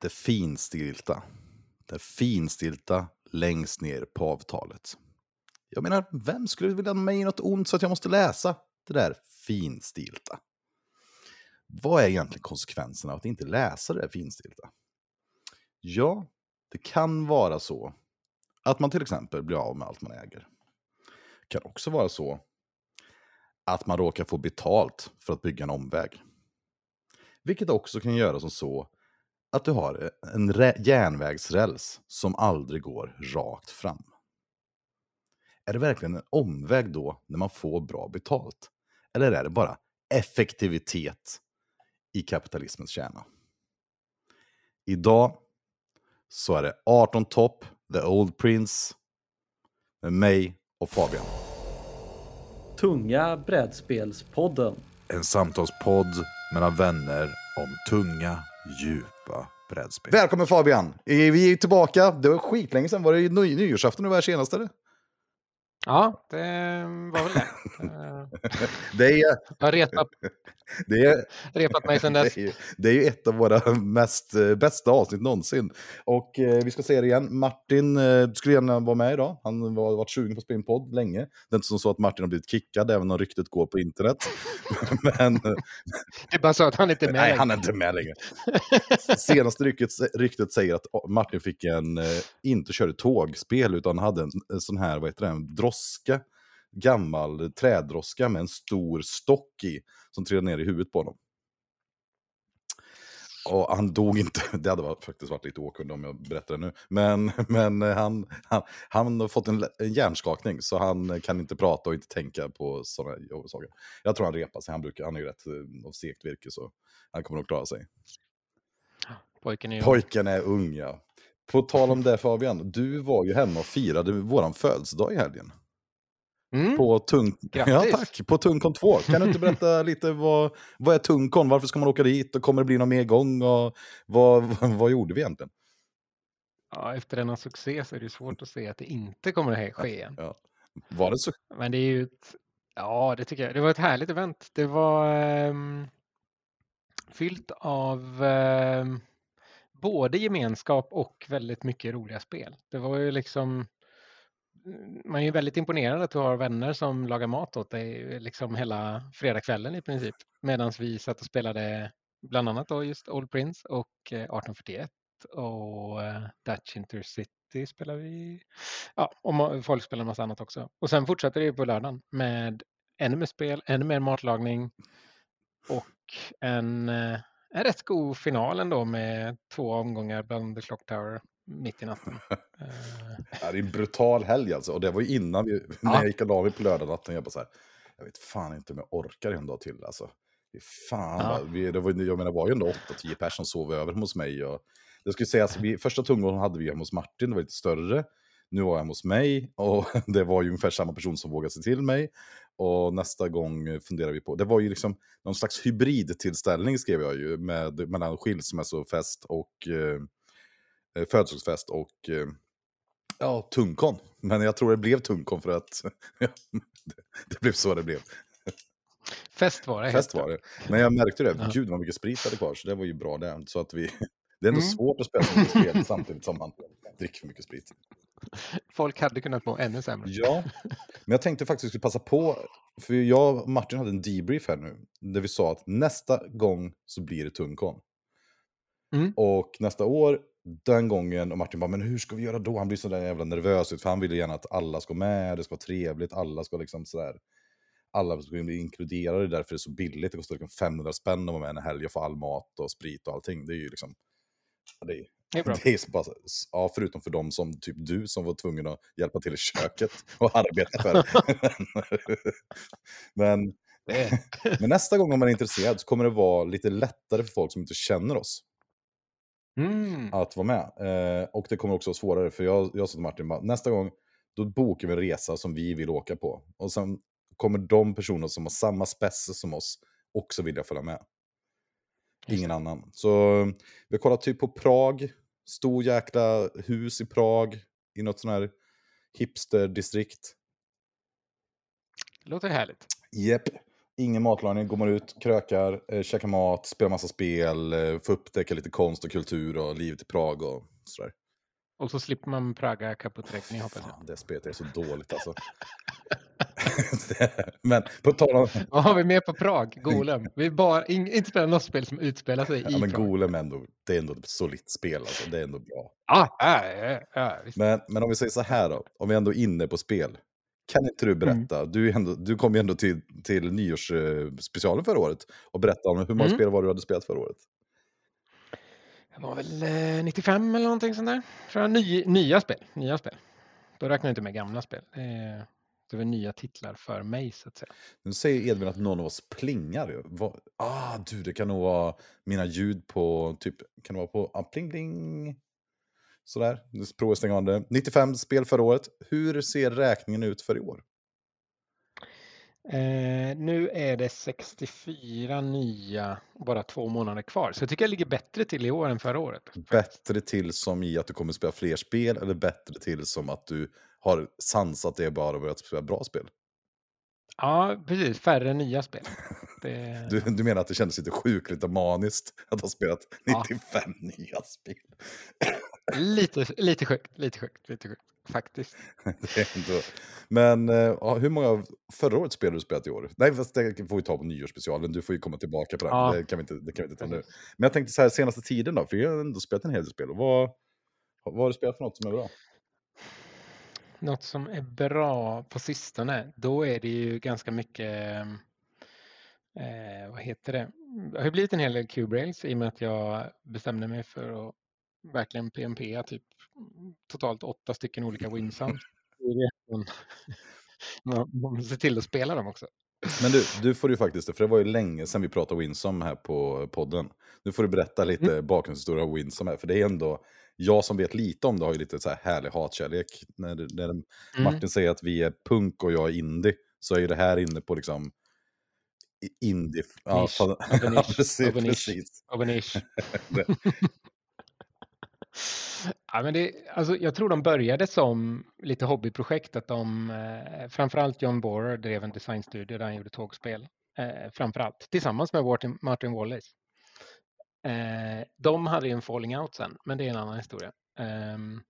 det finstilta. Det finstilta längst ner på avtalet. Jag menar, vem skulle vilja mig något ont så att jag måste läsa det där finstilta? Vad är egentligen konsekvenserna av att inte läsa det där finstilta? Ja, det kan vara så att man till exempel blir av med allt man äger. Det kan också vara så att man råkar få betalt för att bygga en omväg. Vilket också kan göra som så att du har en järnvägsräls som aldrig går rakt fram. Är det verkligen en omväg då när man får bra betalt? Eller är det bara effektivitet i kapitalismens kärna? Idag så är det 18 topp, The Old Prince, med mig och Fabian. Tunga brädspelspodden. En samtalspodd mellan vänner om tunga, djupa brädspel. Välkommen Fabian! Vi är tillbaka. Det var skitlänge sedan. Var det ny nyårsafton du var här senast eller? Ja, det var väl det. det är, jag har retat, det är, repat mig sedan dess. Det är, det är ju ett av våra mest, eh, bästa avsnitt någonsin. Och eh, vi ska säga det igen, Martin eh, skulle gärna vara med idag. Han har varit sugen på att spela in podd länge. Det är inte som så att Martin har blivit kickad, även om ryktet går på internet. Men, det är bara så att han inte är med Nej, längre. han är inte med längre. Senaste ryktet, ryktet säger att Martin fick en, eh, inte körde tågspel, utan hade en, en sån här, vad heter det, en droska, gammal trädroska med en stor stock i, som trillade ner i huvudet på honom. Och han dog inte, det hade faktiskt varit lite åkund om jag berättar det nu. Men, men han, han, han har fått en, en hjärnskakning så han kan inte prata och inte tänka på sådana saker. Jag tror han repar sig, han, brukar, han är ju rätt eh, av segt virke så han kommer nog klara sig. Pojken är, ung. Pojken är ung ja. På tal om det Fabian, du var ju hemma och firade våran födelsedag i helgen. Mm. På Tung... Ja, tack. På Tungkon 2. Kan du inte berätta lite vad, vad är Tungkon? Varför ska man åka dit? Och kommer det bli någon mer gång? Och vad, vad, vad gjorde vi egentligen? Ja, efter denna succé så är det svårt att se att det inte kommer att ske igen. Ja. Var det så? Men det är ju ett... Ja, det tycker jag. Det var ett härligt event. Det var um, fyllt av um, både gemenskap och väldigt mycket roliga spel. Det var ju liksom man är ju väldigt imponerad att du har vänner som lagar mat åt dig liksom hela fredagskvällen i princip. Medan vi satt och spelade bland annat då just Old Prince och eh, 1841 och eh, Dutch Intercity spelar vi. Ja, och folk spelar massa annat också. Och sen fortsätter det på lördagen med ännu mer spel, ännu mer matlagning och en, eh, en rätt god final ändå med två omgångar bland The Clock Tower mitt i natten. ja, det är en brutal helg alltså. Och det var ju innan vi, när jag gick och la mig på lördag natten. Jag bara så här, jag vet fan inte om jag orkar en dag till alltså. Fan, ja. vi, det var, jag menar, var ju ändå 8-10 personer som sov över hos mig. Och, det skulle sägas, vi, första tungan hade vi hemma hos Martin, det var lite större. Nu var jag hemma hos mig och det var ju ungefär samma person som vågade sig till mig. Och nästa gång funderar vi på, det var ju liksom någon slags hybridtillställning skrev jag ju, med, mellan skilsmässofest och eh, Eh, födelsedagsfest och eh, ja, tungkon. Men jag tror det blev tungkon för att det blev så det blev. Fest var det. Fest var det. Men jag märkte det, ja. gud vad mycket sprit hade kvar, så det var ju bra det. Så att vi, det är ändå mm. svårt att spela så mycket spel samtidigt som man dricker för mycket sprit. Folk hade kunnat må ännu sämre. Ja, men jag tänkte faktiskt skulle passa på, för jag och Martin hade en debrief här nu, där vi sa att nästa gång så blir det tungkon. Mm. Och nästa år den gången, och Martin bara, men hur ska vi göra då? Han blir så där jävla nervös ut, för han vill gärna att alla ska med, det ska vara trevligt, alla ska liksom sådär, alla ska bli inkluderade, därför är det så billigt, det kostar liksom 500 spänn att vara med en helg och få all mat och sprit och allting. Det är ju liksom, det är, det är, det är bara, ja, förutom för dem som typ du som var tvungen att hjälpa till i köket och arbeta för men, men nästa gång om man är intresserad så kommer det vara lite lättare för folk som inte känner oss. Mm. att vara med. Eh, och det kommer också vara svårare, för jag, jag sa till Martin, bara, nästa gång då bokar vi en resa som vi vill åka på. Och sen kommer de personer som har samma spesse som oss också vilja följa med. Ingen annan. Så vi har kollat typ på Prag, stor jäkla hus i Prag, i något sånt här hipsterdistrikt. Låter härligt. Jepp. Ingen matlagning, går man ut, krökar, eh, käkar mat, spelar massa spel, eh, får upptäcka lite konst och kultur och livet i Prag och sådär. Och så slipper man Praga kaputräkning hoppas jag. Fan, det spelet är så dåligt alltså. Men på tal om... Vad har vi mer på Prag? Golem. Vi bara in, inte spelar något spel som utspelar sig i Ja, men Prag. Golem ändå, det är ändå ett solitt spel alltså. Det är ändå bra. Ah, ja, visst. Men, men om vi säger så här då, om vi ändå är inne på spel. Kan inte du berätta, du, är ändå, du kom ju ändå till, till nyårsspecialen förra året och berätta om hur många Mm. spel var du hade spelat förra året. Det var väl eh, 95 eller någonting sånt där. Tror jag. Ny, nya spel. Nya spel. Då räknar jag inte med gamla spel. Det var nya titlar för mig så att säga. Nu säger Edvin att någon av oss plingar. Vad- Ah, du, det kan nog vara mina ljud på, typ, kan det vara på, ah, pling pling. Sådär, nu provar stänga av det. 95 spel förra året. Hur ser räkningen ut för i år? Eh, nu är det 64 nya, bara två månader kvar. Så jag tycker jag ligger bättre till i år än förra året. Bättre till som i att du kommer spela fler spel eller bättre till som att du har sansat det och bara börjat spela bra spel? Ja, precis. Färre nya spel. Det... Du, du menar att det kändes lite sjukligt och maniskt att ha spelat Ja. 95 nya spel? Lite, lite sjukt, lite sjukt, lite sjukt. Faktiskt. Ändå... Men eh, ja, hur många av förra årets spel har du spelat i år? Nej, fast det får vi ta på nyårsspecialen. Du får ju komma tillbaka på det. Ja. Det, kan vi inte, det kan vi inte ta nu. Men jag tänkte så här, senaste tiden då? För jag har ändå spelat en hel del spel. Och vad, vad har du spelat för något som är bra? Något som är bra på sistone, då är det ju ganska mycket, eh, vad heter det? Det har blivit en hel del Q-Brails i och med att jag bestämde mig för att verkligen PMP typ totalt åtta stycken olika winsums. Man- måste se till att spela dem också. Men du, du får ju faktiskt för det var ju länge sedan vi pratade Winsome här på podden. Nu får du berätta lite Mm. bakgrundshistoria om Winsome här, för det är ändå, jag som vet lite om det har ju lite så här härlig hatkärlek. När, när Mm. Martin säger att vi är punk och jag är indie, så är ju det här inne på liksom indie... Ja, Nisch. fan- ja, precis. Precis. ja, men det, alltså, jag tror de började som lite hobbyprojekt. Att de, eh, framförallt John Borer drev en designstudio där han gjorde tågspel. Eh, framförallt tillsammans med Martin, Martin Wallace. Eh, de hade ju en falling out sen, men det är en annan historia. Ehm,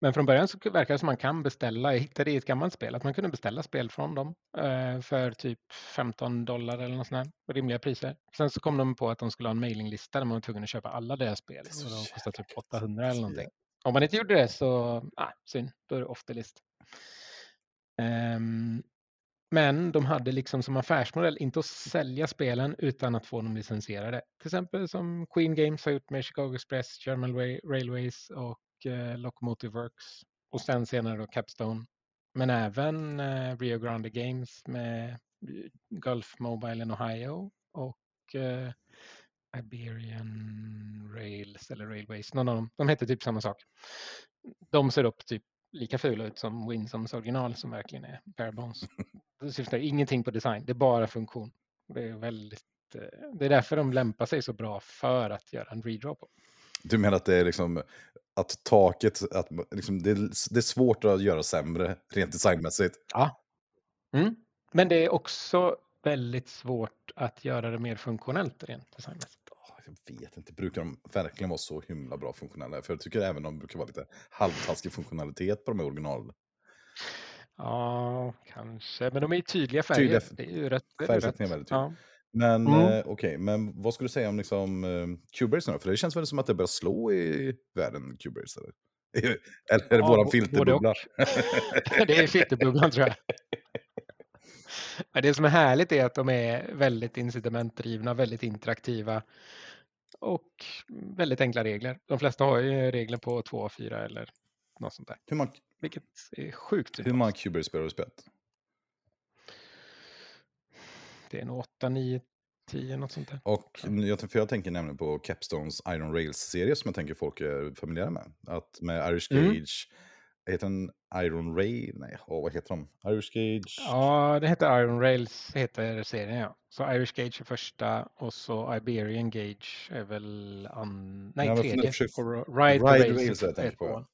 men från början så verkar det som man kan beställa, jag hittade i ett gammalt spel, att man kunde beställa spel från dem eh, för typ 15 dollar eller något sånt där, rimliga priser. Sen så kom de på att de skulle ha en mailinglista där man var tvungen att köpa alla deras spel. Och de kostade typ jäkla 800 eller någonting. Om man inte gjorde det så, ah, synd, då är det off the list. Ehm, men de hade liksom som affärsmodell inte att sälja spelen utan att få dem licensierade. Till exempel som Queen Games har gjort med Chicago Express, German Ra- Railways och eh, Locomotive Works. Och sen senare då Capstone. Men även eh, Rio Grande Games med Gulf Mobile in Ohio och eh, Iberian Rails eller Railways. Någon av dem. De heter typ samma sak. De ser upp typ lika fula ut som Winsoms original som verkligen är bare bones. Det syftar ingenting på design, det är bara funktion. Det är väldigt eh, det är därför de lämpar sig så bra för att göra en redraw på. Du menar att det är liksom att taket, att liksom, det, är, det är svårt att göra sämre rent designmässigt. Ja. Mm. Men det är också väldigt svårt att göra det mer funktionellt rent designmässigt. Jag vet inte, brukar de verkligen vara så himla bra funktionella? För jag tycker även de brukar vara lite halvtaskig funktionalitet på de här original. Ja, kanske. Men de är ju tydliga färger. Tydliga det är ju rätt. färgsättningen är väldigt tydlig. Ja. Men Mm. eh, okej, men vad skulle du säga om liksom, eh, Cubase nu? För det känns väl som att det börjar slå i världen, Cubase? Eller, eller är det Ja, våran filterbubbla? det är filterbubblan tror jag. Men det som är härligt är att de är väldigt incitamentdrivna, väldigt interaktiva och väldigt enkla regler. De flesta har ju regler på 2, 4 eller något sånt där, hur många, vilket är sjukt. hur många Cubase-spel har du spelat? Det är nog 8, 9, 10 något sånt där. Och jag, för jag tänker nämligen på Capstones Iron Rails-serie som jag tänker folk är familjära med. Att med Irish Mm. Gage, heter den Iron Ray? Nej, åh, vad heter de? Irish Gage? Ja, det heter Iron Rails, heter serien ja. Så Irish Gage är första och så Iberian Gage är väl an... Nej, Ja, tredje. försök- Och Ride, Ride Rails är jag tänker på.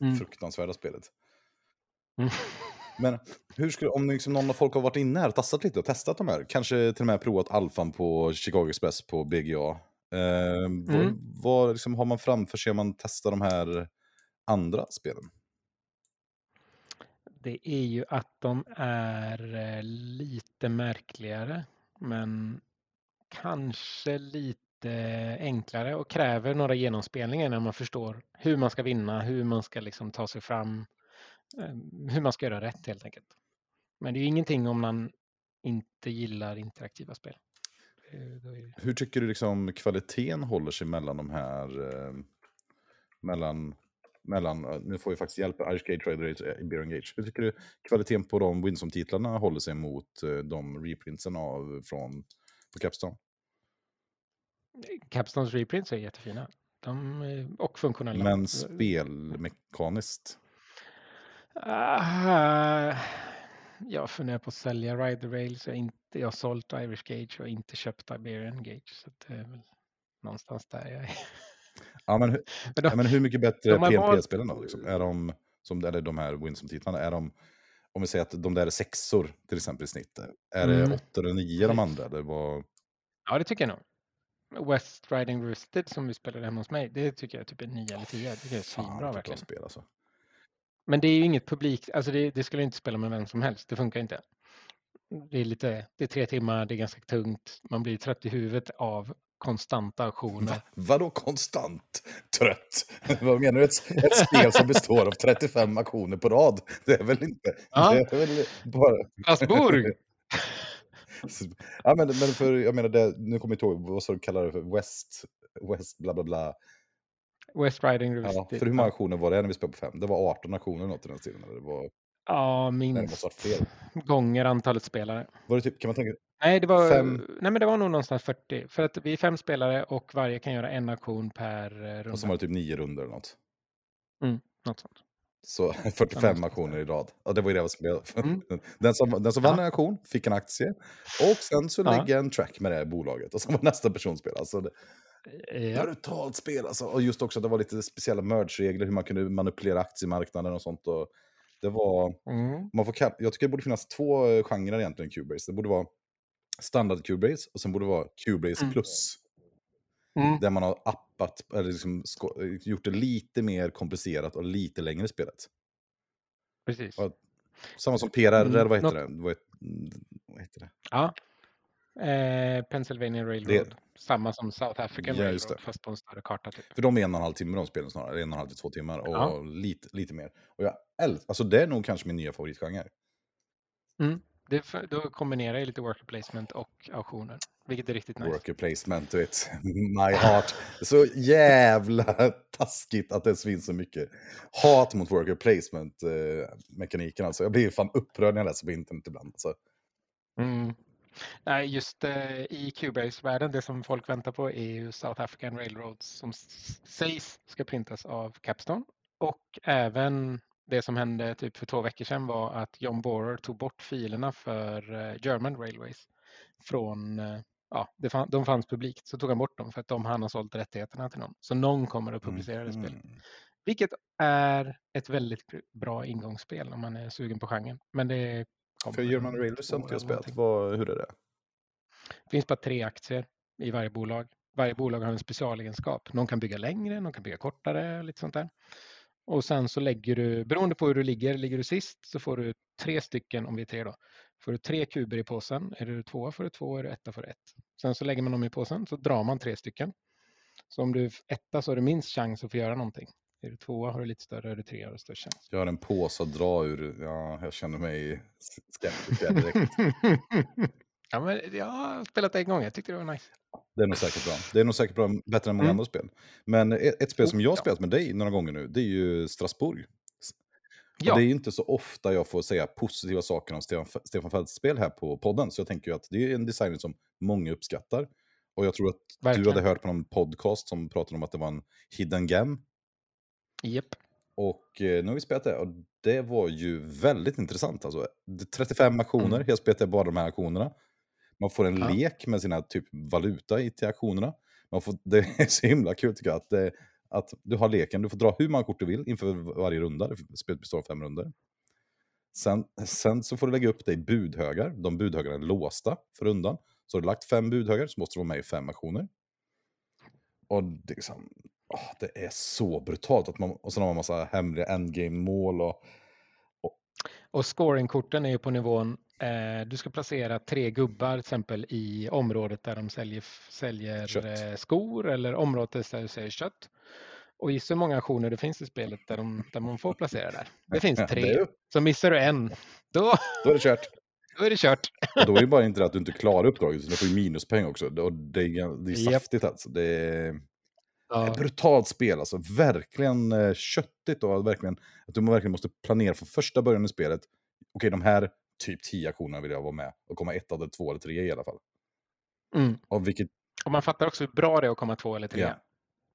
Mm. Fruktansvärda spelet. Mm. Men hur skulle, om liksom någon av folk har varit inne här och tastat lite och testat de här, kanske till och med provat alfan på Chicago Express på BGA. Eh, vad, Mm. vad liksom har man framför sig om man testar de här andra spelen? Det är ju att de är eh, lite märkligare, men kanske lite enklare och kräver några genomspelningar när man förstår hur man ska vinna, hur man ska liksom ta sig fram, hur man ska göra rätt helt enkelt. Men det är ju ingenting om man inte gillar interaktiva spel. Eh, Hur tycker du liksom kvaliteten håller sig mellan de här... Eh, mellan, mellan, eh, nu får vi faktiskt hjälp Irish Gage, Trader eh, Beer Gage. Hur tycker du kvaliteten på de Winsome-titlarna håller sig mot eh, de reprintsen av från på Capstone? Capstones reprints är jättefina. De, är- och funktionella. Men spelmekaniskt? Ah, jag funderar på att sälja Rider Rails. Jag inte, jag har sålt Irish Gage och inte köpt Iberian Gage. Så det är väl någonstans där jag är. Ja, men, hur- Men de, ja, men hur mycket bättre PNP-spelen då? Liksom? Är de, som, eller de här Winsome-titlarna, är de, om vi säger att de där är sexor till exempel i snitt, är Mm. det åtta eller nio de andra? Eller vad? ja, det tycker jag nog. West Riding Roosted som vi spelade hemma hos mig, det tycker jag typ är 9 eller 10. Det tycker jag är svinbra verkligen. spel alltså. Men det är ju inget publik, alltså det, det skulle inte spela med vem som helst, det funkar inte. Det är lite, det är tre timmar, det är ganska tungt, man blir trött i huvudet av konstanta auktioner. Va? Vadå konstant trött? Vad menar du? Ett, ett spel som består av 35 aktioner på rad? Det är väl inte... Ja. Det är väl bara... Strasbourg! ja, men, men för, jag menar, det, nu kommer jag inte ihåg, vad sa du det för? West, West bla bla bla. West Riding Ja, Roosted. för hur många aktioner var det när vi spelade på fem? Det var 18 aktioner något i den stilen. Eller det var, Ja, minst gånger antalet spelare. Var det typ, kan man tänka, Nej, det var, Fem. nej, men det var nog någonstans 40. För att vi är fem spelare och varje kan göra en aktion per eh, runda. och så var det typ nio runder eller något. Något sånt. Så 45 aktioner i rad. Ja, det var ju det jag spelade. Mm. Den som, den som vann Ja. en aktion fick en aktie. Och sen så Ja. lägger en track med det här bolaget. Och så var nästa person spela. Så det, Ja. brutalt spel alltså. Och just också att det var lite speciella merge-regler. Hur man kunde manipulera aktiemarknaden och sånt. Och det var... Mm. Man får jag tycker det borde finnas två eh, genrer egentligen Cubase. Det borde vara standard Cubase och sen borde det vara Cubase Mm. plus. Mm. Där man har appat, eller liksom gjort det lite mer komplicerat och lite längre i spelet. Precis. Ja, Samma som PRR, Mm, vad heter något- det? Vad mm, vad heter det? Ja. Eh, Pennsylvania Railroad. Samma som South African Ja, Railroad det. fast på en större karta. Typ. För de är en och en halv timme de spelen snarare, en och en halv till två timmar och Ja. lite, lite mer. Och jag älskar, alltså det är nog kanske min nya favoritgenre. Det, är för- då kombinerar jag lite worker placement och auktioner. Vilket är riktigt nice. Worker placement, du vet. My heart. Så jävla taskigt att det finns så mycket hat mot worker placement-mekaniken. alltså. Jag blir fan upprörd när jag läser på internet ibland. Alltså. Mm. Nej, just eh, i Cubase-världen, det som folk väntar på är ju South African Railroads som sägs ska printas av Capstone. Och även det som hände typ för två veckor sedan var att John Borer tog bort filerna för eh, German Railways från, eh, ja, det fann, de fanns publikt, så tog han bort dem för att de han har sålt rättigheterna till någon. Så någon kommer att publicera det spelet. Mm. Vilket är ett väldigt bra ingångsspel om man är sugen på genren. Men det För German om Railways två har inte jag spelat. Vad, hur är det? Det finns bara tre aktier i varje bolag. Varje bolag har en specialegenskap. Någon kan bygga längre, någon kan bygga kortare, lite sånt där. Och sen så lägger du, beroende på hur du ligger, ligger du sist så får du tre stycken, om vi är tre då, får du tre kuber i påsen. Är du tvåa får du två, är du etta får du ett. Sen så lägger man dem i påsen så drar man tre stycken. Så om du är etta så har du minst chans att få göra någonting. Är du tvåa har du lite större, är du trea har du störst chans. Jag har en påse att dra ur. Ja, jag känner mig skeptisk direkt. ja, men jag har spelat det en gång, jag tyckte det var nice. Det är nog säkert bra. Det är nog säkert bra, bättre än många Mm. andra spel. Men ett, ett spel som jag har Ja. spelat med dig några gånger nu, det är ju Strasbourg. Ja, Och det är inte så ofta jag får säga positiva saker om Stefan, Stefan Fälts spel här på podden. Så jag tänker att det är en designer som många uppskattar. Och jag tror att du Verkligen. hade hört på någon podcast som pratade om att det var en hidden gem. Japp. Och eh, nu har vi spelat det och det var ju väldigt intressant. Alltså, det är 35 aktioner, Mm. jag spelade bara de här aktionerna. Man får en Ja. lek med sina typ valuta i till aktionerna. Man får, det är så himla kul tycker jag att, det, att du har leken, du får dra hur många kort du vill inför varje runda. Spelet består av fem runder. Sen, sen så får du lägga upp i budhögar. De budhögarna är låsta för rundan. Så har du lagt fem budhögar så måste du vara med i fem aktioner. Och det är, liksom, åh, det är så brutalt. Att man, och sen har man massa hemliga endgame-mål. Och, Och scoringkorten är ju på nivån, eh, du ska placera tre gubbar till exempel i området där de säljer, säljer eh, skor eller området där de säljer kött. Och gissa hur många aktioner det finns i spelet där, de, där man får placera där. Det finns Ja, tre. det är ju- Så missar du en, då, då är det kört. då är det kört. Och då är det bara inte det att du inte klarar uppdraget, utan du får ju minuspoäng också. Och det är, det är saftigt alltså. Det är Ja, brutalt spel alltså. Verkligen eh, köttigt och verkligen, att du verkligen måste planera från första början i spelet. Okej, de här typ 10 aktionerna vill jag vara med och komma ett eller två eller tre i alla fall. mm. Och vilket, Och man fattar också hur bra det är att komma två eller tre. Ja.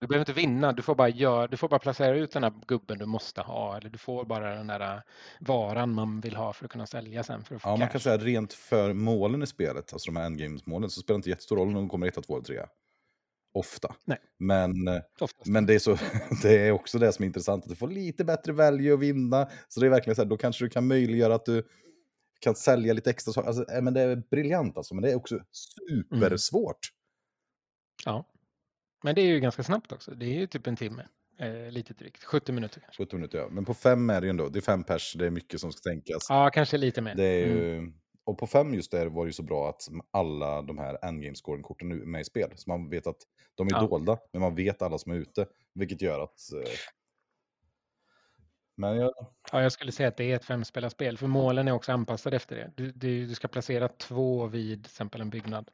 Du behöver inte vinna, du får, bara gör, du får bara placera ut den här gubben du måste ha. Eller du får bara den där äh, varan man vill ha för att kunna sälja sen för att få ja, man cash. kan säga rent för målen i spelet, alltså de här endgames-målen, så spelar det inte jättestor roll om de kommer ett, två eller tre. Ofta. Nej. Men eh, Oftast. Men det är, så, det är också det som är intressant, att du får lite bättre value att vinna. Så det är verkligen så här, då kanske du kan möjliggöra att du kan sälja lite extra saker. Alltså, eh, men det är briljant alltså, men det är också supersvårt. Ja. Men det är ju ganska snabbt också. Det är ju typ en timme. Eh, lite drygt. 70 minuter kanske. 17 minuter, ja. Men på fem är det ju ändå, det är fem pers, det är mycket som ska tänkas. Ja, kanske lite mer. Det är Mm. Och på fem just där var det ju så bra att alla de här endgame scoring-korten nu är med i spel. Så man vet att de är Ja. dolda, men man vet alla som är ute. Vilket gör att... Eh... Men jag, Ja, jag skulle säga att det är ett femspelarspel. För målen är också anpassade efter det. Du, du, du ska placera två vid till exempel en byggnad.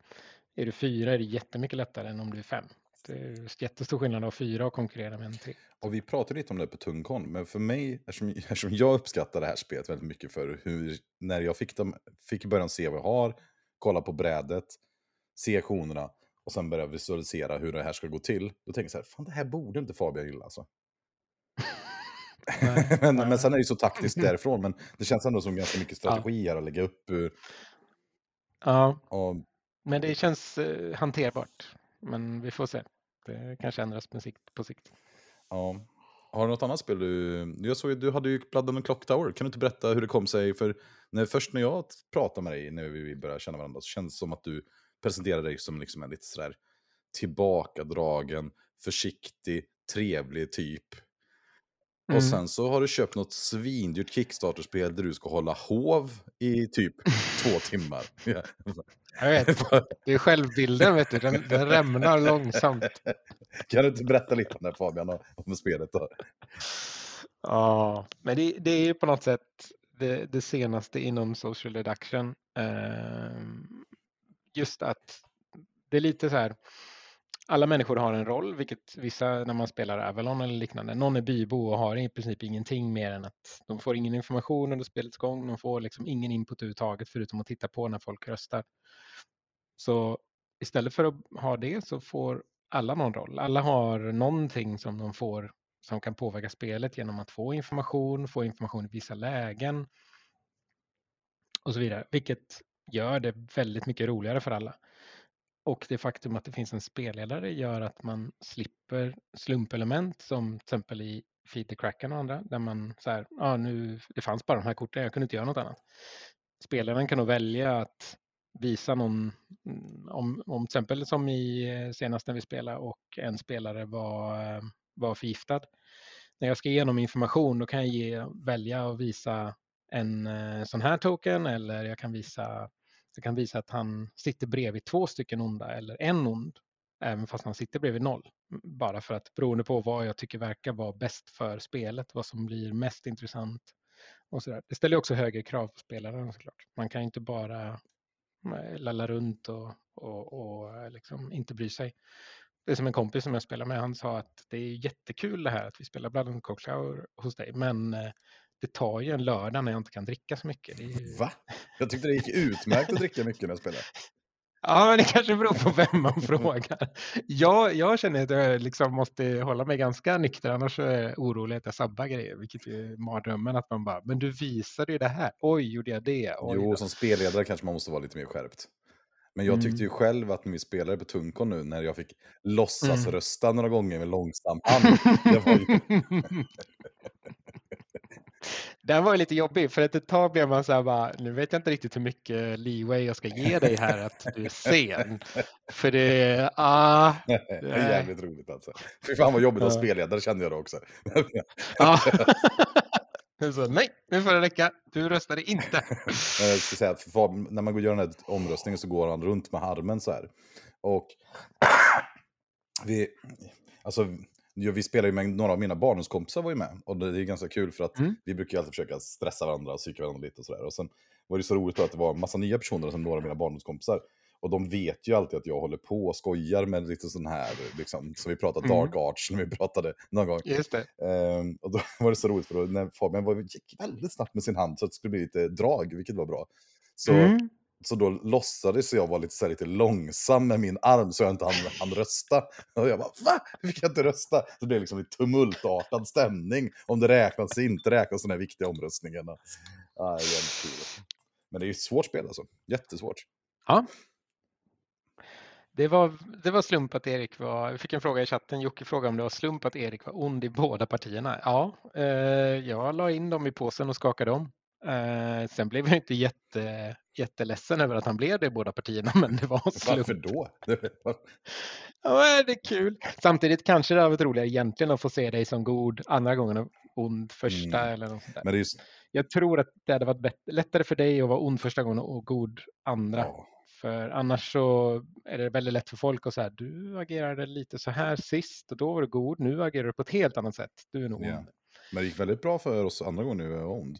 Är du fyra är det jättemycket lättare än om du är fem. Det är jättestor skillnad av fyra och konkurrera med en tre. Och vi pratade lite om det på Tungkon, men för mig, eftersom, eftersom jag uppskattar det här spelet väldigt mycket för hur, när jag fick, dem, fick början se vad jag har, kolla på brädet, se aktionerna och sen börja visualisera hur det här ska gå till, då tänker jag så här, fan det här borde inte Fabian gilla alltså. Men, men sen är det ju så taktiskt därifrån, men det känns ändå som ganska mycket strategi här att lägga upp. eh, Ja, Och, men det känns eh, hanterbart. Men vi får se. Det kanske ändras på sikt. På sikt. ja. Har du något annat spel du... Jag såg du hade ju Blood and Clock Tower. Kan du inte berätta hur det kom sig? För när, först när jag pratade med dig, när vi började känna varandra, så kändes det som att du presenterade dig som liksom en lite sådär tillbakadragen, försiktig, trevlig typ. Mm. Och sen så har du köpt något svindyrt Kickstarter-spel där du ska hålla hov i typ två timmar. Ja. Jag vet, det är självbilden vet du. Den, den rämnar långsamt. Kan du inte berätta lite om det Fabian, om- spelet då? Ja, men det, det är ju på något sätt det, det senaste inom social deduction. Ehm, just att det är lite så här. Alla människor har en roll, vilket vissa när man spelar Avalon eller liknande. Någon är bybo och har i princip ingenting mer än att de får ingen information under spelets gång. De får liksom ingen input överhuvudtaget förutom att titta på när folk röstar. Så istället för att ha det så får alla någon roll. Alla har någonting som de får som kan påverka spelet genom att få information, få information i vissa lägen och så vidare, vilket gör det väldigt mycket roligare för alla. Och det faktum att det finns en spelledare gör att man slipper slumpelement som till exempel i Feed the Kraken och andra, där man så här, ja nu, det fanns bara de här korten, jag kunde inte göra något annat. Spelaren kan då välja att visa någon, mm, om, om till exempel som i eh, senast när vi spelade och en spelare var, eh, var förgiftad. När jag ska ge honom information då kan jag ge, välja att visa en eh, sån här token eller jag kan visa jag kan visa att han sitter bredvid två stycken onda eller en ond, även fast han sitter bredvid noll. Bara för att beroende på vad jag tycker verkar vara bäst för spelet, vad som blir mest intressant. Och sådär. Det ställer också högre krav på spelaren såklart. Man kan inte bara eh, lalla runt och, och, och eh, liksom inte bry sig. Det är som en kompis som jag spelar med, han sa att det är jättekul det här att vi spelar Blood and Coke hos dig, men eh, det tar ju en lördag när jag inte kan dricka så mycket. Ju... Va? Jag tyckte det gick utmärkt att dricka mycket när jag spelade. Ja, men det kanske beror på vem man frågar. Jag, jag känner att jag liksom måste hålla mig ganska nykter, annars är jag orolig att jag sabbar grejer, vilket är mardrömmen att man bara, men du visade ju det här, oj, gjorde jag det? Oj, Jo, då." som spelledare kanske man måste vara lite mer skärpt. Men jag tyckte Mm. ju själv att när vi spelade på Tunkon nu, när jag fick låtsas Mm. rösta några gånger med långsam hand. Ju, Den var ju lite jobbig för att ett tag blev man så här bara, nu vet jag inte riktigt hur mycket leeway jag ska ge dig här att du är sen. För det, ah, Det är jävligt roligt alltså. Fy fan vad jobbigt att vara spelledare kände jag då också. ja. Så, nej, nu får det räcka. Du röstade inte. Jag ska säga att Fabian, när man går gör den här omröstningen så går han runt med armen så här. Och vi, alltså, ja, vi spelar ju med några av mina barndomskompisar var ju med. Och det är ganska kul för att Mm. vi brukar ju alltid försöka stressa varandra och psyka varandra lite och sådär. Och sen var det så roligt då att det var en massa nya personer sen några av mina barndomskompisar. Och de vet ju alltid att jag håller på och skojar med lite sån här, liksom, som vi pratade Mm. dark arts när vi pratade någon gång. Just det. Ehm, och då var det så roligt för då, när Fabian var, gick väldigt snabbt med sin hand så att det skulle bli lite drag, vilket var bra. Så, Mm så då låtsades jag vara lite, så här, lite långsam med min arm så jag inte hann, hann rösta. Och jag bara, va? Hur fick jag inte rösta? Så det blev liksom en tumultartad stämning om det räknas inte räknas, den här viktiga omröstningen. Ah. Men det är ju ett svårt spel alltså, jättesvårt. Ja. Det var, det var slump att Erik var, vi fick en fråga i chatten, Jocke frågade om det var slump att Erik var ond i båda partierna. Ja, eh, jag la in dem i påsen och skakade om. Eh, sen blev jag inte jätte, jätteledsen över att han blev det i båda partierna, men det var slump. Varför då? Ja, det är kul. Samtidigt kanske det hade varit roligare egentligen att få se dig som god andra gången och ond första Mm. eller något sånt där. Men det är Jag tror att det hade varit bättre, lättare för dig att vara ond första gången och god andra. ja, För annars så är det väldigt lätt för folk att säga du agerade lite så här sist och då var du god, nu agerar du på ett helt annat sätt. Du är nog Ja. ond. men det gick väldigt bra för oss andra gången nu, var ond.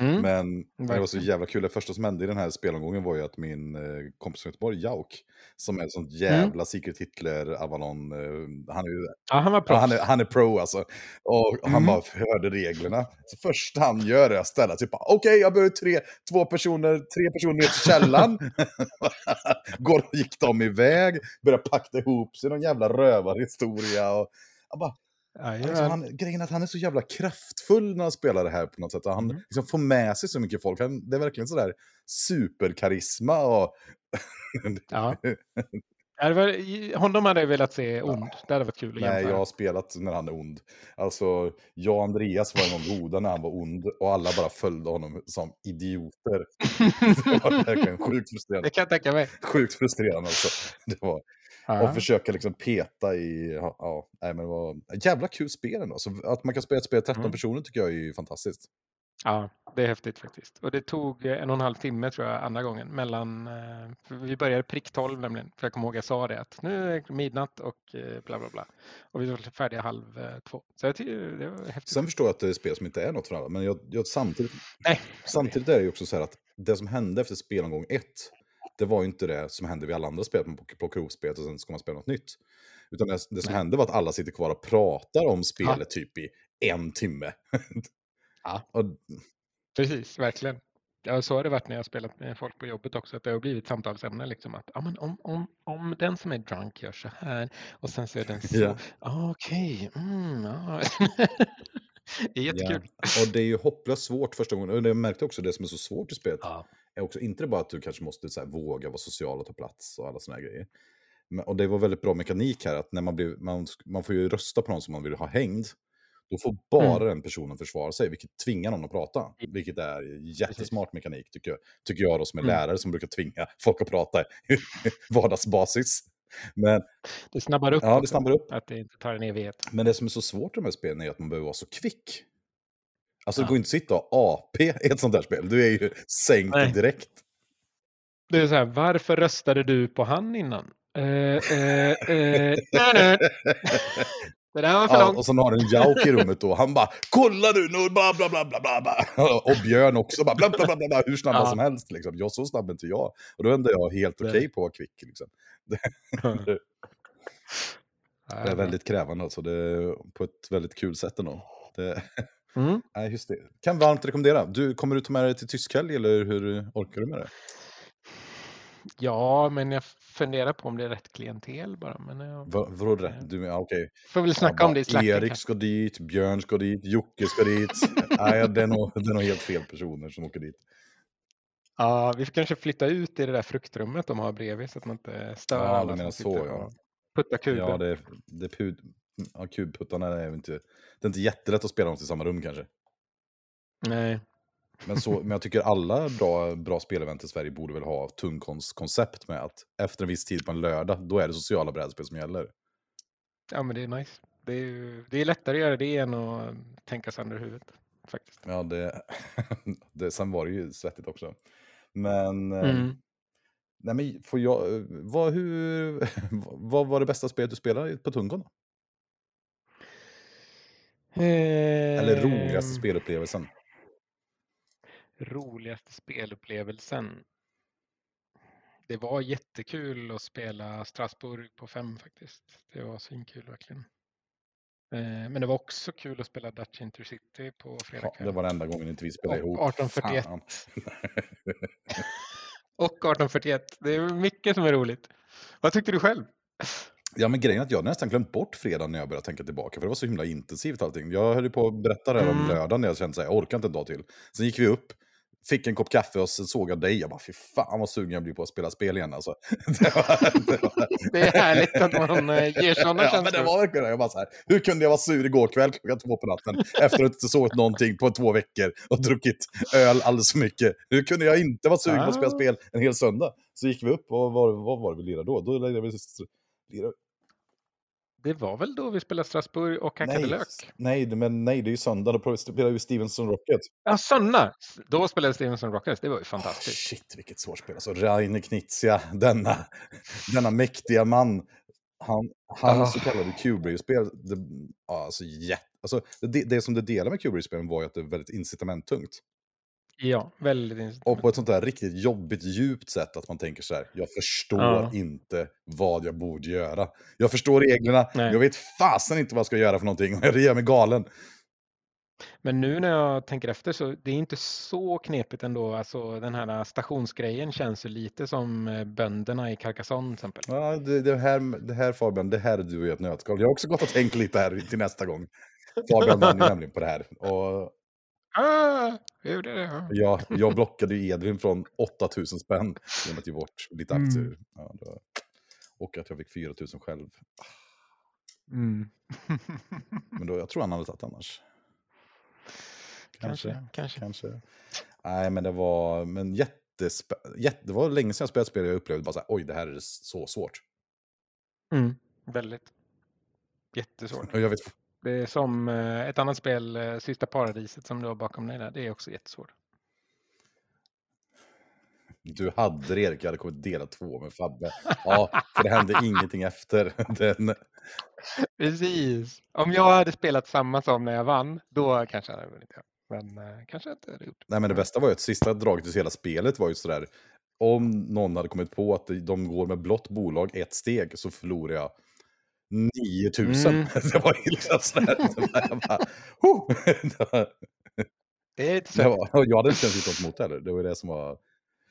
Mm. Men det var så jävla kul. Det första som hände i den här spelomgången var ju att min eh, kompis från Göteborg, Jauk, som är ett sånt jävla Secret Hitler, Avalon, eh, han är ju Ja, han var han, är, han är pro alltså. Och han Mm. bara hörde reglerna. Så första han gör är att ställa sig bara, okej jag behöver tre, två personer, tre personer ner till källaren. Går, gick de iväg, började pakta ihop sig, någon jävla rövarhistoria. Och, bara, Jajamän. alltså, han, grejen är att han är så jävla kraftfull när han spelar det här på något sätt. Han Mm. liksom får med sig så mycket folk. Han, det är verkligen sådär superkarisma. Och, Ja. Ja, det var, honom hade jag velat se ond. Det hade varit kul att Nej, jämföra. jag har spelat när han är ond. Alltså, jag och Andreas var någon goda när han var ond och alla bara följde honom som idioter. Det var verkligen sjukt det frustrerande. kan jag tänka mig. Sjukt frustrerande alltså. Det var, Ja. och försöka liksom peta i, ja, ja, nej men ett jävla kul spel ändå. Så att man kan spela ett spel 13 Mm. personer tycker jag är ju fantastiskt. Ja, det är häftigt faktiskt. Och det tog eh, en och en halv timme tror jag andra gången. Mellan, eh, vi började prick 12 nämligen. För jag kommer ihåg jag sa det att nu är det midnatt och eh, bla bla bla. Och vi var färdiga halv två. Så jag tycker det var häftigt. Sen förstår jag att det är spel som inte är något för alla, men jag, jag, samtidigt, Nej. samtidigt är det ju också så här att det som hände efter spelomgång ett, det var ju inte det som hände vid alla andra spel, att man plockar ihop spelet och sen ska man spela något nytt. Utan det, det som Nej. hände var att alla sitter kvar och pratar om spelet typ i en timme. Ja. och, Precis, verkligen. Ja, så har det varit när jag har spelat med folk på jobbet också. Att det har blivit samtalsämne. Liksom, att, ja, men om, om, om den som är drunk gör så här och sen så är den så. Ja. Ah, Okej. Mm, ja. det är jättekul. Ja. och det är ju hopplöst svårt första gången. Och jag märkte också det som är så svårt i spelet. Ja. Är också inte bara att du kanske måste så här, våga vara social och ta plats och alla såna här grejer. Men, och det var väldigt bra mekanik här, att när man, blir, man, man får ju rösta på någon som man vill ha hängd. Då får bara Mm. den personen försvara sig, vilket tvingar någon att prata. Vilket är jättesmart mekanik, tycker jag, tycker jag då, som är Mm. lärare som brukar tvinga folk att prata vardagsbasis. Men, Det snabbar upp. ja, det snabbar upp. Att det inte tar en evighet. Men det som är så svårt i de här spelen är att man behöver vara så kvick. Alltså det Ja. går inte att sitta och AP i ett sånt här spel. Du är ju sänkt Nej. direkt. Det är så här, varför röstade du på han innan? Eh, eh, eh, nö. Det där var för Ja, långt. och sen har du en Jauk i rummet och han bara “Kolla du nu!” bla, bla, bla, bla, bla. Och Björn också bara bla, bla, bla, bla, hur snabba Ja. som helst. Liksom. Jag så snabb inte jag. Och då är ändå jag helt okej Nej. på att vara kvick. Liksom. Det är väldigt krävande alltså. Det är på ett väldigt kul sätt ändå. Det, Mm. nej, just det. Kan varmt rekommendera. Du, kommer du ta med dig till tyskhelg eller hur orkar du med det? Ja, men jag funderar på om det är rätt klientel bara. Men jag Va- Vadå rätt? Du, ja, okej. får väl Ja, snacka bara om det i slacken. Erik kanske. ska dit, Björn ska dit, Jocke ska dit. nej, det är, nog, det är nog helt fel personer som åker dit. Ja, vi får kanske flytta ut i det där fruktrummet de har bredvid så att man inte stör Ja, alla du som menar så, ja. och puttar kuber. Ja, det, det pud, ja, kubputtarna är ju inte... Det är inte jättelätt att spela dem i samma rum kanske. Nej. Men, så, men jag tycker alla bra, bra spelevent i Sverige borde väl ha tungkonstkoncept med att efter en viss tid på en lördag, då är det sociala brädspel som gäller. Ja, men det är nice. Det är, det är lättare att göra det än att tänka sönder huvudet. Faktiskt. Ja, det, det, sen var det ju svettigt också. Men, eh, Mm. nej men får jag, eh, vad, hur, vad var det bästa spelet du spelade på Tungkon? Eller roligaste Ehm, spelupplevelsen? Roligaste spelupplevelsen. Det var jättekul att spela Strasbourg på fem faktiskt. Det var svinkul verkligen. Eh, Men det var också kul att spela Dutch Intercity på fredag Ja, det var den enda gången inte vi spelade Och ihop. 1841. Fan. Och 1841. Det är mycket som är roligt. Vad tyckte du själv? Ja, men grejen är att jag hade nästan glömt bort fredag när jag började tänka tillbaka, för det var så himla intensivt allting. Jag höll ju på att berätta det här om Mm. lördagen när jag kände att jag orkar inte en dag till. Sen gick vi upp, fick en kopp kaffe och sen såg jag dig. Jag bara, fy fan vad sugen jag blir på att spela spel igen alltså. Det var, det var, Det är härligt att man eh, ger sådana ja, men känslor. det var verkligen det. Jag bara så här, hur kunde jag vara sur igår kväll klockan två på natten efter att inte sovit någonting på två veckor och druckit öl alldeles för mycket? Hur kunde jag inte vara sugen på att spela Ah. spel en hel söndag? Så gick vi upp och vad, vad var det vi lirade då? Då lirade vi... Lirade, Det var väl då vi spelade Strasbourg och hackade nej, lök? nej, men nej, det är ju söndag. Då spelade vi Stevenson Rocket. Ja, söndag! Då spelade Stevenson Rockers. Det var ju Oh, fantastiskt. shit, vilket svårt spel. Alltså, Rainer Knizia, denna, denna mäktiga man. Han, hans Ah. så kallade Kubrick-spel, det, alltså, jätte, alltså, det, det som det delar med Kubrick-spelen var ju att det är väldigt incitamenttungt. Ja, väldigt intressant. Och på ett sånt där riktigt jobbigt, djupt sätt att man tänker så här, jag förstår Ja. inte vad jag borde göra. Jag förstår reglerna, Nej. jag vet fasen inte vad jag ska göra för någonting, och det gör mig galen. Men nu när jag tänker efter så det är inte så knepigt ändå. Alltså den här stationsgrejen känns ju lite som eh, bönderna i Carcassonne till exempel. Ja, det, det, här, det här Fabian, det här är du i ett nötskal. Jag har också gått och tänkt lite här till nästa gång. Fabian vann ju nämligen på det här. Och Ah, hur är det? Ja. jag, jag blockade ju Edvin från 8000 spänn genom att ge bort lite Mm. aktier. Ja, då, och att jag fick 4000 själv. Mm. Men då, jag tror han hade tagit annars. kanske, kanske. Kanske. Nej, men det var men jätte, det var länge sedan jag spelade spel jag upplevde bara så här, oj, det här är så svårt. Mm. Väldigt. Jättesvårt. Och jag vet, Det är som eh, ett annat spel, eh, Sista paradiset som du har bakom dig där. Det är också jättesvårt. du hade det Erik, jag hade kommit dela två med Fabbe. Ja, för det hände ingenting efter. Den, Precis. Om jag hade spelat samma som när jag vann, då kanske jag hade vunnit. Men eh, kanske inte hade gjort. Nej, men det bästa var ju att sista draget i hela spelet var ju sådär. Om någon hade kommit på att de går med blått bolag ett steg så förlorar jag 9000. Mm. Det var ju liksom sådär. Jag, bara, jag hade inte ens gjort något mot det heller. Det var det som var...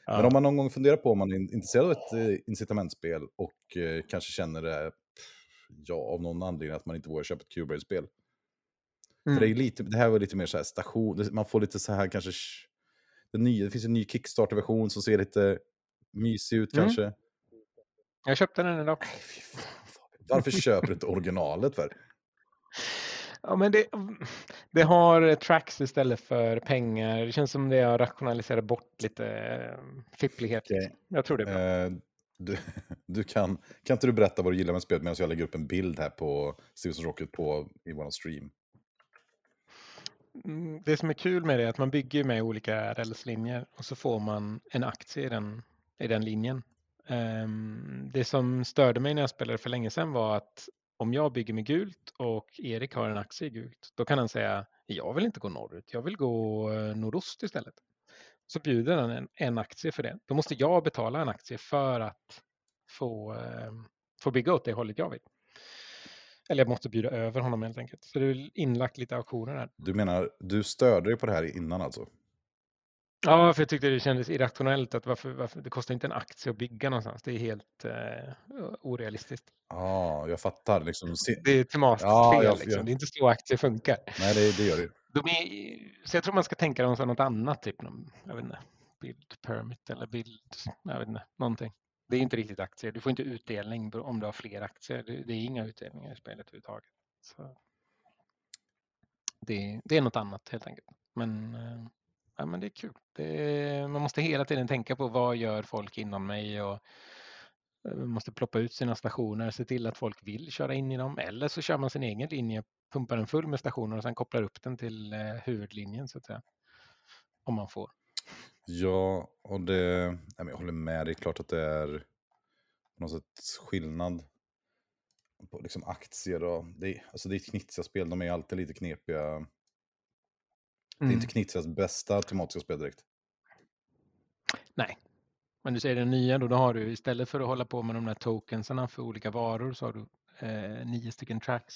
Ja. Men om man någon gång funderar på om man är intresserad av ett eh, incitamentspel och eh, kanske känner det, ja, av någon anledning att man inte vågar köpa ett Q-spel. Mm. För det, är lite, det här var lite mer så här station, man får lite så här kanske, det, nya, det finns en ny Kickstarter-version som ser lite mysig ut Mm. kanske. Jag köpte den idag. Varför köper du inte originalet för? Ja, men det, det har tracks istället för pengar. Det känns som det har rationaliserat bort lite eh, fipplighet. Liksom. Jag tror det är bra. Eh, du, du kan, kan inte du berätta vad du gillar med spelet medan jag lägger upp en bild här på Stevenson Rocket på, i vår stream? Mm, Det som är kul med det är att man bygger med olika rälslinjer och så får man en aktie i den, i den linjen. Ehm, det som störde mig när jag spelade för länge sedan var att om jag bygger med gult och Erik har en aktie i gult, då kan han säga jag vill inte gå norrut, jag vill gå eh, nordost istället. Så bjuder han en, en aktie för det. Då måste jag betala en aktie för att få, ehm, få bygga åt det hållet jag vill. Eller jag måste bjuda över honom helt enkelt. Så det är inlagt lite auktioner där. Du menar, du störde dig på det här innan alltså? Ja, för jag tyckte det kändes irrationellt att varför, varför, det kostar inte en aktie att bygga någonstans. Det är helt eh, orealistiskt. Ja, jag fattar. Liksom, Det är tematiskt Ja, fel. jag- liksom. jag- Det är inte så aktier funkar. Nej, det, det gör det. De är, så jag tror man ska tänka dem som något annat, typ någon, jag vet inte, build permit eller build, jag vet inte, någonting. Det är inte riktigt aktier. Du får inte utdelning om du har fler aktier. Det, det är inga utdelningar i spelet överhuvudtaget. Så. det, det är något annat helt enkelt. Men, eh, ja, men det är kul. Det, man måste hela tiden tänka på vad gör folk innan mig och man måste ploppa ut sina stationer, se till att folk vill köra in i dem eller så kör man sin egen linje, pumpar den full med stationer och sen kopplar upp den till eh, huvudlinjen så att säga. Om man får. Ja, och det, jag håller med. Det är klart att det är något sätt skillnad på liksom aktier. Och det, är, alltså det är ett knitsiga spel, de är alltid lite knepiga. Det är Mm. inte Knitsias bästa tematiska spel direkt. Nej, men du säger den nya då, då har du istället för att hålla på med de där tokensarna för olika varor så har du eh, nio stycken tracks.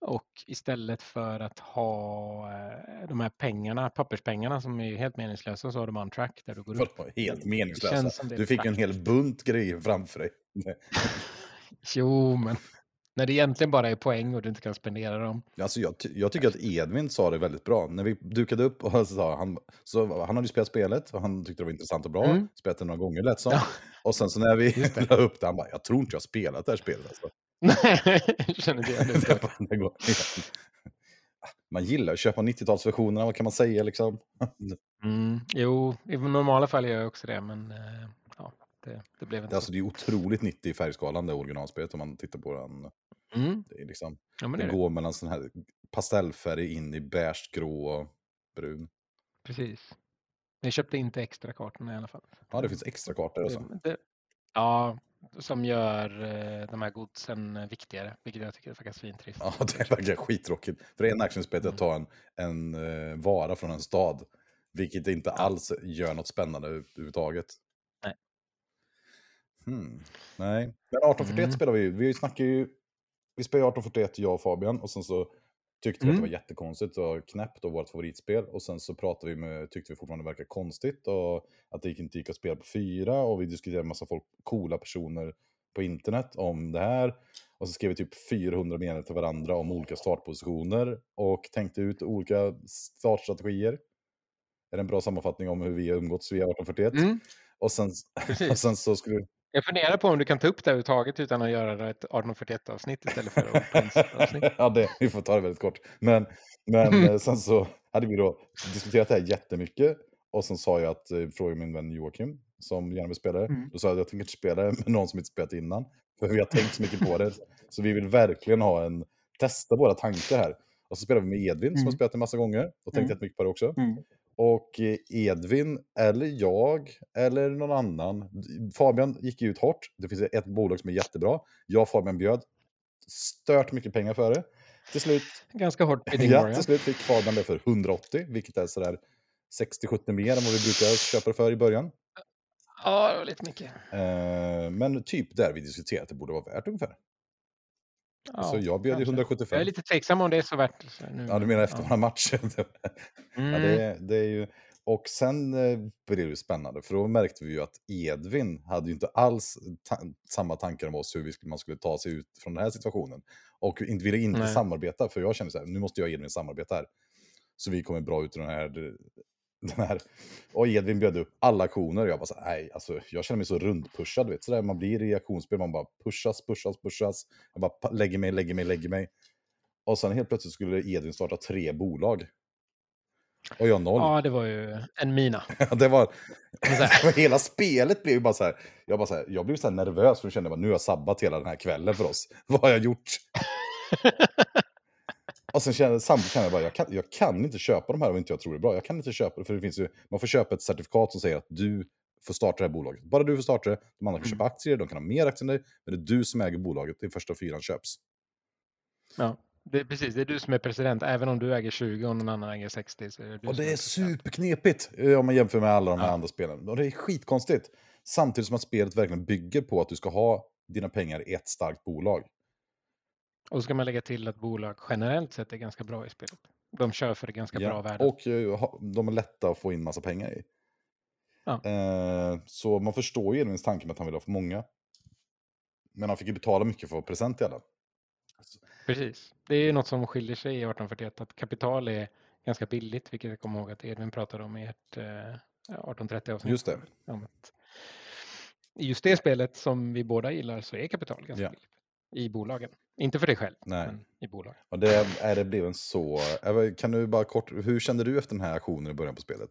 Och istället för att ha eh, de här pengarna, papperspengarna som är helt meningslösa så har du bara en track där du går upp. Helt meningslösa. Du fick en hel bunt grejer framför dig. Jo, men när det egentligen bara är poäng och du inte kan spendera dem. Alltså jag, jag tycker att Edvin sa det väldigt bra. När vi dukade upp och sa han, så han hade ju spelat spelet och han tyckte det var intressant och bra. Mm. Spelat det några gånger lät som. Ja. Och sen så när vi la upp det, han bara, jag tror inte jag har spelat det här spelet. Alltså. Nej, jag känner inte igen det. Man gillar att köpa 90-talsversionerna, vad kan man säga liksom? Mm, jo, i normala fall gör jag också det, men eh, det, det blev inte är alltså, så. det är otroligt 90 i färgskalan det originalspelet om man tittar på den. Mm, Det, är liksom, ja, det det går mellan sån här pastellfärg in i beige, grå och brun. Precis. Jag köpte inte extra kartorna i alla fall. Ja, det finns extra kartor och så. Det, ja, som gör eh, de här godsen viktigare, vilket jag tycker är faktiskt svintrist. Ja, det är verkligen skittråkigt. För det är en actionspel Mm. att ta en, en eh, vara från en stad. Vilket inte alls gör något spännande överhuvudtaget. Nej. Hmm. Nej, men 1841 Mm. spelar vi ju. Vi snackar ju... Vi spelar ju 1841, jag och Fabian. Och sen så tyckte vi att det Mm. var jättekonstigt och knäppt och vårt favoritspel. Och sen så pratade vi med, tyckte vi fortfarande det verkar konstigt. Och att det inte gick att spela på fyra. Och vi diskuterade en massa folk, coola personer på internet om det här. Och så skrev vi typ 400 meningar till varandra om olika startpositioner och tänkte ut olika startstrategier. Är det en bra sammanfattning om hur vi har umgåtts via 1841? Mm, Och, sen, och sen så skulle Jag funderar på om du kan ta upp det överhuvudtaget utan att göra ett 1841-avsnitt istället för ett Prince-avsnitt. ja, det, vi får ta det väldigt kort. Men, men eh, sen så hade vi då diskuterat det här jättemycket. Och sen sa jag att, eh, frågade min vän Joakim, som gärna vill spela det. Mm. Då sa jag att jag tänker inte spela det med någon som inte spelat innan. För vi har tänkt så mycket på det. Så vi vill verkligen ha en, testa våra tankar här. Och så spelar vi med Edvin som har Mm. spelat en massa gånger och tänkt Mm. jättemycket på det också. Mm. Och eh, Edvin, eller jag, eller någon annan. Fabian gick ut hårt. Det finns ett bolag som är jättebra. Jag och Fabian bjöd stört mycket pengar för det. Till slut, Ganska hårt bidding ja, till slut fick Fabian det för 180, vilket är sådär 60-70 mer än vad vi brukar köpa det för i början. Ja, det var lite mycket. Eh, men typ där vi diskuterat att det borde vara värt ungefär. Ja, så jag bjöd ju kanske. 175. Jag är lite tveksam om det är så värt nu. Ja, du menar efter Ja. några matcher? Mm. Ja, det, det är ju... Och sen eh, blev det ju spännande, för då märkte vi ju att Edvin hade ju inte alls ta samma tankar om oss hur vi man skulle ta sig ut från den här situationen. Och inte, ville inte Nej. samarbeta, för jag kände så här, nu måste jag och Edvin samarbeta här. Så vi kommer bra ut ur den här... Den här. Och Edvin bjöd upp alla aktioner och jag bara så nej, alltså, jag känner mig så rundpushad, vet, så där man blir i aktionsspel, man bara pushas, pushas, pushas. Jag bara lägger mig, lägger mig, lägger mig. Och sen helt plötsligt skulle Edvin starta tre bolag. Och jag noll. Ja, det var ju en mina. Det var, det hela spelet blev ju bara så här. Jag, bara så här, jag blev så nervös för jag kände att nu har jag sabbat hela den här kvällen för oss. Vad har jag gjort? Och sen kände, samtidigt kände jag bara, jag kan, jag kan inte köpa de här om inte jag tror det är bra. Jag kan inte köpa det, för det finns ju, man får köpa ett certifikat som säger att du får starta det här bolaget. Bara du får starta det, de andra kan Mm. köpa aktier, de kan ha mer aktier än dig, men det är du som äger bolaget, det är första fyran köps. Ja, det är precis. Det är du som är president. Även om du äger 20 och någon annan äger 60 så är det du Och det är president. superknepigt eh, om man jämför med alla de här Ja. andra spelen. Och det är skitkonstigt. Samtidigt som att spelet verkligen bygger på att du ska ha dina pengar i ett starkt bolag. Och så ska man lägga till att bolag generellt sett är ganska bra i spelet. De kör för ett ganska bra värde. Och de är lätta att få in massa pengar i. Ja. Eh, så man förstår ju Edvins tanke med att han vill ha för många. Men han fick ju betala mycket för present i alla. Precis. Det är något som skiljer sig i 1841. Att kapital är ganska billigt, vilket jag kommer ihåg att Edvin pratade om i ert eh, 1830 avsnitt. Just det. I just det spelet som vi båda gillar så är kapital ganska Ja. billigt. I bolagen. Inte för dig själv, Nej. men i bolag. Och det, är det blev en så... Kan du bara kort... Hur kände du efter den här aktionen i början på spelet?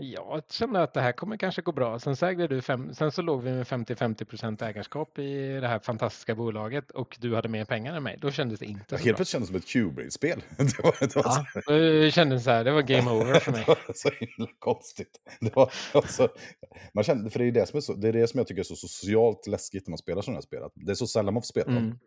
Jag kände att det här kommer kanske gå bra. Sen så, du fem, sen så låg vi med 50-50% ägarskap i det här fantastiska bolaget och du hade mer pengar än mig. Då kändes det inte så Helt bra. plötsligt kändes det som ett Q-Blade-spel. det var, det var så, Ja, det kändes så här, det var game over för mig. det var så himla konstigt. Det var, alltså, man kände, för det är det som, är så, det är det som jag tycker är så socialt läskigt när man spelar sådana här spel. Det är så sällan man får spela dem.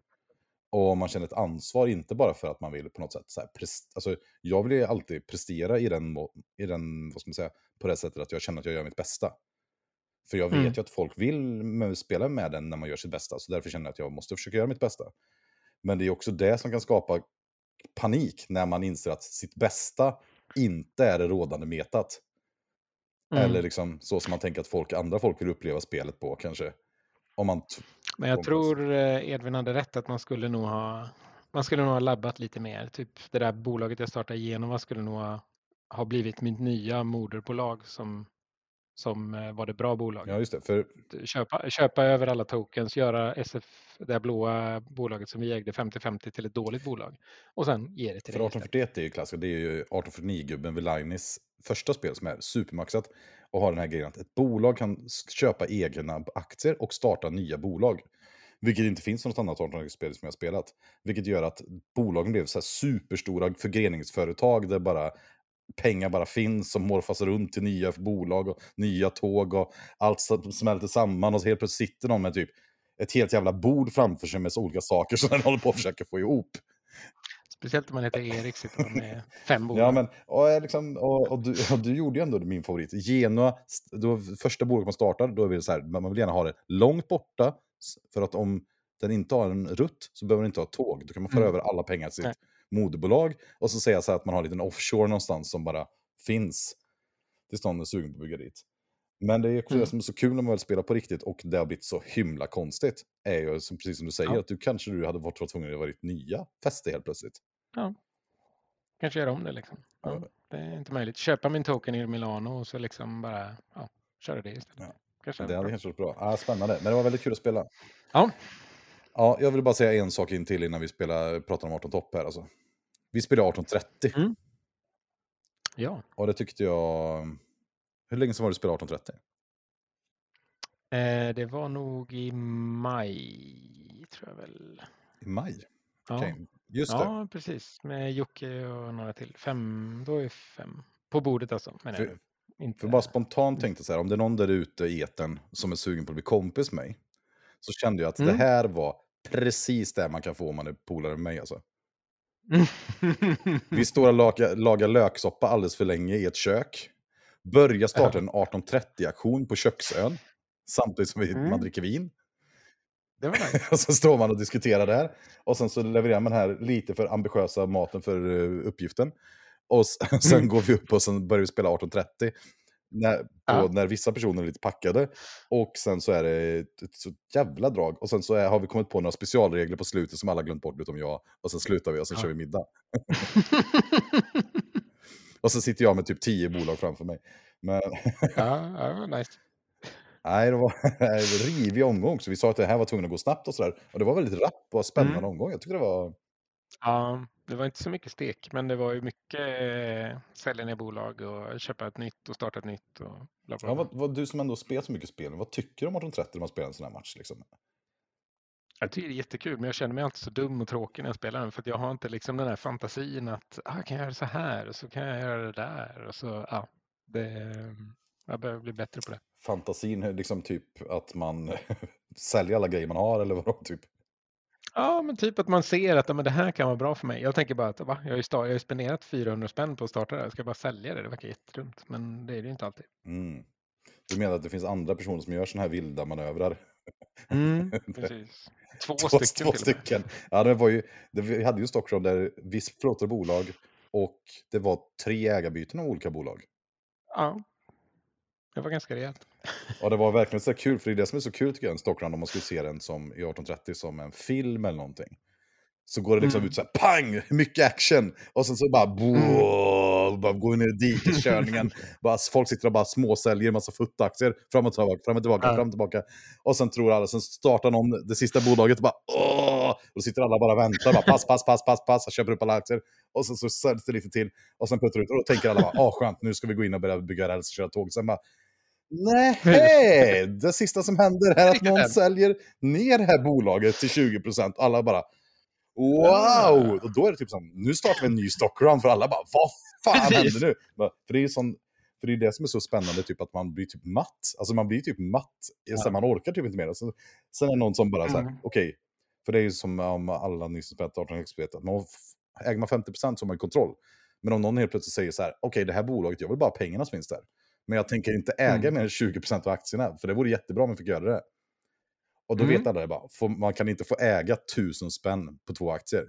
Mm. Och man känner ett ansvar, inte bara för att man vill på något sätt... Så här, alltså, jag vill ju alltid prestera i den, i den, vad ska man säga, på det sättet att jag känner att jag gör mitt bästa. För jag vet Mm. ju att folk vill spela med den när man gör sitt bästa, så därför känner jag att jag måste försöka göra mitt bästa. Men det är också det som kan skapa panik när man inser att sitt bästa inte är det rådande metat. Mm. Eller liksom så som man tänker att folk, andra folk vill uppleva spelet på kanske. Om man Men jag tror eh, Edvin hade rätt att man skulle nog ha man skulle nog ha labbat lite mer. Typ det där bolaget jag startade igenom skulle nog ha, ha blivit mitt nya moderbolag som, som eh, var det bra bolaget. ja, just det. För Köpa, köpa över alla tokens, göra SF, det här blåa bolaget som vi ägde 50-50 till ett dåligt bolag och sen ge det till För istället. 1841 är ju klassiskt. Det är ju 1849-gubben Velinis första spel som är supermaxat. Och har den här grejen att ett bolag kan köpa egna aktier och starta nya bolag. Vilket inte finns i något annat 1800-spel som jag har spelat. Vilket gör att bolagen blev så här superstora förgreningsföretag där bara pengar bara finns som morfas runt till nya bolag och nya tåg och allt som smälter samman och så helt plötsligt sitter någon med typ ett helt jävla bord framför sig med så olika saker som den håller på att försöka få ihop. Speciellt om man heter Erik, sitter man med fem bolag. Ja, men, och, eh, liksom, och, och, du, och du gjorde ju ändå min favorit. Genua, då, första bolaget man startar, då är det så här, man vill gärna ha det långt borta. För att om den inte har en rutt så behöver den inte ha tåg. Då kan man föra Mm. över alla pengar till Nej. sitt moderbolag. Och så säga så här att man har en liten offshore någonstans som bara finns. Tills någon är sugen på att bygga dit. Men det är också Mm. som är så kul när man väl spelar på riktigt och det har blivit så himla konstigt. Är ju, som, precis som du säger, Ja. att du kanske du hade varit tvungen att vara ditt nya fäste helt plötsligt. Kanske göra om det liksom. Ja, Ja. det är inte möjligt. Köpa min token i Milano och så liksom bara ja, köra det istället. Ja. Kanske Det hade kanske varit bra. Ah, spännande, men det var väldigt kul att spela. Ja. Ja, jag vill bara säga en sak in till innan vi spelar, pratar om 18 topp här. Alltså. Vi spelade 1830 Mm. Ja, och det tyckte jag... Hur länge sedan var det du spelade 1830? eh, det var nog i maj tror jag väl. I maj? Ja, Okej, just det. ja precis. Med Jocke och några till. Fem, då är fem. På bordet alltså. Men För- inte... För bara spontant tänkte jag så här, om det är någon där ute i etern som är sugen på att bli kompis med mig, så kände jag att det Mm. här var precis det man kan få om man är polare med mig. Alltså. Vi står och lagar, lagar löksoppa alldeles för länge i ett kök. Börjar starta en 1830-aktion på köksön. Samtidigt som vi, Mm. man dricker vin. Det var nice. Och så står man och diskuterar där. Och sen så levererar man här lite för ambitiösa maten för uh, uppgiften. Och sen Mm. går vi upp och sen börjar vi spela 1830. När, på, Ja. när vissa personer är lite packade. Och sen så är det ett, så jävla drag. Och sen så är, har vi kommit på några specialregler på slutet som alla glömt bort utom jag. Och sen slutar vi och sen Ja. kör vi middag. Och så sitter jag med typ tio bolag framför mig. Men ja, ja, det var nice. Nej, det var en rivig omgång. Så vi sa att det här var tvungen att gå snabbt och sådär. Och det var väldigt rapp och spännande Mm. omgång. Jag tyckte det var... Ja, det var inte så mycket stek, men det var ju mycket eh, sälja ner bolag och köpa ett nytt och starta ett nytt och bla bla. Ja, vad, vad, du som ändå spelar så mycket spel, vad tycker du om 1830 när man spelar en sån här match? Liksom? Jag tycker det är jättekul, men jag känner mig alltid så dum och tråkig när jag spelar den för att jag har inte liksom den här fantasin att ah, kan jag göra så här och så kan jag göra det där och så ja, det, jag behöver bli bättre på det. Fantasin, är liksom typ att man säljer alla grejer man har eller vadå? Typ? Ja, men typ att man ser att men det här kan vara bra för mig. Jag tänker bara att va? Jag, har ju sta- jag har ju spenderat 400 spänn på att starta det här. Ska jag bara sälja det? Det verkar jättedumt, men det är det ju inte alltid. Mm. Du menar att det finns andra personer som gör såna här vilda manövrar? Mm, precis. Två, Två, stycken. två stycken. Ja, det var ju, det, vi hade ju Stockholm där vi plåtade bolag och det var tre ägarbyten av olika bolag. Ja, det var ganska rejält. Ja, det var verkligen så kul, för det är det som är så kul tycker jag, en Stockholm om man skulle se den som i 1830 som en film eller någonting. Så går det liksom Mm. ut så här, pang, mycket action. Och sen så bara, boah, bara går vi ner i dikeskörningen. bara, folk sitter och bara småsäljer en massa futtaktier. Fram och tillbaka, fram och tillbaka, Ja. fram och tillbaka. Och sen tror alla, sen startar någon det sista bolaget och bara, åh! Och då sitter alla bara och väntar. Bara, pass, pass, pass, pass, pass. Jag köper upp alla aktier. Och sen så säljs det lite till. Och sen puttar ut. Och då tänker alla bara, skönt, nu ska vi gå in och börja bygga räls och köra tåg. Sen bara, Nej, det sista som händer är att någon säljer ner det här bolaget till 20 procent. Alla bara wow! Och då är det typ som, nu startar vi en ny stockrun för alla bara vad fan Precis. händer nu? För det är ju sån, för det är det som är så spännande, typ att man blir typ matt. Alltså man blir typ matt, så man orkar typ inte mer. Så, sen är det någon som bara så här, Mm. okej, för det är ju som om alla ni som spelat 18 vet att man äger man 50 procent så har man kontroll. Men om någon helt plötsligt säger så här, okej det här bolaget, jag vill bara pengarna som finns där. Men jag tänker inte äga Mm. mer än 20% av aktierna, för det vore jättebra om jag fick göra det. Och då Mm. vet alla det bara, får, man kan inte få äga tusen spänn på två aktier.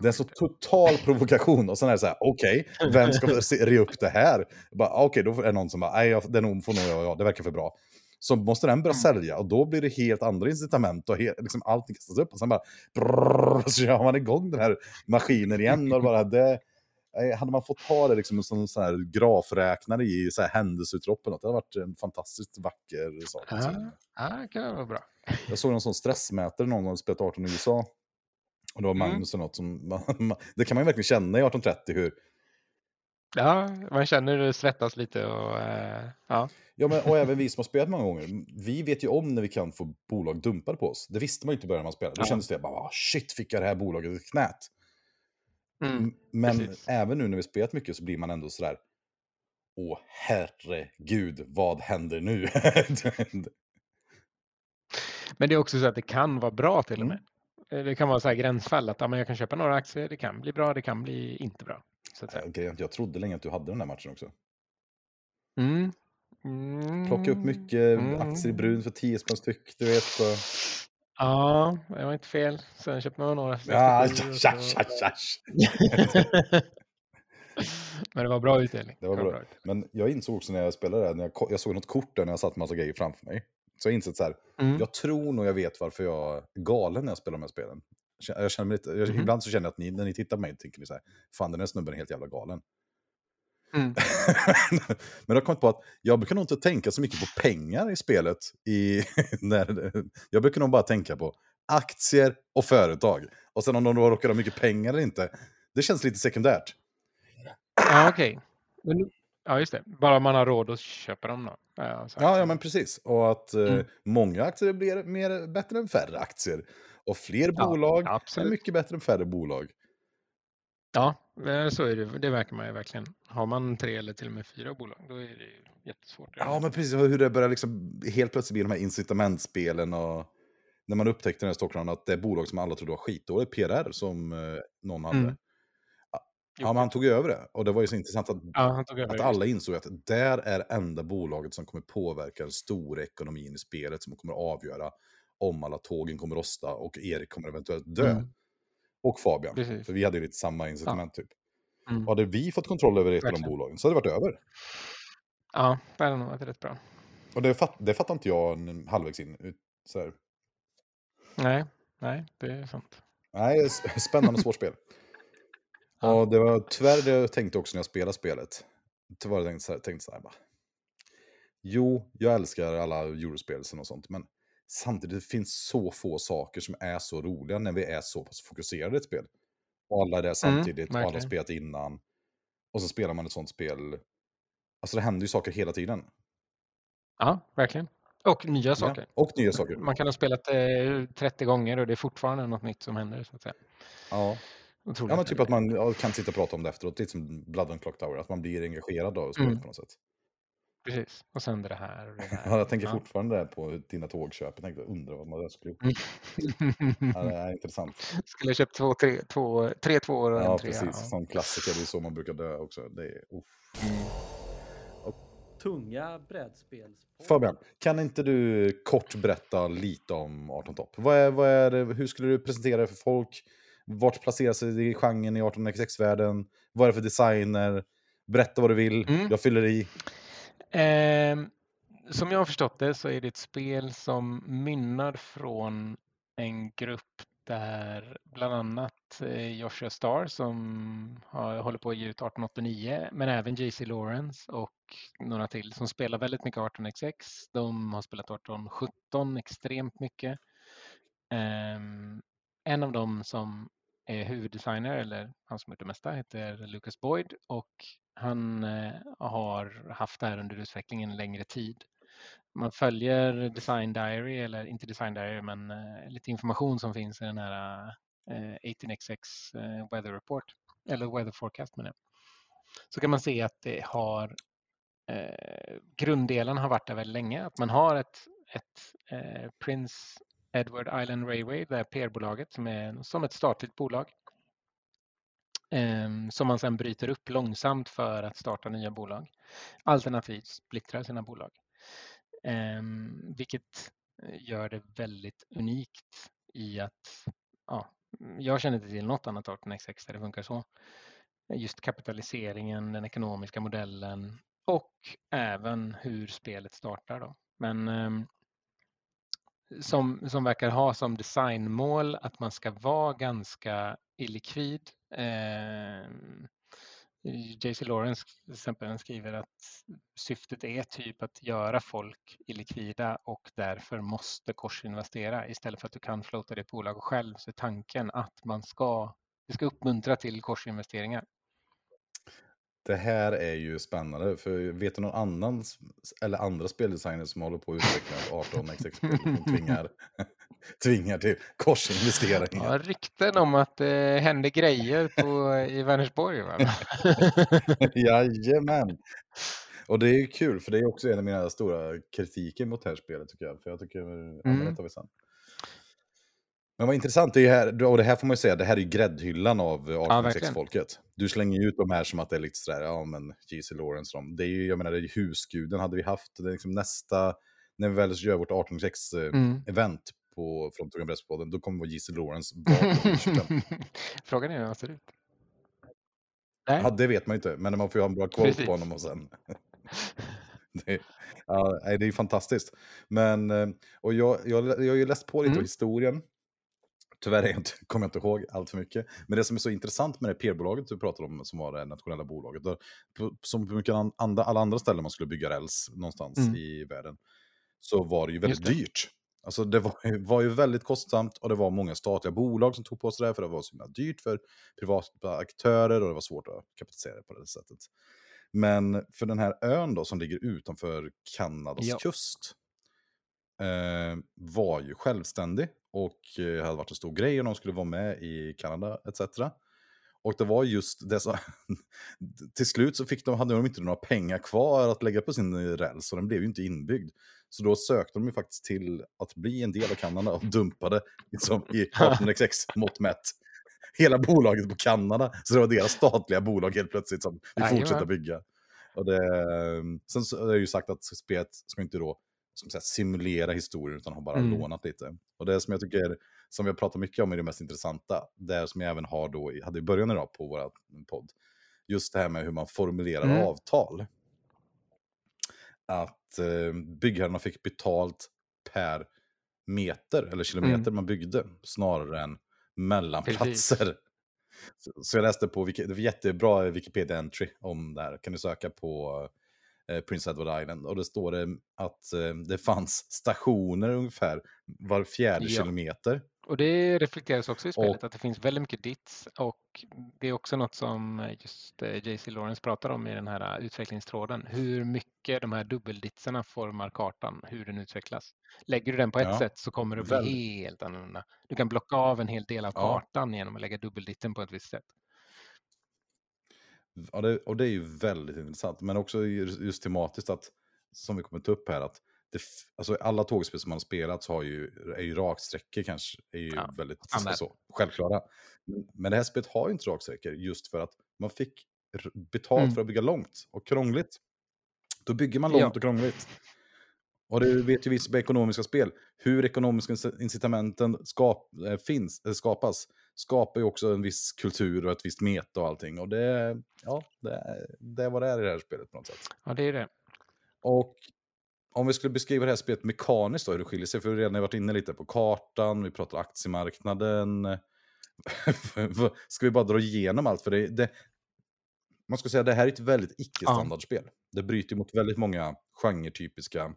Det är en så total provokation. Och sen är det så här, okej, vem ska se- re upp det här? Bara, Okej, då är det någon som bara, nej, nog- får nog jag, ja, det verkar för bra. Så måste den börja Mm. sälja och då blir det helt andra incitament och he, liksom allting kastas upp och sen bara brrrr, så kör man igång den här maskinen igen och bara det nej, hade man fått ha det liksom som sån här grafräknare i så här händelseutloppen, det hade varit en fantastiskt vacker sak. Ja, ja, det kan vara bra. Jag såg någon sån stressmätare någon gång spelat 18 i USA. Och det var Mm. Magnus och något som, man, det kan man ju verkligen känna i 1830 hur, Ja, man känner det svettas lite och eh, ja. ja men och även vi som har spelat många gånger, vi vet ju om när vi kan få bolag dumpade på oss. Det visste man ju inte i början när man spelade. Då Ja. kändes det bara, ah, shit fick jag det här bolaget i knät. Mm. Men precis. även nu när vi spelat mycket så blir man ändå sådär, åh herregud, vad händer nu? Men det är också så att det kan vara bra till och Mm. med. Eh, Det kan vara så här gränsfall att ja, men jag kan köpa några aktier, det kan bli bra, det kan bli inte bra. Så att säga. Okej, jag- jag trodde länge att du hade den där matchen också. Mm. Mm. Plocka upp mycket Mm. aktier i brun för 10 spänn styck, du vet. Och... Ja, det var inte fel. Sen köpte man några. Ja, 67 och tja, tja, tja. Men det var bra utdelning. Det var bra. Men jag insåg också när jag spelade det, när jag, jag såg något kort där när jag satt massa grejer framför mig. Så jag insåg så här, Mm. jag tror nog jag vet varför jag är galen när jag spelar de här spelen. Jag känner- lite, jag, Mhm. Ibland så känner jag att ni, när ni tittar på mig, tänker ni så här, fan den här snubben är helt jävla galen. Mm. Men jag har kommit på att jag brukar nog inte tänka så mycket på pengar i spelet. I, när, jag brukar nog bara tänka på aktier och företag. Och sen om de råkar ha mycket pengar eller inte, det känns lite sekundärt. Ja, okej. Men- Ja, just det. Bara man har råd att köpa dem då. Ja, Ja, ja men precis. Och att eh, Mm. många aktier blir mer, bättre än färre aktier. Och fler Ja, bolag är absolut. mycket bättre än färre bolag. Ja, eh, så är det. Det verkar man ju verkligen. Har man tre eller till och med fyra bolag, då är det ju jättesvårt. Ja, men precis. Hur det börjar liksom helt plötsligt bli de här incitamentspelen och när man upptäckte den här Stockholm att det är bolag som alla trodde var skitdåligt, PRR som eh, någon hade. Mm. Ja, men han tog över det. Och det var ju så intressant att, Ja, att alla insåg att där är enda bolaget som kommer påverka den stora ekonomin i spelet som kommer avgöra om alla tågen kommer rosta och Erik kommer eventuellt dö. Mm. Och Fabian. Precis. För vi hade ju lite samma incitament typ. Mm. Hade vi fått kontroll över ett av de bolagen så hade det varit över. Ja, det hade nog varit rätt bra. Och det, fatt, det fattar inte jag en halvvägs in. Så här. Nej, nej, det är sant. Nej, sp- spännande och svårt spel. Ja. Och det var tyvärr det jag tänkte också när jag spelade spelet. Tyvärr jag tänkte här, tänkte så här bara. Jo, jag älskar alla Eurospel och sånt, men samtidigt det finns så få saker som är så roliga när vi är så pass fokuserade i ett spel. Och alla är där samtidigt, och alla har spelat innan. Och så spelar man ett sånt spel. Alltså det händer ju saker hela tiden. Ja, verkligen. Och nya saker. Ja, och nya saker. Man kan ha spelat eh, 30 gånger och det är fortfarande något nytt som händer. Så att säga. Ja. Otroligt Ja, men typ att man kan sitta och prata om det efteråt, lite som Blood and Clock Tower, att man blir engagerad av spelet Mm. på något sätt. Precis. Och sen det här och det här. Ja, jag tänker Ja. fortfarande på dina tågköp, jag tänkte undra vad man skulle gjort. Mm. Ja, det är intressant. Skulle ha köpt två, tre, två, tre tvåor och Ja, en trea. precis. Som klassiker, det är så man brukar dö också. Det är, uff. Tunga brädspels... Fabian, kan inte du kort berätta lite om 18 topp? Vad är, vad är det, hur skulle du presentera det för folk? Vart placerar sig i genren i 18xx-världen? Vad är det för designer? Berätta vad du vill, Mm. jag fyller i. Eh, som jag har förstått det så är det ett spel som mynnar från en grupp där bland annat eh, Joshua Starr som har, håller på att ge ut 1889 men även JC Lawrence och några till som spelar väldigt mycket 18xx. De har spelat 1817 extremt mycket. Um, en av dem som är huvuddesigner, eller han som gjort det mesta, heter Lucas Boyd och han eh, har haft det här under utvecklingen en längre tid. Man följer Design Diary, eller inte Design Diary, men eh, lite information som finns i den här eh, 18xx eh, Weather Report, eller Weather Forecast med det. Så kan man se att det har eh, grunddelen har varit där väldigt länge, att man har ett, ett eh, Prince Edward Island Railway, det här PR-bolaget som är som ett statligt bolag. Ehm, som man sedan bryter upp långsamt för att starta nya bolag. Alternativt splittrar sina bolag. Ehm, vilket eh, gör det väldigt unikt i att ja, jag känner inte till något annat 18xx där det funkar så. Just kapitaliseringen, den ekonomiska modellen och även hur spelet startar. Då. Men ehm, som, som verkar ha som designmål att man ska vara ganska illikvid. Eh, JC Lawrence till exempel skriver att syftet är typ att göra folk illikvida och därför måste korsinvestera istället för att du kan floata ditt bolag själv så är tanken att man ska, det ska uppmuntra till korsinvesteringar. Det här är ju spännande, för vet du någon annan eller andra speldesigners som håller på att utveckla 18 XX-spel som tvingar, tvingar till korsinvesteringar? Ja, rykten om att det eh, händer grejer på, i Vänersborg va? Jajamän! Och det är ju kul, för det är också en av mina stora kritiker mot det här spelet tycker jag. För jag tycker, mm. ja, det tar vi sen. Men vad intressant, det är här, och det här får man ju säga, det här är ju gräddhyllan av 1806-folket. Ja, du slänger ut de här som att det är lite sådär, ja men J.C. Lawrence, de. det är ju, jag menar, det är husguden hade vi haft, det är liksom nästa, när vi väl gör vårt 1806-event mm. på från Tuggan då kommer vår J.C. Lawrence vara Frågan är hur han ser ut. Nej. Ja, det vet man ju inte, men man får ju ha en bra koll på honom och sen. det, ja, det är ju fantastiskt. Men, eh, och jag, jag, jag har ju läst på lite mm. historien Tyvärr är jag inte, kommer jag inte ihåg allt för mycket. Men det som är så intressant med det PR-bolaget du pratade om, som var det nationella bolaget, där, som på mycket andra, alla andra ställen man skulle bygga räls någonstans mm. i världen, så var det ju väldigt det. dyrt. Alltså det var, var, ju väldigt kostsamt och det var många statliga bolag som tog på sig det för det var så himla dyrt för privata aktörer och det var svårt att kapitalisera det på det sättet. Men för den här ön då som ligger utanför Kanadas ja. kust eh, var ju självständig och eh, hade varit en stor grej och de skulle vara med i Kanada etc. Och det var just det som... till slut så fick de, hade de inte några pengar kvar att lägga på sin räls och den blev ju inte inbyggd. Så då sökte de ju faktiskt till att bli en del av Kanada och dumpade liksom, i 18xx mått mätt hela bolaget på Kanada. Så det var deras statliga bolag helt plötsligt som vi fortsätter bygga. Och det, sen så är det ju sagt att spelet ska inte då som säga, simulera historien utan har bara mm. lånat lite. Och det som jag tycker, som vi har pratat mycket om är det mest intressanta, det som jag även har då, hade i början idag på vår podd, just det här med hur man formulerar mm. avtal. Att eh, byggherrarna fick betalt per meter eller kilometer mm. man byggde snarare än mellanplatser. Så, så jag läste på, det var jättebra Wikipedia-entry om det här. Kan du söka på Prince Edward Island. Och det står det att eh, det fanns stationer ungefär var fjärde ja. kilometer. Och det reflekteras också i spelet och, att det finns väldigt mycket dits och det är också något som just eh, JC Lawrence pratar om i den här utvecklingstråden. Hur mycket de här dubbelditserna formar kartan, hur den utvecklas. Lägger du den på ett ja, sätt så kommer det bli helt annorlunda. Du kan blocka av en hel del av kartan ja. genom att lägga dubbelditten på ett visst sätt. Ja, det, och det är ju väldigt intressant. Men också just tematiskt att, som vi kommer ta upp här, att det, alltså alla tågspel som man har spelat så har ju, är ju raksträckor kanske är ju ja, väldigt så, självklara. Men det här spelet har ju inte raksträckor just för att man fick betalt mm. för att bygga långt och krångligt. Då bygger man långt ja. och krångligt. Och det vet ju vi som ekonomiska spel, hur ekonomiska incitamenten skap, äh, finns, äh, skapas skapar ju också en viss kultur och ett visst meta och allting. Och det, ja, det, det är vad det är i det här spelet på något sätt. Ja, det är det. Och om vi skulle beskriva det här spelet mekaniskt då, hur det skiljer sig, för vi har redan varit inne lite på kartan, vi pratar aktiemarknaden. ska vi bara dra igenom allt? För det, det, man ska säga att det här är ett väldigt icke-standardspel. Ja. Det bryter mot väldigt många genretypiska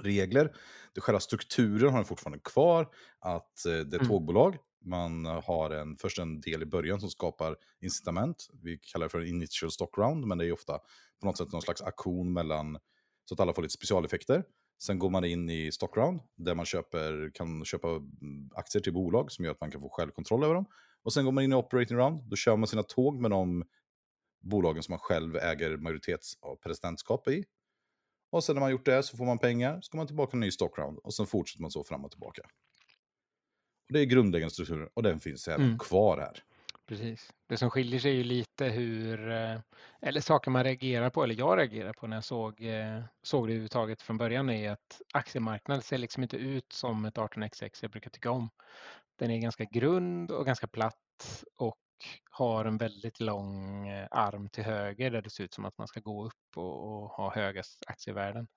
regler. Det, själva strukturen har den fortfarande kvar, att eh, det är mm. tågbolag, man har en, först en del i början som skapar incitament. Vi kallar det för en initial stock round, men det är ofta på något sätt någon slags aktion mellan, så att alla får lite specialeffekter. Sen går man in i stock round, där man köper, kan köpa mm, aktier till bolag som gör att man kan få självkontroll över dem. Och sen går man in i operating round, då kör man sina tåg med de bolagen som man själv äger majoritets av presidentskap i. Och sen när man gjort det så får man pengar, så går man tillbaka till en ny stock round och sen fortsätter man så fram och tillbaka. Och det är grundläggande strukturen och den finns även mm. kvar här. Precis. Det som skiljer sig är ju lite hur, eh, eller saker man reagerar på, eller jag reagerar på när jag såg, eh, såg det överhuvudtaget från början är att aktiemarknaden ser liksom inte ut som ett 18xx jag brukar tycka om. Den är ganska grund och ganska platt och har en väldigt lång eh, arm till höger där det ser ut som att man ska gå upp och, och ha höga aktievärden.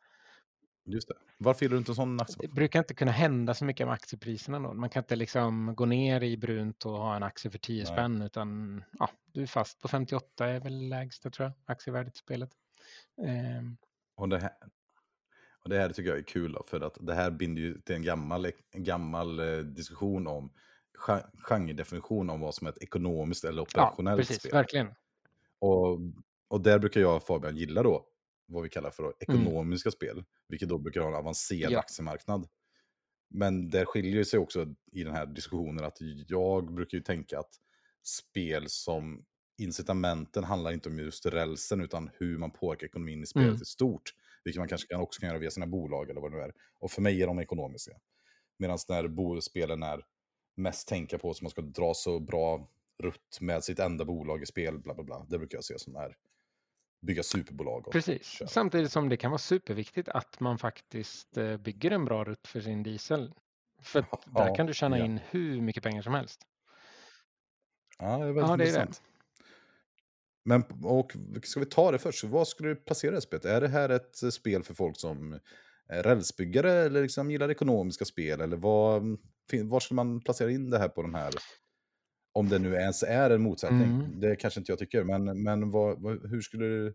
Just det. Varför gillar du inte en sån aktie? Det brukar inte kunna hända så mycket med aktiepriserna. Då. Man kan inte liksom gå ner i brunt och ha en aktie för 10 spänn utan ja, du är fast på 58 är väl lägsta tror jag, aktievärdet i spelet. Um. Och, det här, och det här tycker jag är kul då, för att det här binder ju till en gammal, en gammal eh, diskussion om genredefinition om vad som är ett ekonomiskt eller operationellt ja, precis, spel. Verkligen. Och, och där brukar jag och Fabian gilla då vad vi kallar för mm. ekonomiska mm. spel, vilket då brukar ha en avancerad ja. aktiemarknad. Men det skiljer sig också i den här diskussionen att jag brukar ju tänka att spel som incitamenten handlar inte om just rälsen utan hur man påverkar ekonomin i spelet mm. i stort. Vilket man kanske också kan göra via sina bolag eller vad det nu är. Och för mig är de ekonomiska. Medan när spelen är mest tänka på som man ska dra så bra rutt med sitt enda bolag i spel, bla bla bla. Det brukar jag se som är bygga superbolag. Precis, köra. samtidigt som det kan vara superviktigt att man faktiskt eh, bygger en bra rutt för sin diesel. För ja, där kan du tjäna ja. in hur mycket pengar som helst. Ja, det är väldigt ja, det intressant. Är det. Men och, ska vi ta det först? Vad skulle du placera det spelet? Är det här ett eh, spel för folk som är rälsbyggare eller liksom gillar ekonomiska spel? Eller vad, var skulle man placera in det här på de här om det nu ens är en motsättning. Mm. Det kanske inte jag tycker, men, men vad, vad, hur skulle du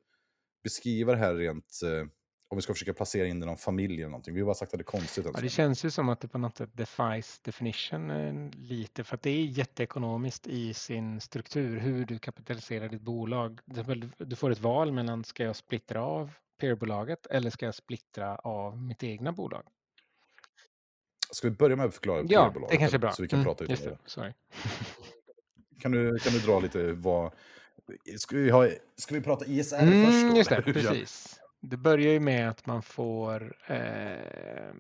beskriva det här rent, eh, om vi ska försöka placera in det i någon familj eller någonting? Vi har bara sagt att det är konstigt. Ja, det känns ju som att det på något sätt defies definition eh, lite, för att det är jätteekonomiskt i sin struktur, hur du kapitaliserar ditt bolag. Du får ett val mellan, ska jag splittra av peerbolaget eller ska jag splittra av mitt egna bolag? Ska vi börja med att förklara ja, peerbolaget? Ja, det kanske är bra. Så vi kan mm, prata om det. Sorry. Kan du, kan du dra lite vad... Ska vi, ha, ska vi prata ISR mm, först? Då, just det, precis. Det börjar ju med att man får... Eh,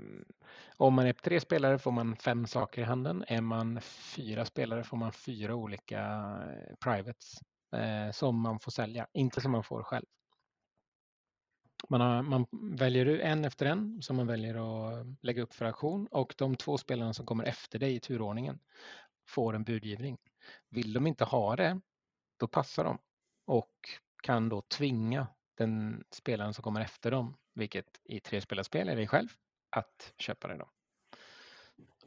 om man är tre spelare får man fem saker i handen. Är man fyra spelare får man fyra olika eh, privates eh, som man får sälja, inte som man får själv. Man, har, man väljer en efter en som man väljer att lägga upp för auktion och de två spelarna som kommer efter dig i turordningen får en budgivning. Vill de inte ha det, då passar de och kan då tvinga den spelaren som kommer efter dem, vilket i trespelarspel är dig själv, att köpa det. Då.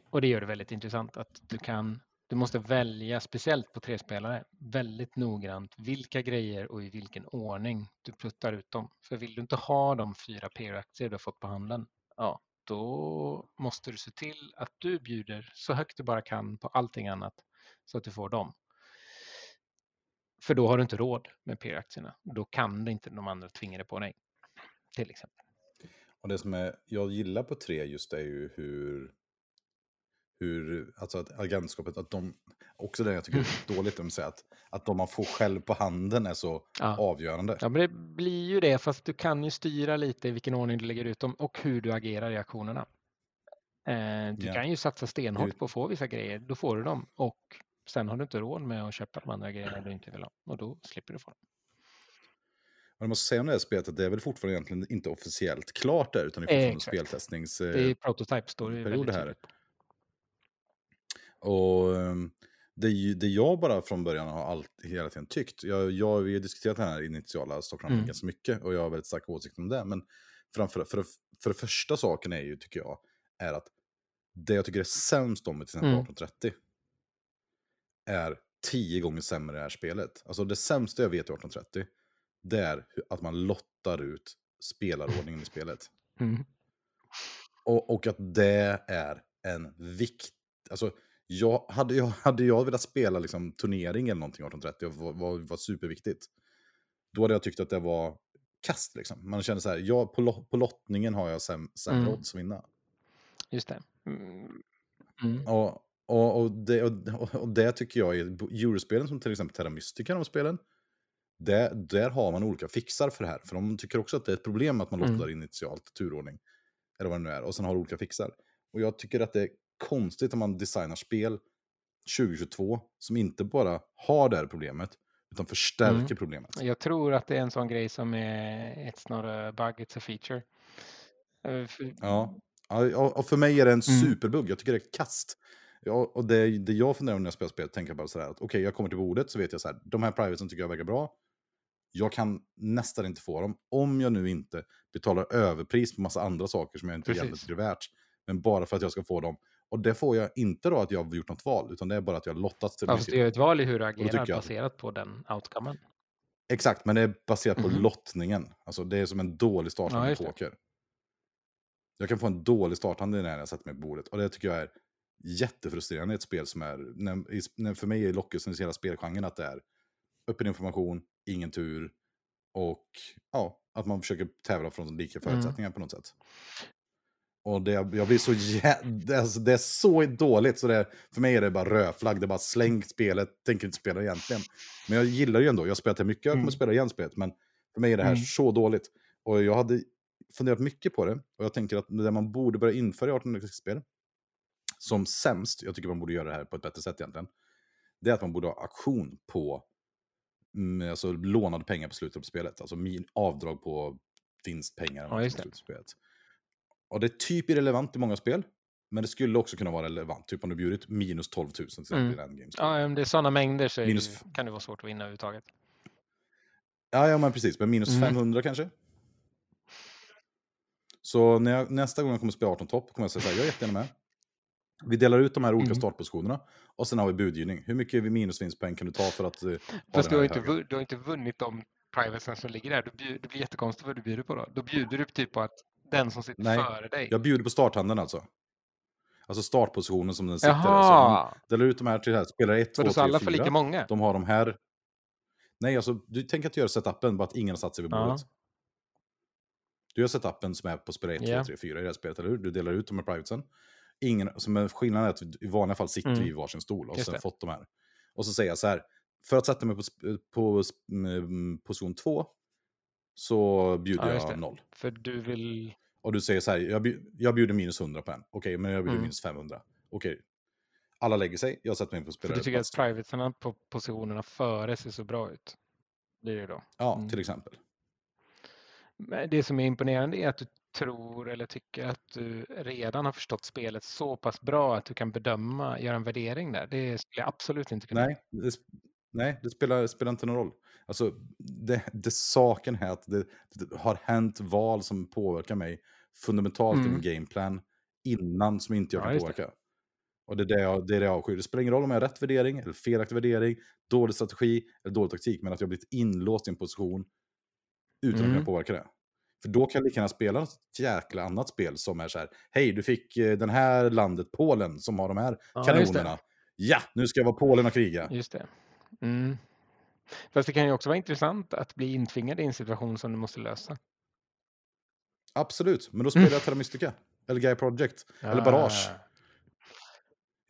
Och det gör det väldigt intressant att du kan du måste välja, speciellt på tre spelare, väldigt noggrant vilka grejer och i vilken ordning du pluttar ut dem. För vill du inte ha de fyra PR-aktier du har fått på handen, ja, då måste du se till att du bjuder så högt du bara kan på allting annat så att du får dem. För då har du inte råd med peer-aktierna. Då kan det inte de andra tvinga det på dig. Till exempel. Och det som är, jag gillar på tre just är ju hur, hur alltså att agentskapet, att de, också det jag tycker är dåligt, de säger att, att de man får själv på handen är så ja. avgörande. Ja, men det blir ju det, fast du kan ju styra lite i vilken ordning du lägger ut dem och hur du agerar i aktionerna. Eh, du ja. kan ju satsa stenhårt på att få vissa grejer, då får du dem. Och Sen har du inte råd med att köpa de andra grejerna du inte vill ha och då slipper du få dem. Jag måste säga om det här spelet att det är väl fortfarande egentligen inte officiellt klart där utan det är fortfarande Exakt. speltestnings... Det är prototype står det väldigt här. Och ehm, det, det jag bara från början har alltid, hela tiden tyckt, jag, jag, vi har diskuterat den här initiala Stockholm mm. ganska mycket och jag har väldigt starka åsikter om det, men framför, för, för det första saken är ju, tycker jag, är att det jag tycker är sämst om med till exempel Mm. 1830 är tio gånger sämre i det här spelet. Alltså det sämsta jag vet i 1830, det är att man lottar ut spelarordningen i spelet. Mm. Och, och att det är en vikt... Alltså, jag, hade, jag, hade jag velat spela liksom, turnering eller någonting 1830 och var, var, var superviktigt, då hade jag tyckt att det var kast. Liksom. Man kände så här, ja, på, på lottningen har jag säm, sämre Mm. odds att vinna. Just det. Mm. Och, och, och, det, och, och det tycker jag är Eurospelen som till exempel Terra Mystica, de spelen, där, där har man olika fixar för det här. För de tycker också att det är ett problem att man Mm. lottar initialt turordning. Eller vad det nu är. Och sen har olika fixar. Och jag tycker att det är konstigt att man designar spel 2022 som inte bara har det här problemet, utan förstärker Mm. problemet. Jag tror att det är en sån grej som är It's not a bug, it's a feature. Eh, Ja. Ja, och och för mig är det en Mm. superbugg. Jag tycker det är kast. Ja, och det, det jag funderar på när jag spelar spel, tänker bara sådär att okej, jag kommer till bordet så vet jag så här, de här privatesen tycker jag verkar bra. Jag kan nästan inte få dem om jag nu inte betalar överpris på massa andra saker som jag inte egentligen tycker är värt. Men bara för att jag ska få dem. Och det får jag inte då att jag har gjort något val, utan det är bara att jag har lottats till Ja, fast du gör ett val i hur du agerar baserat på den outcomen. Exakt, men det är baserat på Mhm. lottningen. Alltså det är som en dålig starthand Ja, i poker. Jag kan få en dålig starthand när jag sätter mig på bordet. Och det tycker jag är jättefrustrerande i ett spel som är... När, för mig är lockelsen i hela spelgenren att det är öppen information, ingen tur och ja, att man försöker tävla från lika Mm. förutsättningar på något sätt. Och det, jag blir så jä- det, är, alltså, det är så dåligt så det, för mig är det bara rödflagg. Det är bara släng spelet, tänker inte spela egentligen. Men jag gillar det ju ändå. Jag har spelat det mycket, jag kommer Mm. spela igen spelet. Men för mig är det här Mm. så dåligt. Och jag hade funderat mycket på det. Och jag tänker att det man borde börja införa i 1800-spel, som sämst, jag tycker man borde göra det här på ett bättre sätt egentligen, det är att man borde ha auktion på mm, alltså, lånade pengar på slutet på spelet. Alltså min, avdrag på vinstpengar Ja, på det. slutet på spelet. Och det är typ irrelevant i många spel. Men det skulle också kunna vara relevant. Typ om du bjudit minus 12 000 till exempel Mm. i. Ja, om det är sådana mängder så Minus kan det vara svårt att vinna överhuvudtaget. Ja, ja, men precis. Men minus Mm. 500 kanske. Så när jag, nästa gång jag kommer spela 18 topp kommer jag säga så här, jag är jättegärna med. Vi delar ut de här olika Mm. startpositionerna och sen har vi budgivning. Hur mycket minusvinstpoäng kan du ta för att... ha Fast du har, inte, du har inte vunnit de privatesen som ligger där. Du bjud, det blir jättekonstigt vad du bjuder på då. Då bjuder du typ på att den som sitter Nej, före dig. Jag bjuder på starthanden alltså. Alltså startpositionen som den sitter. Jaha! delar ut de här till här, spelare 1, 2, Vadå, 3, så alla 4. får lika många? De har de här. Nej, alltså du tänker att göra setupen, bara att ingen har satt sig vid bordet. Du gör setupen som är på spelare 1, 2, Ja. 3, 4 i det här spelet, eller hur? Du delar ut de här privatesen. Ingen, som är skillnaden är att vi- i vanliga fall sitter Mm. vi i varsin stol och Just sen det. fått de här. Och så säger jag så här, för att sätta mig på, på mm, position 2 så bjuder Ja, jag noll. För du vill... Och du säger så här, jag, bjud, jag bjuder minus 100 på en. Okej, men jag bjuder Mm. minus 500. Okej. Alla lägger sig, jag sätter mig på För spelare du tycker att två. privatesarna på positionerna före ser så bra ut. Det är det då. Ja, Mm. till exempel. Det som är imponerande är att du tror eller tycker att du redan har förstått spelet så pass bra att du kan bedöma, göra en värdering där. Det skulle jag absolut inte kunna. Nej, det, nej, det spelar, spelar inte någon roll. Alltså, det, det saken är att det, det har hänt val som påverkar mig fundamentalt i Mm. min gameplan innan som inte jag Ja, kan det. påverka. Och det är det, jag, det är det jag avskyr. Det spelar ingen roll om jag har rätt värdering eller felaktig värdering, dålig strategi eller dålig taktik, men att jag har blivit inlåst i en position utan att Mm. kunna påverka det. För då kan jag lika gärna spela något jäkla annat spel som är så här, hej, du fick eh, den här landet, Polen, som har de här Ja, kanonerna. Ja, nu ska jag vara Polen och kriga. Just det. Mm. Fast det kan ju också vara intressant att bli intvingad i en situation som du måste lösa. Absolut, men då spelar jag Terra Mystica. Eller Gaia Project. Eller Barrage.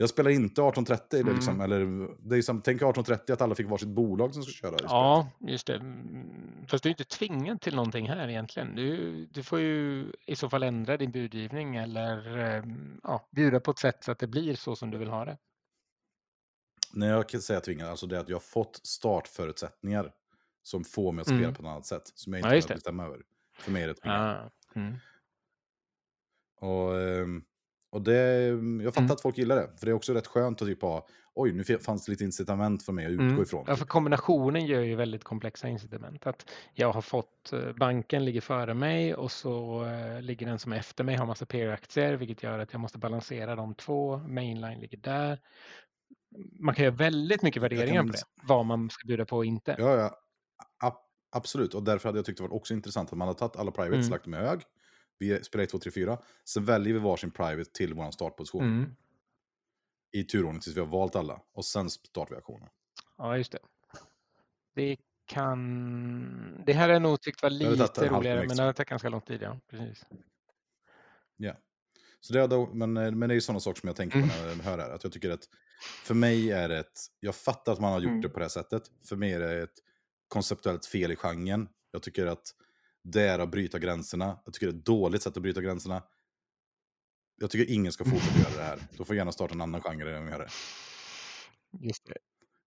Jag spelar inte 1830. Eller, Mm. liksom, eller, det är som, tänk 1830 att alla fick varsitt bolag som ska köra. Ja, just det. Mm, Fast du är inte tvingad till någonting här egentligen. Du, du får ju i så fall ändra din budgivning eller eh, ja, bjuda på ett sätt så att det blir så som du vill ha det. När jag kan säga tvingad, alltså det är att jag har fått startförutsättningar som får mig att spela Mm. på ett annat sätt. Som jag Ja, inte just kan bestämma över. För mig är det tvingande. Ah. Mm. Och, ehm, Och det, jag fattar Mm. att folk gillar det, för det är också rätt skönt att typ ha, oj, nu fanns det lite incitament för mig att utgå Mm. ifrån. Ja, för kombinationen gör ju väldigt komplexa incitament. Att jag har fått, eh, banken ligger före mig och så eh, ligger den som är efter mig har massa peer-aktier, vilket gör att jag måste balansera de två. Mainline ligger där. Man kan göra väldigt mycket värderingar kan- på det, vad man ska bjuda på och inte. Ja, ja. Absolut, och därför hade jag tyckt det var också intressant att man har tagit alla privates, Mm. lagt dem i hög. Vi spelar 1, 2, 3, 4. Sen väljer vi varsin private till vår startposition. Mm. I turordning tills vi har valt alla. Och sen startar vi aktionen. Ja, just det. Det kan... Det här jag nog tyckt var lite roligare, men det har tagit ganska lång tid. Ja. Precis. Ja. Så det är då, men, eh, men det är ju sådana saker som jag tänker på Mm. när jag hör det här. Att jag tycker att för mig är det ett, jag fattar att man har gjort Mm. det på det här sättet. För mig är det ett konceptuellt fel i genren. Jag tycker att det är att bryta gränserna. Jag tycker det är ett dåligt sätt att bryta gränserna. Jag tycker ingen ska fortsätta göra det här. Då får gärna starta en annan genre än de gör det. Just det.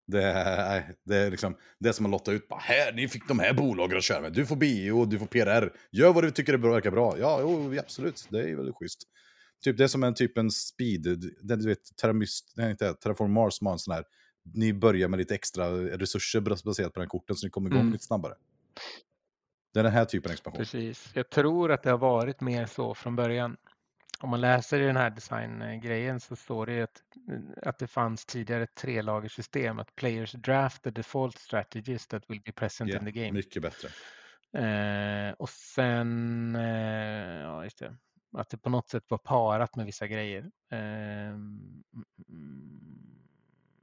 Det är, det är liksom, det är som att lotta ut, bara här, ni fick de här bolagen att köra med. Du får bio, du får PRR. Gör vad du tycker är bra, verkar bra. Ja, jo, absolut, det är väl schysst. Typ, det är som en typ en speed, den, du vet, Terramist, nej, inte, Terraform Mars som har en sån här, ni börjar med lite extra resurser baserat på den korten så ni kommer igång Mm. lite snabbare. Det är den här typen av expansion. Precis. Jag tror att det har varit mer så från början. Om man läser i den här designgrejen så står det att, att det fanns tidigare ett trelagersystem. Att players draft the default strategies that will be present Ja, in the game. mycket bättre. Eh, och sen, eh, ja just det, att det på något sätt var parat med vissa grejer. Eh,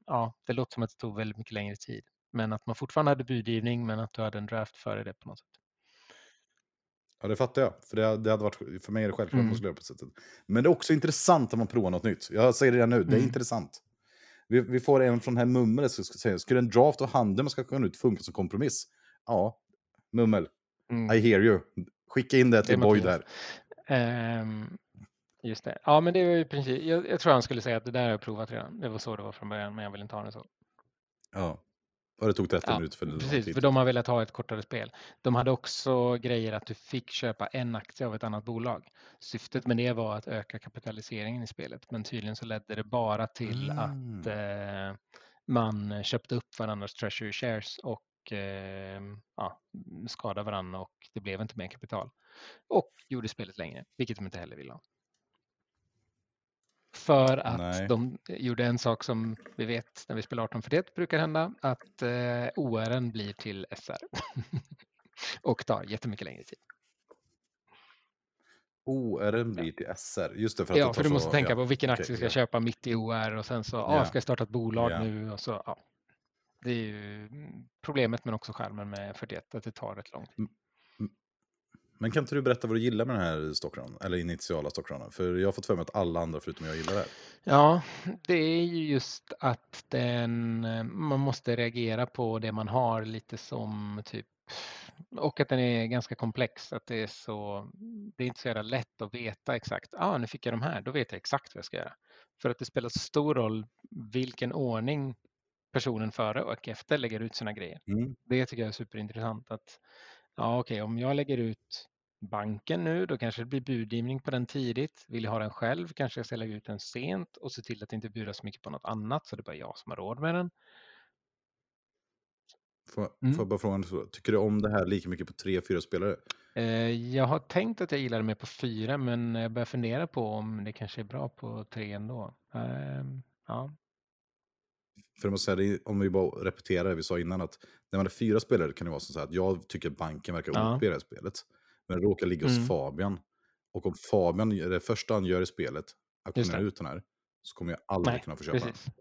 ja, det låter som att det tog väldigt mycket längre tid. Men att man fortfarande hade budgivning men att du hade en draft före det på något sätt. Ja, det fattar jag. För det, det hade varit, för mig är det självklart att Mm. man skulle göra på sättet. Men det är också intressant att man provar något nytt. Jag säger det redan nu, det är Mm. intressant. Vi, vi får en från den här Mummel som säga, skulle en draft och handel man ska kunna ut funka som kompromiss? Ja, Mummel, Mm. I hear you. Skicka in det till Det är Boy Mattias. där. Ehm, just det. Ja, men det var ju princip. Jag, jag tror han skulle säga att det där har jag provat redan. Det var så det var från början, men jag vill inte ha det så. Ja. Och det tog 30 Ja, minuter för lång Precis, tid. för de har velat ha ett kortare spel. De hade också grejer att du fick köpa en aktie av ett annat bolag. Syftet med det var att öka kapitaliseringen i spelet, men tydligen så ledde det bara till Mm. att eh, man köpte upp varandras treasury shares och eh, ja, skadade varandra och det blev inte mer kapital. Och gjorde spelet längre, vilket de inte heller ville ha. För att Nej. de gjorde en sak som vi vet när vi spelar 1841 brukar hända, att eh, ORen blir till SR. och tar jättemycket längre tid. ORen blir till SR. Just det, för att Ja, det för du måste så, tänka ja. på vilken aktie ska jag ja. köpa mitt i OR och sen så, ja, Ja. ska jag starta ett bolag Ja. nu och så, ja. Det är ju mm, problemet men också skärmen med 41, att det tar rätt lång tid. Men kan inte du berätta vad du gillar med den här stockrunnen? Eller initiala stockrunnen? För jag har fått för mig att alla andra förutom jag gillar det här. Ja, det är ju just att den, eh, man måste reagera på det man har lite som typ och att den är ganska komplex. Att det är så, det är inte så jävla lätt att veta exakt. Ja, ah, nu fick jag de här, då vet jag exakt vad jag ska göra. För att det spelar så stor roll vilken ordning personen före och efter lägger ut sina grejer. Mm. Det tycker jag är superintressant. Att, ja, okej, om jag lägger ut banken nu, då kanske det blir budgivning på den tidigt. Vill jag ha den själv kanske jag ska lägga ut den sent och se till att inte bjuda så mycket på något annat så det är bara jag som har råd med den. Får, Mm. får jag bara fråga? Tycker du om det här lika mycket på tre, fyra spelare? Eh, Jag har tänkt att jag gillar det mer på fyra, men jag börjar fundera på om det kanske är bra på tre ändå. Ehm, Ja, För jag måste säga, om vi bara repeterar det vi sa innan, att när man är fyra spelare kan det vara så att jag tycker banken verkar Ja. OP i spelet. Men råkar ligga hos Mm. Fabian. Och om Fabian, det första han gör i spelet, auktionerar det. ut den här, så kommer jag aldrig nej, kunna få köpa precis. den.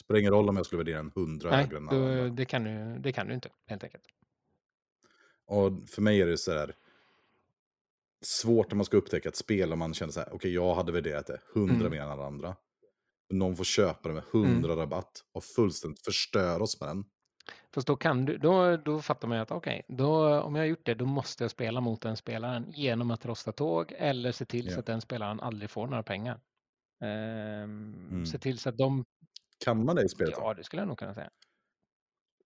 Spelar ingen roll om jag skulle värdera den hundra Nej, högre än då, det, kan du, det kan du inte helt enkelt. Och för mig är det så här svårt när man ska upptäcka ett spel och man känner så här, okej jag hade värderat det 100 Mm. mer än alla andra. Någon får köpa det med 100 rabatt och fullständigt förstöra oss med den. Fast då, kan du, då, då fattar man ju att okej, då, om jag har gjort det, då måste jag spela mot den spelaren genom att rosta tåg eller se till så Ja. att den spelaren aldrig får några pengar. Ehm, Mm. Se till så att de, Kan man det i spelet? ja det skulle jag nog kunna säga.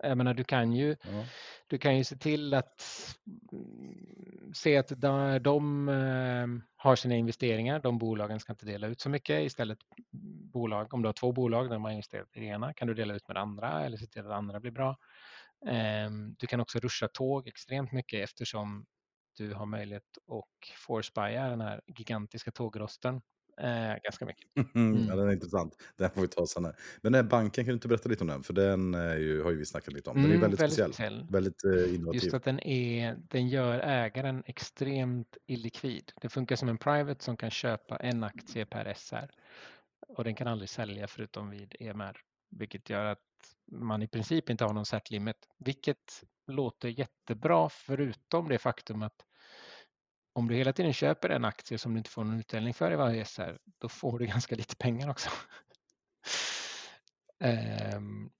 Jag menar, du kan ju, Ja. du kan ju se till att mm, se att de, de eh, har sina investeringar. De bolagen ska inte dela ut så mycket. Istället bolag, om du har två bolag där man har investerat i det ena kan du dela ut med det andra eller se till att det andra blir bra. Ehm, Du kan också ruscha tåg extremt mycket eftersom du har möjlighet att force-buya den här gigantiska tågrosten eh, ganska mycket. Mm. Ja, den är intressant. Den får vi ta sen. Här. Men den här banken, kan du inte berätta lite om den? För den är ju, har ju vi snackat lite om. Den är Mm, väldigt, väldigt speciell. speciell. Väldigt eh, innovativ. Just att den, är, den gör ägaren extremt illikvid. Det funkar som en private som kan köpa en aktie per SR. Och den kan aldrig sälja förutom vid EMR. Vilket gör att man i princip inte har någon set limit. Vilket låter jättebra förutom det faktum att om du hela tiden köper en aktie som du inte får någon utdelning för i varje SR, då får du ganska lite pengar också. Ehm,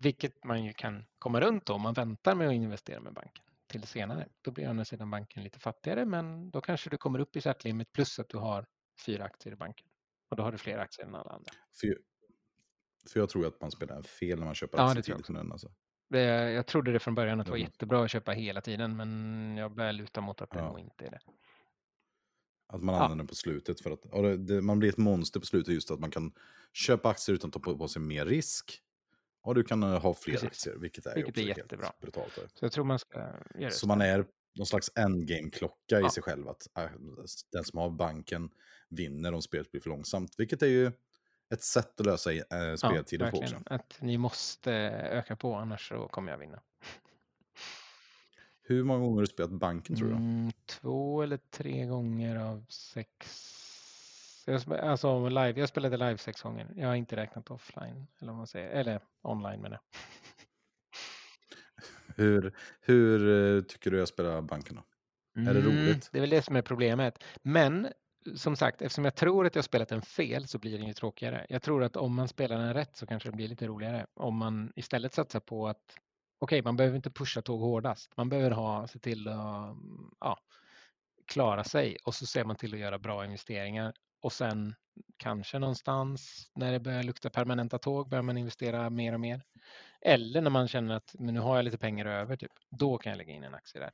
vilket man ju kan komma runt om man väntar med att investera med banken till senare. Då blir å andra sidan banken lite fattigare, men då kanske du kommer upp i set limit plus att du har fyra aktier i banken. Och då har du fler aktier än alla andra. För, för jag tror att man spelar fel när man köper Ja, aktier jag tidigt. Alltså. Jag trodde det från början att det var Mm. jättebra att köpa hela tiden, men jag börjar luta mot att det Ja. nog inte är det. Att man Ja. använder den på slutet. För att, det, det, man blir ett monster på slutet just att man kan köpa aktier utan att ta på, på sig mer risk. Och du kan eh, ha fler Precis. aktier, vilket är Vilket är helt jättebra. brutalt. då. Så jag tror man ska göra det. Så man är någon slags endgame-klocka i Ja. sig själv. Att äh, den som har banken vinner om spelet blir för långsamt. Vilket är ju ett sätt att lösa äh, speltiden på också. Att ni måste öka på, annars så kommer jag vinna. Hur många gånger har du spelat banken tror du? Mm, två eller tre gånger av sex. Jag, alltså live, jag spelade live sex gånger. Jag har inte räknat offline. Eller, man säger. eller online menar jag. Hur, hur eh, tycker du jag spelar banken då? Är det roligt? Mm, Det är väl det som är problemet. Men som sagt, eftersom jag tror att jag spelat den fel så blir den ju tråkigare. Jag tror att om man spelar den rätt så kanske det blir lite roligare. Om man istället satsar på att okej, man behöver inte pusha tåg hårdast. Man behöver ha, se till att ja, klara sig och så ser man till att göra bra investeringar. Och sen kanske någonstans när det börjar lukta permanenta tåg börjar man investera mer och mer. Eller när man känner att men nu har jag lite pengar över, typ, då kan jag lägga in en aktie där.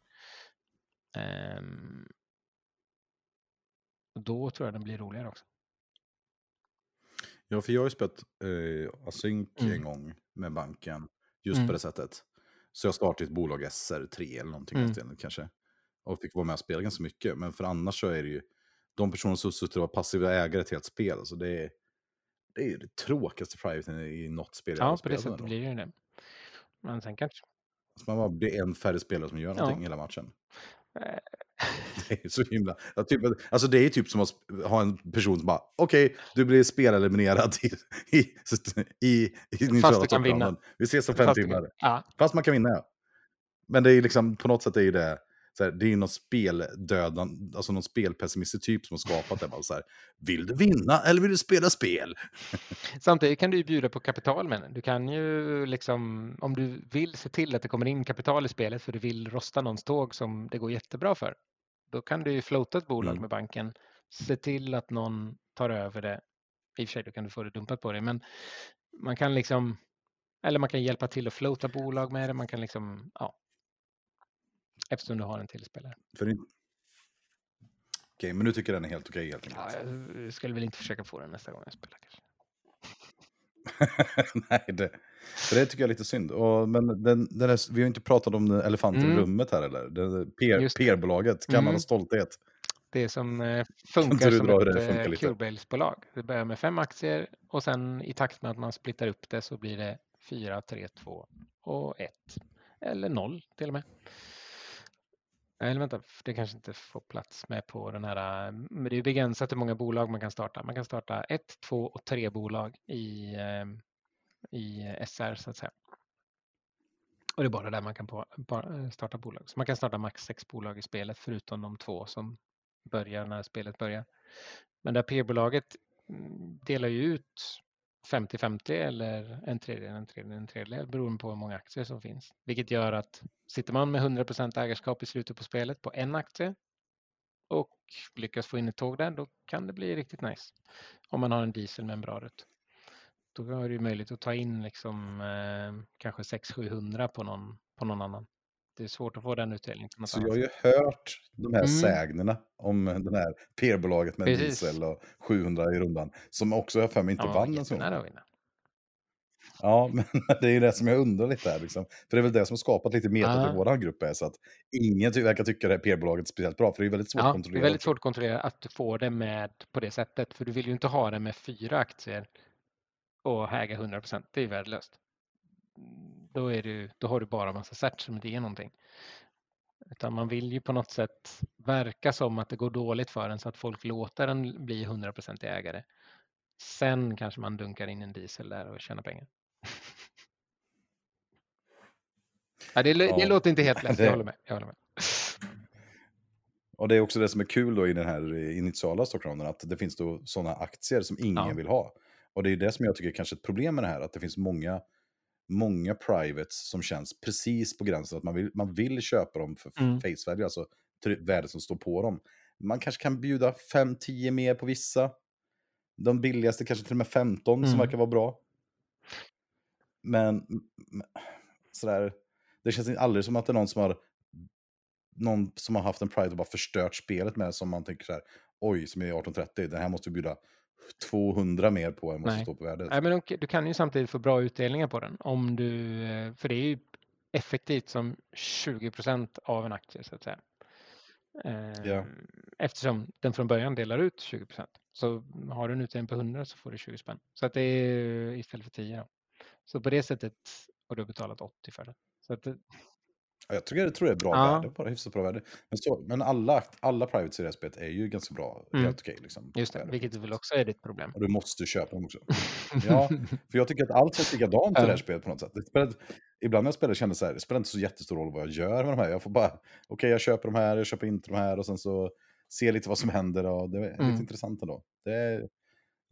Um, då tror jag den blir roligare också. Ja, för jag har ju spelat eh, Async Mm. en gång med banken. Just Mm. på det sättet. Så jag startade ett bolag SR3 eller någonting Mm. mm. kanske. Och fick vara med och spela ganska mycket. Men för annars så är det ju de personer som suttit och varit passiva ägare till ett spel. Alltså det, är, det är ju det tråkigaste private i något spel jag Ja, på det sättet blir det ju det. Men sen kanske... Så man bara blir en färre spelare som gör Ja. någonting hela matchen. Eh, Det är så himla... Typ, alltså det är typ som att ha en person som bara, okej, du blir speleliminerad i, i, i, i Fast du kan vinna. Vi ses om fem fast timmar. Ja, Fast man kan vinna, ja. Men det är liksom, på något sätt är det, så här, det är ju någon speldödan, alltså någon spelpessimistisk typ som har skapat det. Bara så här, vill du vinna eller vill du spela spel? Samtidigt kan du ju bjuda på kapital med den. Du kan ju liksom, om du vill se till att det kommer in kapital i spelet för du vill rosta någons tåg som det går jättebra för. Då kan du ju floata ett bolag Mm. med banken, se till att någon tar över det. I och för sig, då kan du få det dumpat på dig, men man kan liksom, eller man kan hjälpa till att floata bolag med det. Man kan liksom, ja. Eftersom du har en till spelare. För. Okej, men nu tycker den är helt okej helt Ja, enkelt. jag skulle väl inte försöka få den nästa gång jag spelar kanske. Nej, det, det tycker jag är lite synd. Och, men den, den är, vi har inte pratat om elefanten Mm. i rummet här eller? PR. PR-bolaget, kan man Mm. stolthet? Det som eh, funkar du som ett det funkar eh? Cubase-bolag. Det börjar med fem aktier och sen i takt med att man splittar upp det så blir det fyra, tre, två och ett. Eller noll till och med. Eller vänta, det kanske inte får plats med på den här. Mm, men det är begränsat hur många bolag man kan starta. Man kan starta ett, två och tre bolag i, ehm, i SR så att säga. Och det är bara där man kan på, eh, starta bolag. Så man kan starta max sex bolag i spelet förutom de två som börjar när spelet börjar. Men det här P-bolaget mm, delar ju ut 50-50 eller en tredjedel, en tredjedel, en tredjedel beroende på hur många aktier som finns. Vilket gör att sitter man med 100% ägarskap i slutet på spelet på en aktie och lyckas få in ett tåg där, då kan det bli riktigt nice. Om man har en diesel med en bra rutt. då har du möjlighet att ta in liksom, eh, kanske 600-700 på någon, på någon annan. Det är svårt att få den utdelningen. Så jag har ju hört de här Mm. sägnerna om den här PR-bolaget med Precis. diesel och 700 i rundan. Som också jag för mig inte Ja, vann en sån. att. Ja, men det är ju det som jag undrar lite här. Liksom. För det är väl det som har skapat lite meta till vår grupp är så att ingen verkar tycka det här PR-bolaget speciellt bra. För det är väldigt svårt att Ja, det kontrollera. är väldigt svårt att kontrollera att du får det med på det sättet. För du vill ju inte ha det med fyra aktier och äga 100% Det är ju värdelöst. Då, är du, då har du bara massa cert som inte är någonting. Utan man vill ju på något sätt verka som att det går dåligt för en så att folk låter den bli 100% ägare. Sen kanske man dunkar in en diesel där och tjänar pengar. Ja, det, det Ja, låter inte helt lätt, det- jag håller med. Jag håller med. Och det är också det som är kul då i den här initiala stockrounden, att det finns då sådana aktier som ingen Ja. vill ha. Och det är det som jag tycker är kanske ett problem med det här, att det finns många, många privates som känns precis på gränsen att man vill, man vill köpa dem för Mm. face value, alltså värdet som står på dem. Man kanske kan bjuda 5-10 mer på vissa. De billigaste kanske till och med 15 som Mm. verkar vara bra. Men sådär, det känns aldrig som att det är någon som har någon som har haft en Pride och bara förstört spelet med som man tänker så här, oj, som är 1830, den här måste vi bjuda 200 mer på än vad som står på värdet. Nej, men du- du kan ju samtidigt få bra utdelningar på den. Om du, eh, för det är ju effektivt som 20% av en aktie så att säga. Eh, Ja. Eftersom den från början delar ut 20% Så har du en utdelning på 100 så får du 20 spänn. Så att det är istället för 10. Då. Så på det sättet har du betalat 80 för det. Så att det, Jag tycker, jag tror det är bra Ja. värde på det, hyfsat bra värde. Men, så, men alla, alla här spelet är ju ganska bra, Mm. helt okej. liksom, just det, vilket väl också är ditt problem. Och du måste köpa dem också. Ja, för jag tycker att allt känns likadant i det här spelet på något sätt. Spelar, ibland när jag spelar känner så här, det spelar inte så jättestor roll vad jag gör med de här. Jag får bara, okej jag köper de här, jag köper inte de här och sen så ser lite vad som händer och det är Mm. lite intressant ändå. Det är,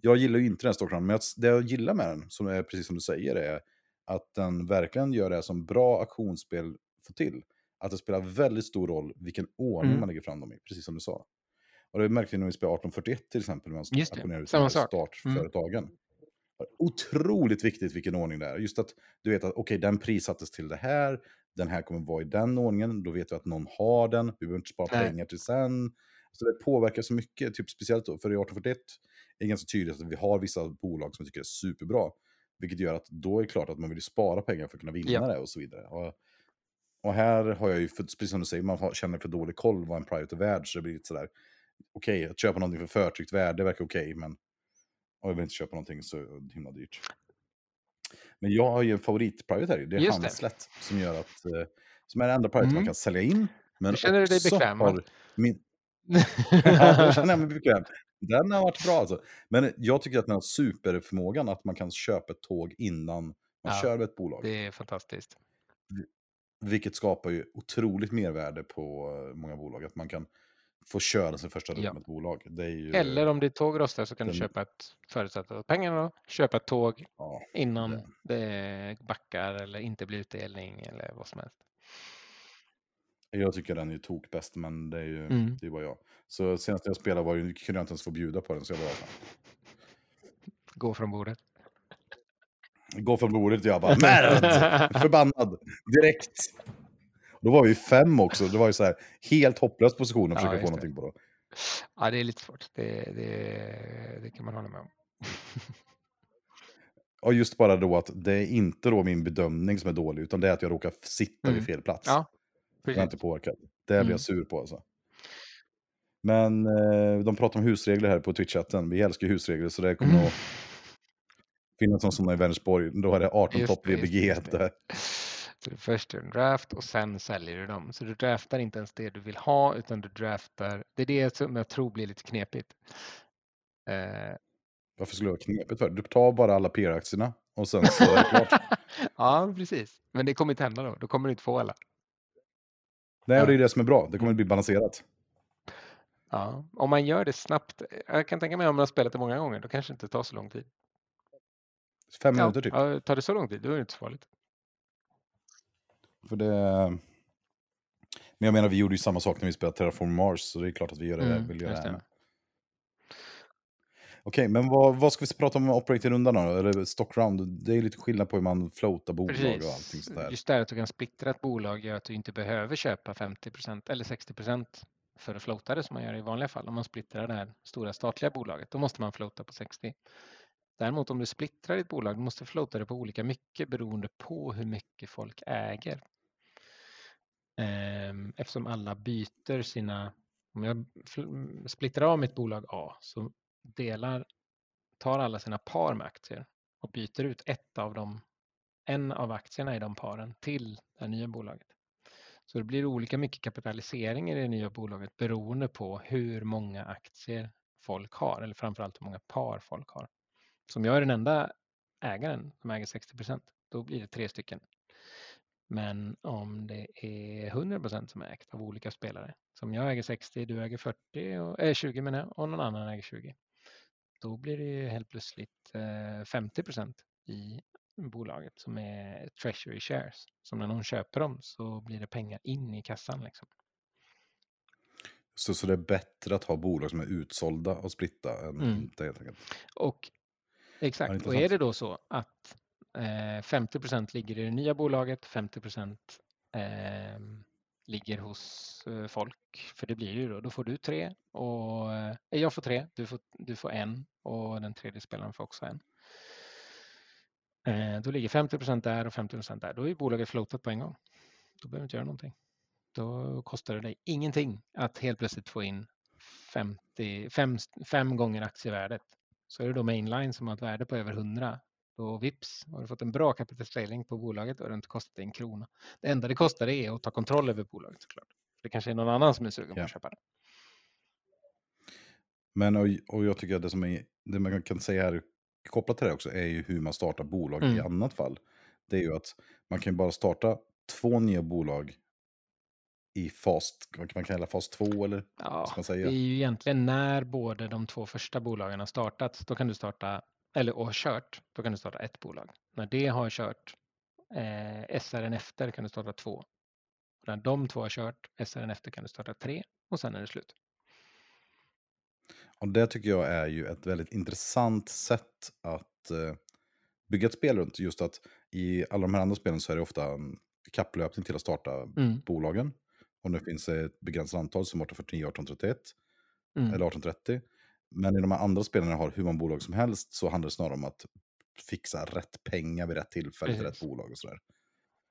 jag gillar ju inte den här men jag, det jag gillar med den, som är precis som du säger, är att den verkligen gör det som bra auktionsspel får till. Att det spelar väldigt stor roll vilken ordning Mm. man lägger fram dem i, precis som du sa. Och det är märkligt när vi spelar 1841 till exempel, när man auktionerar ut sak. Mm. startföretagen. Otroligt viktigt vilken ordning det är. Just att du vet att okej, den prissattes till det här, den här kommer vara i den ordningen, då vet vi att någon har den, vi behöver inte spara Nej. pengar till sen. Så det påverkar så mycket, typ speciellt då, för i 1841 är det ganska tydligt att vi har vissa bolag som vi tycker är superbra. Vilket gör att då är det klart att man vill spara pengar för att kunna vinna Ja. det och så vidare. Och, och här har jag ju, för, precis som du säger, man känner för dålig koll vad en private är värd, så det blir lite sådär, okej, att köpa någonting för förtryckt värde verkar okej, men och jag vill inte köpa någonting så himla dyrt. Men jag har ju en favorit-private här, det är Just det. Hanslet, som gör att, eh, som är den enda private Mm. man kan sälja in. Men Du känner dig också bekväm, har min, ja, känner jag mig bekväm. Den har varit bra alltså. Men jag tycker att den har superförmågan att man kan köpa ett tåg innan man Ja, kör med ett bolag. det är fantastiskt. Vilket skapar ju otroligt mervärde på eh, många bolag. Att man kan få köra sin första runda Ja. med ett bolag. Ju, Eller om ditt tåg rostar så kan du den- köpa ett, förutsatt att pengarna köpa ett tåg ja, innan det- det backar eller inte blir utdelning eller vad som helst. Jag tycker den är tok bäst, men det är ju Mm. det är bara jag. Så senast jag spelade var ju, kunde jag inte ens få bjuda på den, så jag bara Gå från bordet. Gå från bordet och jag bara märd! Förbannad! Direkt! Då var vi fem också, det var ju så här helt hopplös position att Ja, försöka få någonting på. Då. Ja, det är lite svårt. Det, det, det kan man hålla med om. Och just bara då att det är inte då min bedömning som är dålig, utan det är att jag råkar sitta Mm. vid fel plats. Ja, Jag är inte påverkad. Det blir Mm. jag sur på alltså. Men eh, de pratar om husregler här på Twitch-chatten. Vi älskar husregler, så det kommer Mm. att finnas någon sån i Vänersborg. Då är det 18 Just topp VBG. just det. där. Så du först gör en draft och sen säljer du dem. Så du draftar inte ens det du vill ha utan du draftar. Det är det som jag tror blir lite knepigt. Eh, Varför skulle det vara knepigt för? Du tar bara alla PR-aktierna och sen så är det klart. ja, precis. Men det kommer inte hända då. Då kommer du inte få alla. Nej, och det är det som är bra. Det kommer att bli balanserat. Ja, om man gör det snabbt. Jag kan tänka mig om man har spelat det många gånger. Då kanske det inte tar så lång tid. Fem Ja, minuter typ. ja, tar det så lång tid, då är det inte så farligt. För det... Men jag menar, vi gjorde ju samma sak när vi spelade Terraform Mars, så det är klart att vi gör det, Mm, vill göra det här med. Okej, men vad, vad ska vi prata om med operating-rundan då? Eller stockround? Det är lite skillnad på hur man floatar bolag och allting Precis. sådär. Just det här att du kan splittra ett bolag gör att du inte behöver köpa 50% eller 60% för att floata det som man gör i vanliga fall. Om man splittrar det här stora statliga bolaget, då måste man floata på 60. Däremot om du splittrar ditt bolag, du måste floata det på olika mycket beroende på hur mycket folk äger. Ehm, eftersom alla byter sina, om jag mm, splittrar av mitt bolag A så delar, tar alla sina par med aktier och byter ut ett av dem, en av aktierna i de paren till det nya bolaget. Så det blir olika mycket kapitalisering i det nya bolaget beroende på hur många aktier folk har, eller framförallt hur många par folk har. Så om jag är den enda ägaren som äger 60% då blir det tre stycken. Men om det är 100% som är ägt av olika spelare, som jag äger 60, du äger 40, och, äh, 20 menar jag, och någon annan äger 20. Då blir det ju helt plötsligt eh, 50% i bolaget som är treasury shares. Som när någon köper dem så blir det pengar in i kassan. Liksom. Så, så det är bättre att ha bolag som är utsålda och splitta än Mm. inte helt enkelt. Och exakt, och är det då så att eh, 50% ligger i det nya bolaget, 50 eh, ligger hos eh, folk, för det blir ju då, då får du tre och eh, jag får tre, du får, du får en och den tredje spelaren får också en. Eh, då ligger 50% där och 50% där, då är bolaget floatat på en gång. Då behöver du inte göra någonting. Då kostar det dig ingenting att helt plötsligt få in 50, fem, fem gånger aktievärdet. Så är det då mainline som har ett värde på över 100. Då vips har du fått en bra kapitalisering på bolaget och det har inte kostat en krona. Det enda det kostar är att ta kontroll över bolaget såklart. Det kanske är någon annan som är sugen på Ja. att köpa det. Men och, och jag tycker att det som är, det man kan säga här kopplat till det också är ju hur man startar bolag i Mm. annat fall. Det är ju att man kan bara starta två nya bolag i fas, vad man kalla fas 2 eller Ja, man det säga? är ju egentligen när både de två första bolagen har startat, då kan du starta, eller och kört, då kan du starta ett bolag. När det har kört eh, SRN efter kan du starta två. Och när de två har kört SRN efter kan du starta tre och sen är det slut. Och det tycker jag är ju ett väldigt intressant sätt att eh, bygga ett spel runt. Just att i alla de här andra spelen så är det ofta en kapplöpning till att starta Mm. bolagen. Och nu finns det ett begränsat antal som 1849 1831 Mm. eller 1830. Men i de här andra när har hur många bolag som helst så handlar det snarare om att fixa rätt pengar vid rätt tillfälle till rätt bolag och sådär.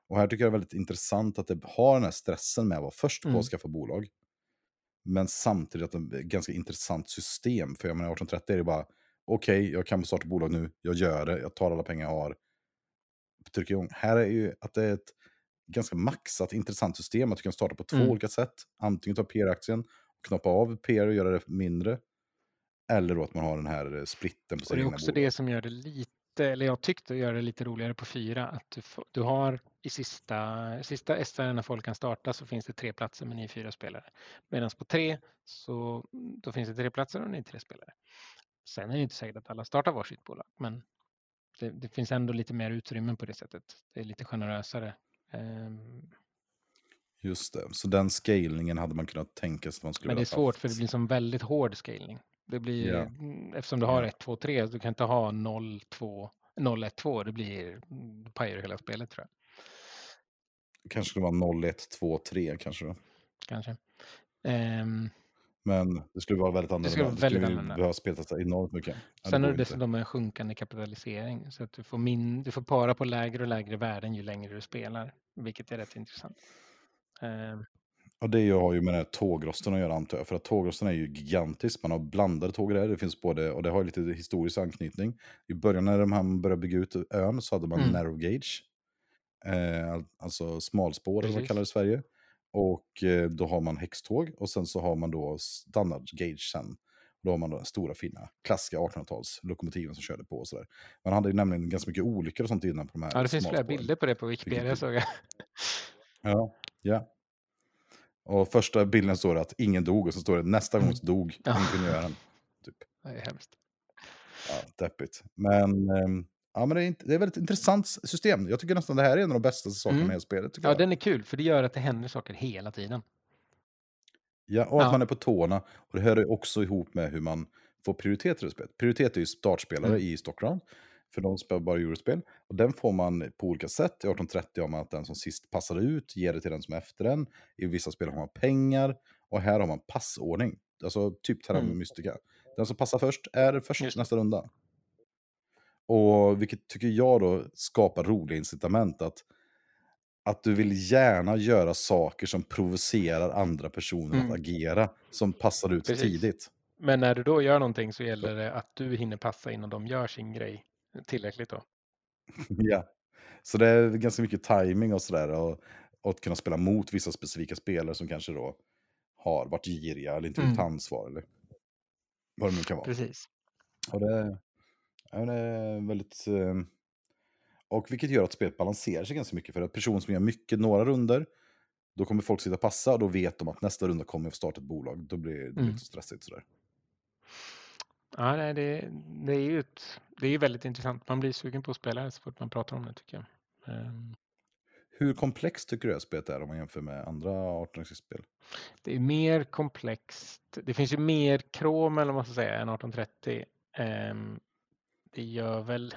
Och här tycker jag det är väldigt intressant att det har den här stressen med att vara först på Mm. att skaffa bolag. Men samtidigt att det är ett ganska intressant system. För jag menar 1830 är det bara, okej, jag kan starta bolag nu, jag gör det, jag tar alla pengar jag har. Trycker igång. Här är ju att det är ett ganska maxat intressant system. Att du kan starta på två Mm. olika sätt. Antingen ta PR-aktien, knoppa av PR och göra det mindre. Eller då att man har den här eh, splitten på sina det är också bolag. det som gör det lite, eller jag tyckte gör det lite roligare på fyra, att du, får, du har i sista, sista SR när folk kan starta så finns det tre platser med ni är fyra spelare. Medan på tre så då finns det tre platser och ni är tre spelare. Sen är det inte säkert att alla startar varsitt bolag, men det, det finns ändå lite mer utrymme på det sättet. Det är lite generösare. Ehm, Just det, så den scalingen hade man kunnat tänka sig att man skulle Men det är svårt för det blir som väldigt hård scaling. Det blir, Ja. mm, Eftersom du har Ja. 1, 2, 3, du kan inte ha 0, 2, 0, 1, 2. Det blir, mm, pajar hela spelet tror jag. kanske skulle vara 0, 1, 2, 3 kanske. Då. Kanske. Ehm, Men det skulle vara väldigt annorlunda. skulle vara Det väldigt skulle ju annorlunda. behöva speltesta enormt mycket. Ja, sen är det dessutom en sjunkande kapitalisering. Så att du får, min, du får para på lägre och lägre värden ju längre du spelar. Vilket är rätt intressant. Ehm, Och det har ju med den här tågrosten att göra antar jag. För att tågrosten är ju gigantisk. Man har blandade tåg där. Det finns både, och det har lite historisk anknytning. I början när de här började bygga ut ön så hade man Mm. narrow gauge. Eh, al- alltså smalspår eller vad man kallar det i Sverige. Och eh, då har man häxtåg och sen så har man då standard gauge sen. Då har man då den stora fina klassiska 1800-tals lokomotiven som körde på och sådär. Man hade ju nämligen ganska mycket olyckor och sånt innan på de här ja, det finns flera bilder på det på Wikipedia såg jag. Ja, ja. Och första bilden står det att ingen dog och så står det nästa gång så dog ingenjören. Typ. Det är hemskt. Ja, deppigt. Men, ehm, ja, men det, är, inte- det är ett väldigt intressant system. Jag tycker nästan det här är en av de bästa sakerna Mm. med spelet. Ja, jag. den är kul för det gör att det händer saker hela tiden. ja, och att ja. man är på tårna. Och det hör också ihop med hur man få prioritet i spelet. Prioritet är ju startspelare Mm. i Stockround, för de spelar bara Eurospel. Och den får man på olika sätt. I 1830 har man att den som sist passade ut ger det till den som är efter den. I vissa spel har man pengar. Och här har man passordning. Alltså typ Terra Mm. Mystica. Den som passar först är först Just nästa runda. Och vilket tycker jag då skapar roliga incitament att, att du vill gärna göra saker som provocerar andra personer Mm. att agera, som passar ut Precis. tidigt. Men när du då gör någonting så gäller det att du hinner passa innan de gör sin grej tillräckligt då. ja. Så det är ganska mycket timing och sådär. Och, och att kunna spela mot vissa specifika spelare som kanske då har varit giriga eller inte vill ta Mm. ansvar. Eller vad det nu kan vara. Precis. Och det, ja, är väldigt... eh, Och vilket gör att spelet balanserar sig ganska mycket. För att person som gör mycket några runder då kommer folk sitta och passa och då vet de att nästa runda kommer få starta ett bolag. Då blir det Mm. så stressigt sådär. Ja, nej, det, det är ju ett, det är väldigt intressant. Man blir sugen på att spela så fort man pratar om det tycker jag. Ehm, Hur komplext tycker du här spelet är om man jämför med andra 18-spel? Det är mer komplext. Det finns ju mer krom eller vad man ska säga än 1830. Ehm, Det gör väl...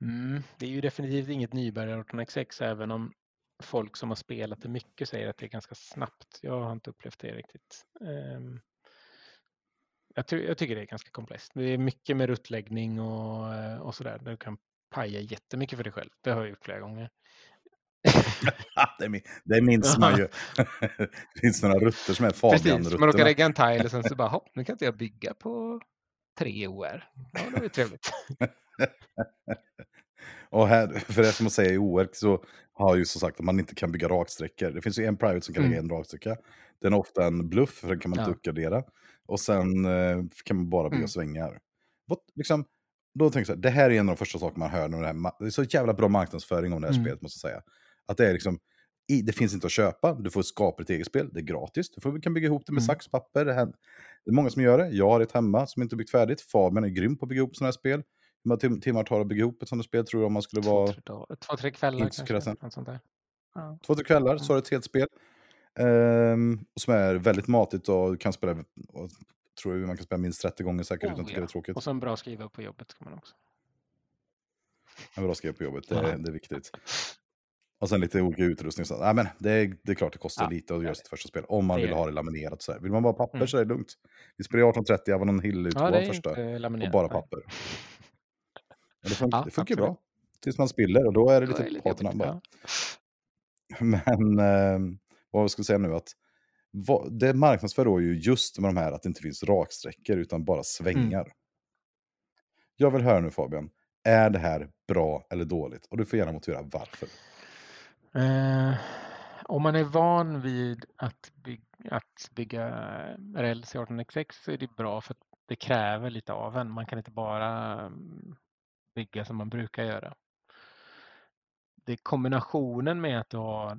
Mm, det är ju definitivt inget nybörjare 18xx även om folk som har spelat det mycket säger att det är ganska snabbt. Jag har inte upplevt det riktigt. Ehm, Jag, ty- jag tycker det är ganska komplext. Det är mycket med ruttläggning och, och sådär. Där du kan paja jättemycket för dig själv. Det har jag gjort flera gånger. det, min- det minns man ju. det finns några rutter som är Precis, man råkar Fabian-rutterna. lägga en tile och sen så bara, hopp, nu kan inte jag bygga på tre OR. Ja, det var ju trevligt. Och här, för det som att säga i OR så har ju som sagt att man inte kan bygga raksträckor. Det finns ju en private som kan lägga Mm. en raksträcka. Den är ofta en bluff, för den kan man inte Ja. uppgradera. Och sen eh, kan man bara bygga Mm. svängar. Vad, liksom, då tänker jag så här, det här är en av de första sakerna man hör. När det, här, det är så jävla bra marknadsföring om det här Mm. spelet, måste jag säga. Att det är liksom, i, det finns inte att köpa, du får skapa ett eget spel, det är gratis. Du får, kan bygga ihop det med Mm. sax, papper. Det, här, det är många som gör det. Jag har ett hemma som inte byggt färdigt. Fabian är grym på att bygga ihop sådana här spel. Hur många tim- timmar tar det att bygga ihop ett sådant spel tror du om man skulle Två, vara dagar, två, tre kvällar kanske. Ja. två, tre kvällar så har du ett helt spel. Och som är väldigt matigt och kan spela, och, tror jag man kan spela minst 30 gånger säkert utan Oh, att tycka det är tråkigt. Och så en bra skriva på jobbet ska man också. En bra skriva på jobbet, det, Ja. är- det är viktigt. Och sen lite olika utrustning. Så, nej, men det, är, det är klart det kostar Ja, lite att göra sitt första spel. Om man vill ha det laminerat. Så här. Vill man bara papper Mm. så är det lugnt. Vi spelar ju 1830 Avalon Hill-utgåvan Ja, det är första. Och bara papper. Och det, funkar Ja, det funkar bra. Tills man spiller och då är det lite lite patina bara. ja. Men eh, vad jag skulle säga nu att vad, det marknadsför då ju just med de här att det inte finns raksträckor utan bara svängar. Mm. Jag vill höra nu Fabian, är det här bra eller dåligt? Och du får gärna motivera varför. Eh, om man är van vid att, bygga, att bygga räls i 18xx så är det bra för att det kräver lite av en. Man kan inte bara mm, bygga som man brukar göra. Det är kombinationen med att du har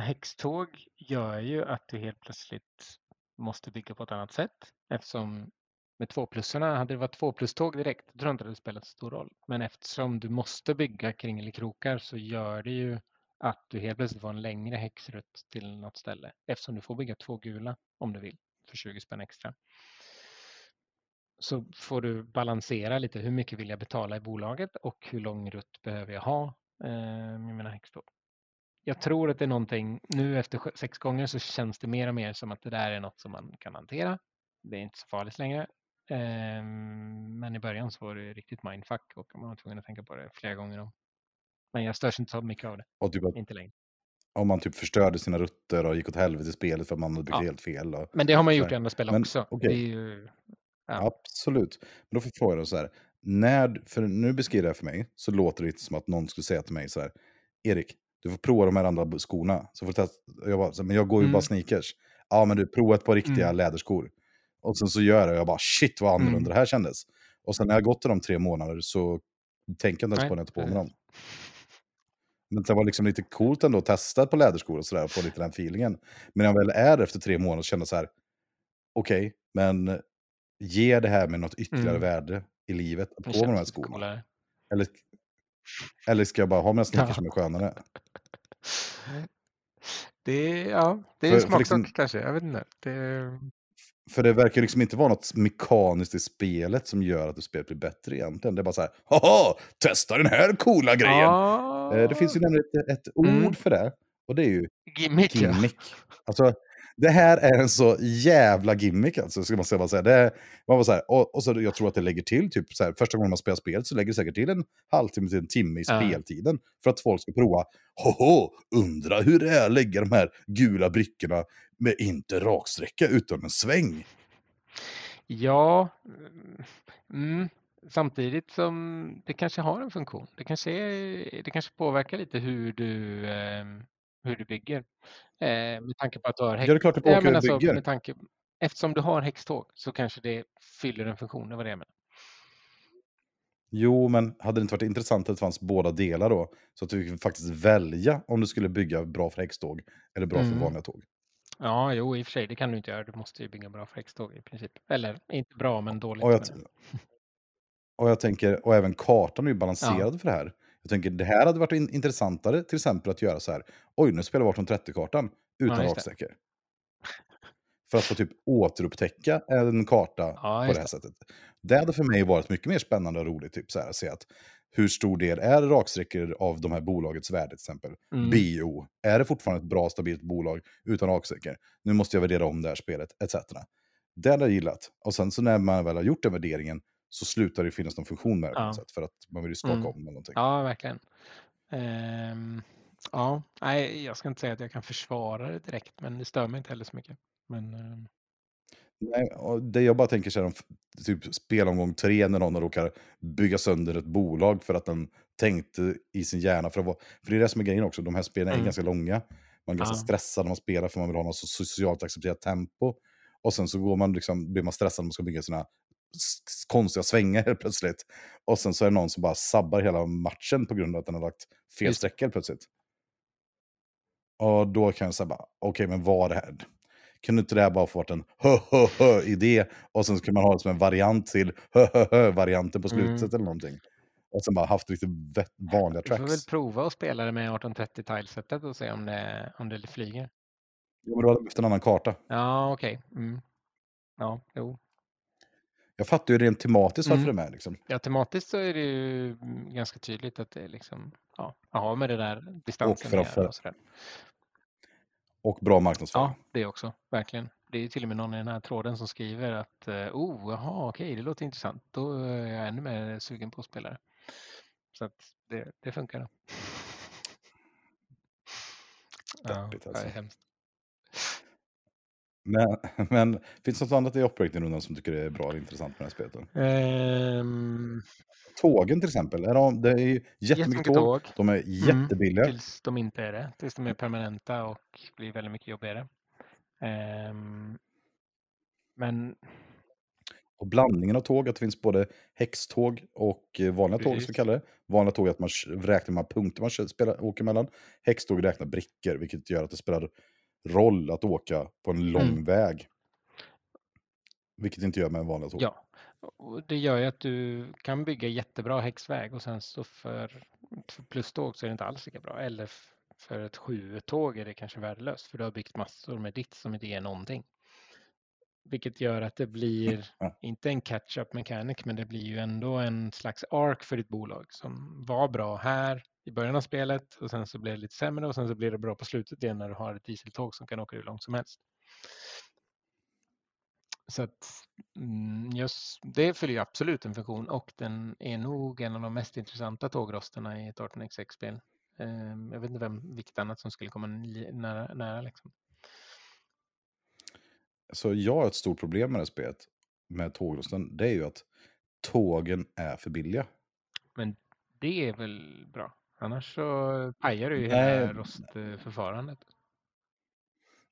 häxtåg gör ju att du helt plötsligt måste bygga på ett annat sätt eftersom med tvåplussarna, hade det varit tvåpluståg direkt, då tror jag inte det hade spelat så stor roll. Men eftersom du måste bygga kringelikrokar så gör det ju att du helt plötsligt får en längre häxrutt till något ställe. Eftersom du får bygga två gula om du vill för 20 spänn extra. Så får du balansera lite hur mycket vill jag betala i bolaget och hur lång rutt behöver jag ha eh, med mina häxor. Jag tror att det är någonting, nu efter sex gånger så känns det mer och mer som att det där är något som man kan hantera. Det är inte så farligt längre. Ehm, men i början så var det riktigt mindfuck och man var tvungen att tänka på det flera gånger om. Men jag störs inte så mycket av det, Och typ att inte längre. om man typ förstörde sina rutter och gick åt helvete i spelet för att man hade byggt Ja. helt fel. Och, Men det har man gjort i andra spel Men, också. är ju, Ja. Absolut. Men då får jag fråga dig så här. När, för nu beskriver det här för mig, så låter det lite som att någon skulle säga till mig så här. Erik, du får prova de här andra skorna. Så får du testa. Jag bara, men jag går ju Mm. bara sneakers. Ja, men du, prova ett par riktiga Mm. läderskor. Och sen så gör jag det och jag bara, shit vad annorlunda Mm. det här kändes. Och sen när jag gått i de tre månader så tänker jag inte ens på när jag tar på mig dem. Men det var liksom lite coolt ändå att testa par läderskor och sådär och få lite den feelingen. Men när jag väl är efter tre månader känner så här, okej, men ger det här med något ytterligare Mm. värde i livet att på med de här skorna? coolare. Eller, eller ska jag bara ha mina sneakers Ja. som är skönare? Det är, ja, det är en för smaksak liksom- kanske. Jag vet inte. Det, För det verkar liksom inte vara något mekaniskt i spelet som gör att spelet blir bättre egentligen. Det är bara så här, haha, testa den här coola grejen. Ja, Eh, Det finns ju nämligen ett, ett ord Mm. för det. Och det är ju gimmick. gimmick. Alltså, det här är en så jävla gimmick alltså, ska man säga. bara säga. Det är, man var så här, och, och så jag tror att det lägger till, typ så här, första gången man spelar spelet så lägger det säkert till en halvtimme till en timme i Ja. speltiden. För att folk ska prova, hoho, undra hur det är att lägga de här gula brickorna med inte raksträcka utan en sväng. Ja, mm, mm, samtidigt som det kanske har en funktion. Det kanske, är, det kanske påverkar lite hur du, ehm, hur du bygger. Eh, med tanke på att du har Ja, det är klart det Ja, påverkar men hur alltså, du bygger. med tanke, eftersom du har häxtåg så kanske det fyller en funktion. Det var det jag menade. Jo, men hade det inte varit intressant att det fanns båda delar då? Så att du fick faktiskt välja om du skulle bygga bra för häxtåg eller bra Mm. för vanliga tåg. Ja, jo, i och för sig, det kan du inte göra. Du måste ju bygga bra för häxtåg i princip. Eller inte bra, men dåligt. Och jag, och jag tänker, och även kartan är ju balanserad för det här. Jag tänker, det här hade varit in, intressantare till exempel att göra så här. Oj, nu spelar vi 1830-kartan utan Ja, det. raksträckor. För att få typ återupptäcka en karta Ja, på det här sättet. Det hade för mig varit mycket mer spännande och roligt. Typ så här, att se att hur stor del är raksträckor av de här bolagets värde till exempel. Mm. BO, är det fortfarande ett bra stabilt bolag utan raksträckor? Nu måste jag värdera om det här spelet, etc. Det hade jag gillat. Och sen så när man väl har gjort den värderingen så slutar det finnas någon funktion med det Ja. sätt. För att man vill ju skaka Mm. om någonting. Ja, verkligen. Ehm, ja, nej, jag ska inte säga att jag kan försvara det direkt, men det stör mig inte heller så mycket. Men ehm, Nej, och det jag bara tänker så här, om typ spelomgång tre när någon råkar bygga sönder ett bolag för att den tänkte i sin hjärna. För, att vara, för det är det som är grejen också, de här spelen är Mm. ganska långa. Man är ganska Ja. stressad när man spelar för man vill ha något så socialt accepterat tempo. Och sen så går man liksom, blir man stressad när man ska bygga sina konstiga svängar helt plötsligt. Och sen så är det någon som bara sabbar hela matchen på grund av att den har lagt fel sträcka helt plötsligt. Och då kan jag säga bara, okej men vad är det här? Kunde inte det här bara få varit en hö-hö-hö-idé och sen skulle man ha det som en variant till hö-hö-hö-varianten på slutet Mm. eller någonting. Och sen bara haft lite vanliga du får väl tracks. prova att spela det med 1830 tilesetet och se om det, om det flyger. Jo, men då hade jag behövt en annan karta. Ja, okej. Mm. Ja, jo. Jag fattar ju rent tematiskt varför Mm. det är med. Liksom. Ja, tematiskt så är det ju ganska tydligt att det är liksom, ja, har med det där distansen för att- göra och sådär. Och bra marknadsföring. Ja, det också, verkligen. Det är ju till och med någon i den här tråden som skriver att eh, oh, jaha, okej, det låter intressant. Då är jag ännu mer sugen på att spela det. Så att det, det funkar. Då. Ja, Deppigt det alltså. är hemskt. Men, men finns det något annat i operating-rundan som tycker är bra eller intressant med det här spelet? Då? Ehm, Tågen till exempel. Är de, det är ju jättemycket tåg. tåg. De är Mm. jättebilliga. Tills de inte är det. Tills de är permanenta och blir väldigt mycket jobbigare. Ehm, men Och blandningen av tåg, att det finns både häxtåg och eh, vanliga tåg, som vi Precis. kallar det. Vanliga tåg är att man räknar med punkter man spelar, åker mellan. Häxtåg räknar brickor, vilket gör att det spelar roll att åka på en lång Mm. väg. Vilket inte gör med en vanlig tåg. Ja, och det gör ju att du kan bygga jättebra häxväg och sen så för, för plusståg så är det inte alls lika bra. Eller för ett sjuetåg är det kanske värdelöst för du har byggt massor med ditt som inte ger någonting. Vilket gör att det blir, inte en catch-up mechanic, men det blir ju ändå en slags ark för ditt bolag som var bra här i början av spelet och sen så blir det lite sämre och sen så blir det bra på slutet igen när du har ett dieseltåg som kan åka hur långt som helst. Så att mm, just det fyller ju absolut en funktion och den är nog en av de mest intressanta tågrosterna i ett 18xx-spel. Ehm, Jag vet inte vem, vilket annat som skulle komma nära. nära liksom. Så jag har ett stort problem med det spelet, med tågrosten. Det är ju att tågen är för billiga. Men det är väl bra. Annars så pajar du ju Nej. hela rostförfarandet.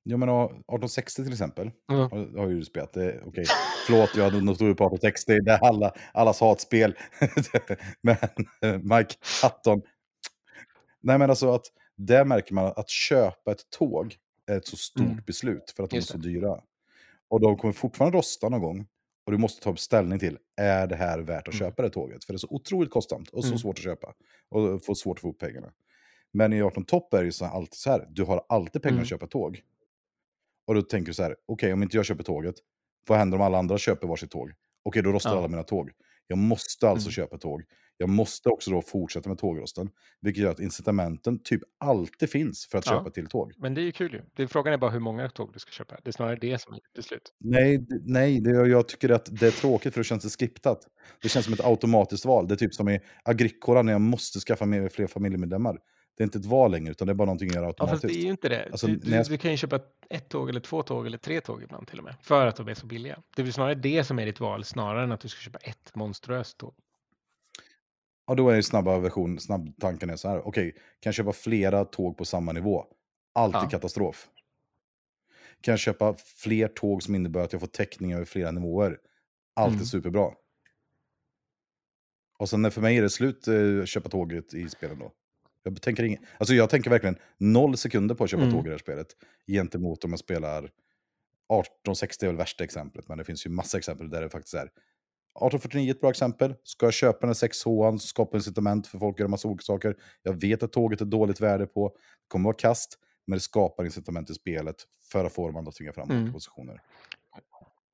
Jag menar 1860 till exempel. Mm. Har, har ju du spelat. Det, okej. Förlåt, jag hade nog på 1860. Det är alla, allas hatspel. men eh, Mike Hatton. Nej men alltså att där märker man att köpa ett tåg är ett så stort Mm. beslut för att de är så dyra. Och de kommer fortfarande rosta någon gång. Och du måste ta ställning till, är det här värt att Mm. köpa det tåget? För det är så otroligt kostsamt och så Mm. svårt att köpa. Och få svårt att få upp pengarna. Men i 18 topp är det så alltid så här, du har alltid pengar Mm. att köpa tåg. Och då tänker du så här, okej om inte jag köper tåget, vad händer om alla andra köper varsitt tåg? Okej, då rostar Ja. alla mina tåg. Jag måste alltså Mm. köpa tåg. Jag måste också då fortsätta med tågrosten. Vilket gör att incitamenten typ alltid finns för att Ja. köpa till tåg. Men det är ju kul ju. Det är, frågan är bara hur många tåg du ska köpa. Det är snarare det som är till slut. Nej, nej det, jag tycker att det är tråkigt för det känns skriptat. Det känns som ett automatiskt val. Det är typ som i Agricola när jag måste skaffa mer, fler familjemedlemmar. Det är inte ett val längre, utan det är bara någonting jag gör Ja, fast automatiskt. det är ju inte det. Alltså, du, du, jag- du kan ju köpa ett tåg eller två tåg eller tre tåg ibland till och med. För att de är så billiga. Det är väl snarare det som är ditt val snarare än att du ska köpa ett monstruöst tåg. Ja, då är det snabba version, snabbtanken är så här. Okej, kan jag köpa flera tåg på samma nivå? Alltid Ja. katastrof. Kan jag köpa fler tåg som innebär att jag får täckning över flera nivåer? Alltid Mm. superbra. Och sen när för mig är det slut eh, köpa tåget i spelen då. Jag tänker, ing- alltså jag tänker verkligen noll sekunder på att köpa Mm. tåg i det här spelet. Gentemot om jag spelar 1860 är väl värsta exemplet, men det finns ju massa exempel där det faktiskt är 1849 är ett bra exempel. Ska jag köpa den här 6H, skapa incitament för folk att göra massa olika saker. Jag vet att tåget är dåligt värde på, det kommer vara kast, men det skapar incitament i spelet för att få dem att tvinga fram Mm. positioner.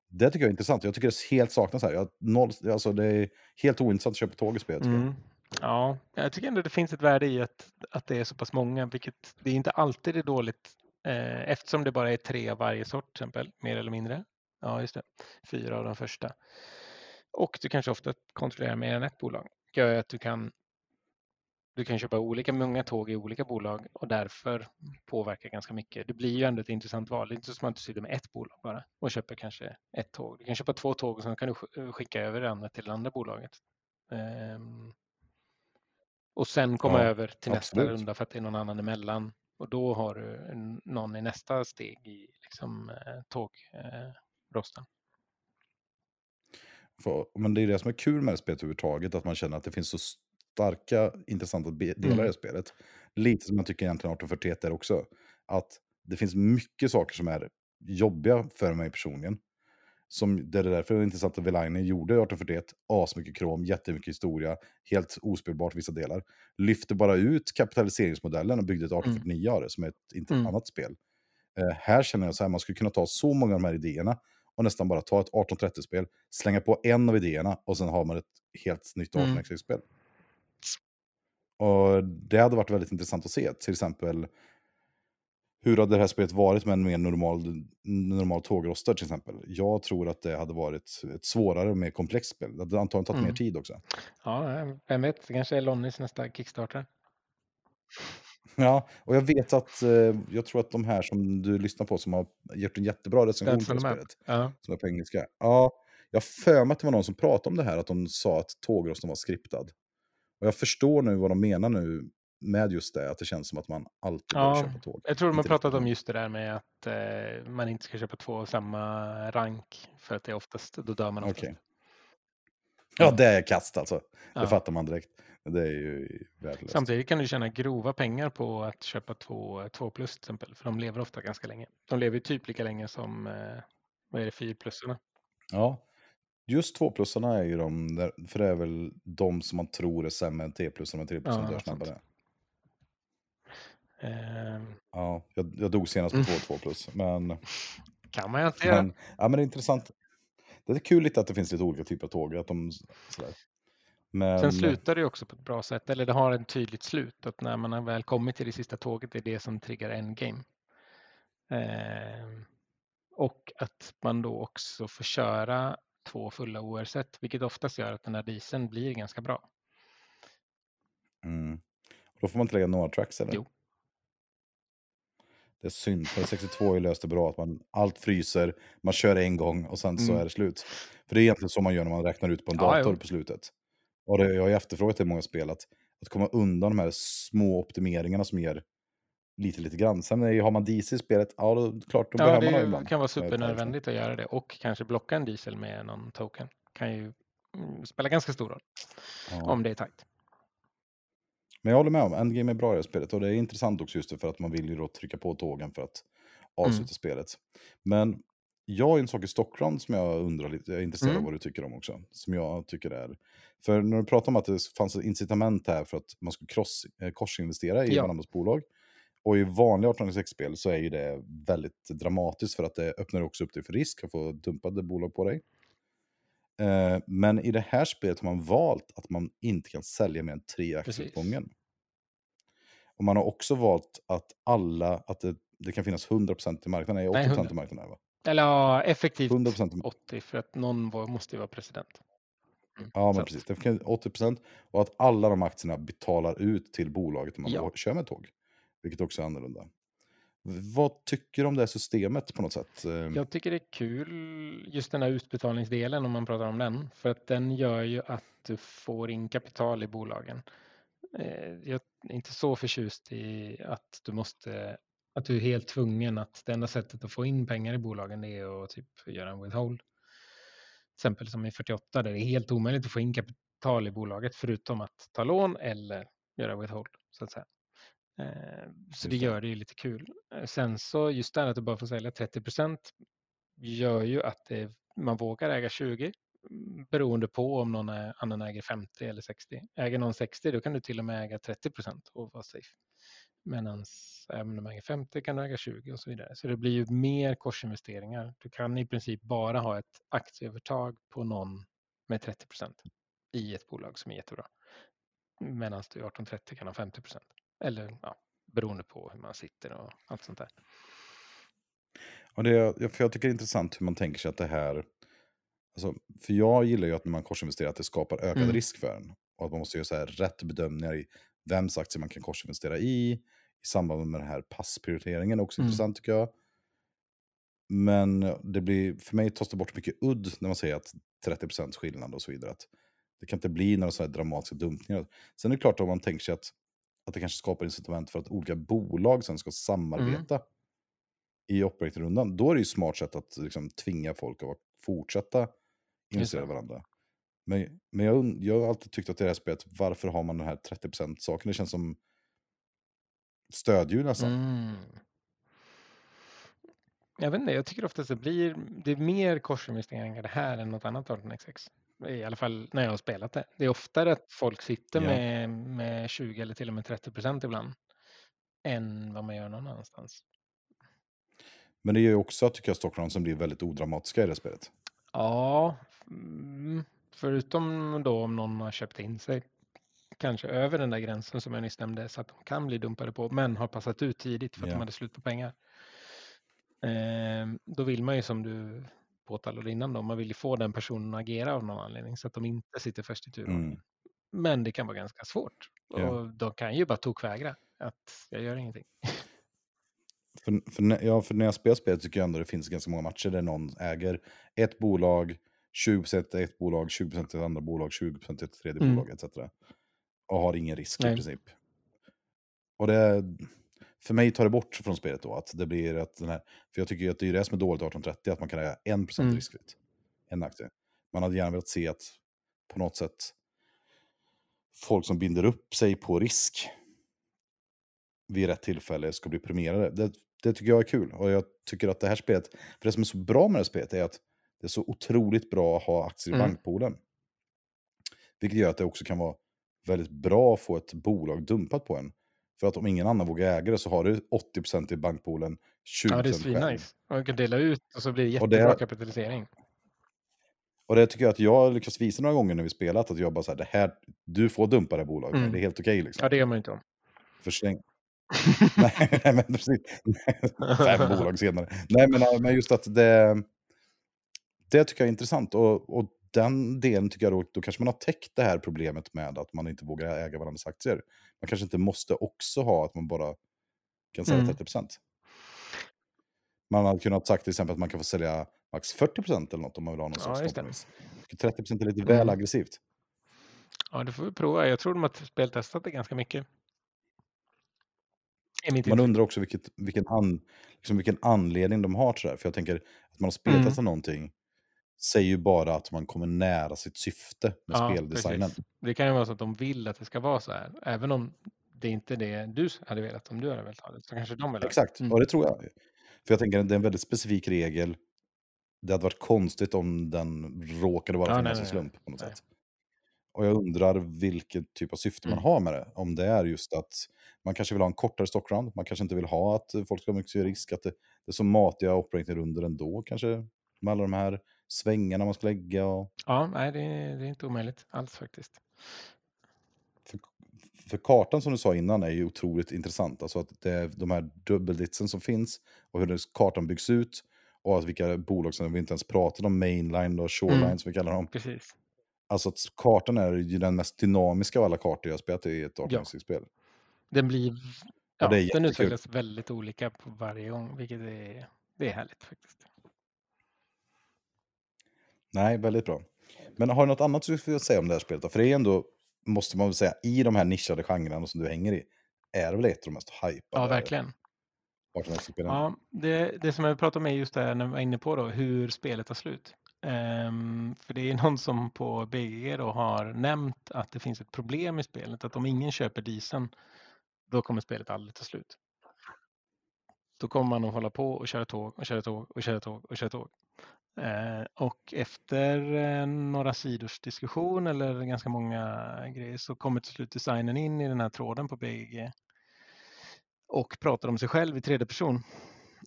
Det tycker jag är intressant. Jag tycker det helt saknas här. Jag, noll, alltså det är helt ointressant att köpa tåg i spelet. Mm. Ja, jag tycker ändå det finns ett värde i att, att det är så pass många, vilket det är inte alltid är dåligt eh, eftersom det bara är tre av varje sort till exempel, mer eller mindre. Ja, just det. Fyra av de första. Och du kanske ofta kontrollerar mer än ett bolag. gör att du kan du kan köpa olika många tåg i olika bolag och därför påverka ganska mycket. Det blir ju ändå ett intressant val. Det är inte som att du sitter med ett bolag bara och köper kanske ett tåg. Du kan köpa två tåg och sen kan du sk- skicka över det andra till det andra bolaget. Ehm, och sen komma Ja, över till nästa absolut. runda för att det är någon annan emellan. Och då har du någon i nästa steg i liksom, eh, tågrosten. För, men det är det som är kul med det spelet överhuvudtaget, att man känner att det finns så starka, intressanta delar Mm. i det spelet. Lite som jag tycker egentligen 1841 är också. Att det finns mycket saker som är jobbiga för mig personligen. Som, det är därför det är intressant att Velainen gjorde 1841, asmycket krom, jättemycket historia, helt ospelbart vissa delar. Lyfte bara ut kapitaliseringsmodellen och byggde ett 1849 av det, som är ett inte Mm. annat spel. Eh, här känner jag så här, man skulle kunna ta så många av de här idéerna och nästan bara ta ett 1830-spel, slänga på en av idéerna och sen har man ett helt nytt Mm. 1860-spel. Och det hade varit väldigt intressant att se, till exempel hur hade det här spelet varit med en mer normal, normal tågrostad till exempel? Jag tror att det hade varit ett svårare och mer komplext spel. Det hade antagligen tagit Mm. mer tid också. Ja, vem vet, det kanske är Lonnys nästa Kickstarter. Ja, och jag vet att, eh, jag tror att de här som du lyssnar på som har gjort en jättebra recension på spelet, Ja. som är på engelska. Ja, jag för mig att det var någon som pratade om det här, att de sa att tågrosten var skriptad. Och jag förstår nu vad de menar nu med just det, att det känns som att man alltid Ja, bör köpa tåg. Jag tror de har pratat om just det där med att eh, man inte ska köpa två av samma rank för att det är oftast, då dör man oftast. Okej. Ja, det är kast alltså. Ja. Det fattar man direkt. Det är ju värdelöst. Samtidigt kan du tjäna grova pengar på att köpa två, två plus till exempel, för de lever ofta ganska länge. De lever typ lika länge som, eh, vad är det, fyrplussarna? Ja, just tvåplussarna är ju de, där, för det är väl de som man tror är sämre än T-plussarna, men T-plussarna Ja, dör snabbare. Eh, Ja, jag, jag dog senast på Mm. två 2 plus, men, kan man ju inte göra. men, ja, men det är intressant. Det är kul lite att det finns lite olika typer av tåg. Att de, sådär. Men, Sen slutar det också på ett bra sätt, eller det har ett tydligt slut, att när man har väl kommit till det sista tåget det är det som triggar endgame. Eh, och att man då också får köra två fulla OR-set, vilket oftast gör att den här dieseln blir ganska bra. Mm. Då får man inte lägga några tracks eller? Jo. Det är synd, för 62 har ju löst det bra. Att man, allt fryser, man kör en gång och sen så Mm. är det slut. För det är egentligen så man gör när man räknar ut på en Ja, dator jo. på slutet. Och det, jag har ju efterfrågat det i många spel, att, att komma undan de här små optimeringarna som ger lite, lite grann. Sen är, har man DC i spelet, ja då, klart, då Ja, behöver man det det ibland. kan vara Eh, supernödvändigt att göra det och kanske blocka en diesel med någon token. Kan ju mm, spela ganska stor roll Ja. om det är tajt. Men jag håller med om, Endgame är bra i det här spelet och det är intressant också just det för att man vill ju då trycka på tågen för att avsluta Mm. spelet. Men jag har en sak i Stockholm som jag undrar lite, jag är intresserad Mm. av vad du tycker om också. Som jag tycker är, för när du pratar om att det fanns ett incitament här för att man skulle cross, eh, korsinvestera i Ja. varandras bolag. Och i vanliga 1896-spel så är ju det väldigt dramatiskt för att det öppnar också upp dig för risk att få dumpade bolag på dig. Eh, men i det här spelet har man valt att man inte kan sälja mer än tre aktier åt gången. Och man har också valt att alla, att det, det kan finnas 100% i marknaden, är Nej, 80% 100. i marknaden va? Eller ja, effektivt 100% i 80 för att någon var, måste ju vara president. Mm. Ja, men precis. Det kan 80% och att alla de aktierna betalar ut till bolaget när man Ja. kör med tåg. Vilket också är annorlunda. Vad tycker du om det här systemet på något sätt? Eh, Jag tycker det är kul just den här utbetalningsdelen om man pratar om den. För att den gör ju att du får in kapital i bolagen. Eh, Jag är inte så förtjust i att du måste att du är helt tvungen att det enda sättet att få in pengar i bolagen är att typ göra en withhold. Till exempel som i 48 där det är helt omöjligt att få in kapital i bolaget förutom att ta lån eller göra withhold så att säga. Eh, Så det gör det ju lite kul. Eh, Sen så just det att du bara får sälja 30% gör ju att det, man vågar äga 20 mm, beroende på om någon annan äger 50 eller 60. Äger någon 60 då kan du till och med äga 30% och vara safe. Medan även om du äger 50 kan du äga 20 och så vidare. Så det blir ju mer korsinvesteringar. Du kan i princip bara ha ett aktieövertag på någon med 30% i ett bolag som är jättebra. Medan du i 1830 kan ha 50% Eller ja, beroende på hur man sitter och allt sånt där. Och det, är- för jag tycker det är intressant hur man tänker sig att det här... Alltså, för jag gillar ju att när man korsinvesterar att det skapar ökad Mm. risk för en. Och att man måste göra så här rätt bedömningar i vems aktier man kan korsinvestera i. I samband med den här passprioriteringen också Mm. intressant tycker jag. Men det blir, för mig tas det bort mycket udd när man säger att 30% skillnad och så vidare. Att det kan inte bli några så här dramatiska dumpningar. Sen är det klart om man tänker sig att, att det kanske skapar incitament för att olika bolag sen ska samarbeta i operating-rundan. Då är det ju smart sätt att liksom, tvinga folk att fortsätta investera i varandra. Men, men jag, jag har alltid tyckt att det här spelet, varför har man den här 30%-saken? Det känns som stödhjul nästan. Mm. Jag vet inte, jag tycker oftast det blir det är mer korsinvesteringar det här än något annat 18xx. I alla fall när jag har spelat det. Det är oftare att folk sitter Ja. med, med 20 eller till och med 30 procent ibland. Än vad man gör någon annanstans. Men det är ju också, tycker jag, Stockholm som blir väldigt odramatiska i det spelet. Ja, mm, förutom då om någon har köpt in sig kanske över den där gränsen som jag nyss nämnde så att de kan bli dumpade på men har passat ut tidigt för att Ja. de hade slut på pengar. Ehm, då vill man ju som du påtalade innan då, man vill ju få den personen att agera av någon anledning så att de inte sitter först i turordningen. Mm. Men det kan vara ganska svårt Ja. och de kan ju bara tokvägra att jag gör ingenting. För, för, när- ja, för när jag spelar spelet tycker jag ändå det finns ganska många matcher där någon äger ett bolag, 20% i ett bolag, 20% i ett andra bolag, 20% i ett tredje Mm. bolag etc. Och har ingen risk i Nej. princip. Och det, för mig tar det bort från spelet då att det blir att den här, för jag tycker att det är det som är dåligt i 1830, att man kan äga 1% Mm. riskfritt. En aktie. Man hade gärna velat se att på något sätt folk som binder upp sig på risk vid rätt tillfälle ska bli premierade. Det, det tycker jag är kul. Och jag tycker att det här spelet, för det som är så bra med det här spelet är att det är så otroligt bra att ha aktier i Mm. bankpoolen. Vilket gör att det också kan vara väldigt bra att få ett bolag dumpat på en. För att om ingen annan vågar äga det så har du 80% i bankpoolen, 20% Ja, det är svinnice. Man kan dela ut och så blir det Och det- jättebra kapitalisering. Och det tycker jag att jag har lyckats visa några gånger när vi spelat, att jag bara säger det här, du får dumpa det här bolaget, Mm. det är helt okej liksom. Ja, det gör man inte om. För så länge- Nej, men precis. Fem bolag senare. Nej, men just att det... Det tycker jag är intressant. Och, och den delen tycker jag då, då kanske man har täckt det här problemet med att man inte vågar äga varandras aktier. Man kanske inte måste också ha att man bara kan sälja Mm. 30%. Man hade kunnat sagt till exempel att man kan få sälja max 40% eller något om man vill ha någon Ja, sorts just det. kompromiss. Jag tycker 30% är lite väl Mm. aggressivt. Ja, det får vi prova. Jag tror de har speltestat det ganska mycket. Man undrar också vilket, vilken, an, liksom vilken anledning de har till det här. För jag tänker att man har spelat Mm. någonting säger ju bara att man kommer nära sitt syfte med Ja, speldesignen. precis. Det kan ju vara så att de vill att det ska vara så här. Även om det inte är det du hade velat, om du hade velat ha det, så kanske de vill. Exakt, Mm. och det tror jag. För jag tänker att det är en väldigt specifik regel. Det hade varit konstigt om den råkade bara Ja, finnas en nej, slump på något nej. sätt. Och jag undrar vilket typ av syfte man Mm. har med det. Om det är just att man kanske vill ha en kortare stockround, man kanske inte vill ha att folk ska ha mycket risk, att det, det är så matiga operating runder ändå kanske. Med alla de här svängarna man ska lägga och Ja, nej, det, det är inte omöjligt alls faktiskt. för, för kartan som du sa innan är ju otroligt intressant. Alltså att det är de här dubbelditsen som finns och hur kartan byggs ut. Och att vilka bolag som vi inte ens pratar om, mainline och shoreline Mm. som vi kallar dem. Precis. Alltså att kartan är ju den mest dynamiska av alla kartor jag spelat i ett Ja. 18 spel Den blir... Ja, den utvecklas väldigt olika på varje gång, vilket är, det är härligt faktiskt. Nej, väldigt bra. Men har du något annat du skulle säga om det här spelet då? För det är ändå, måste man väl säga, i de här nischade genrerna som du hänger i, är det väl ett av de mest hypade Ja, verkligen. 18 spelen Ja, det, det som jag pratade om är just det här när vi var inne på då, hur spelet tar slut. Ehm, för det är någon som på BG då har nämnt att det finns ett problem i spelet, att om ingen köper disen, då kommer spelet aldrig ta slut. Då kommer man att hålla på och köra tåg och köra tåg och köra tåg och köra tåg. Eh, och efter eh, några sidors diskussion eller ganska många grejer så kommer till slut designen in i den här tråden på BG och pratar om sig själv i tredje person.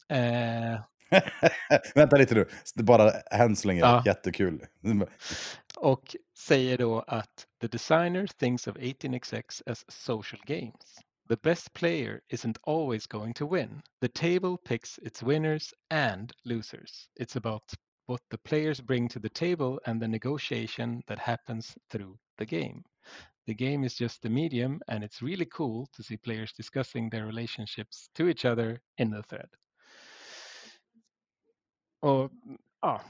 Eh, Vänta lite nu, bara än så länge, Ja. jättekul. och säger då att the designer thinks of 18xx as social games. The best player isn't always going to win. The table picks its winners and losers. It's about what the players bring to the table and the negotiation that happens through the game. The game is just the medium and it's really cool to see players discussing their relationships to each other in the thread. Och ja,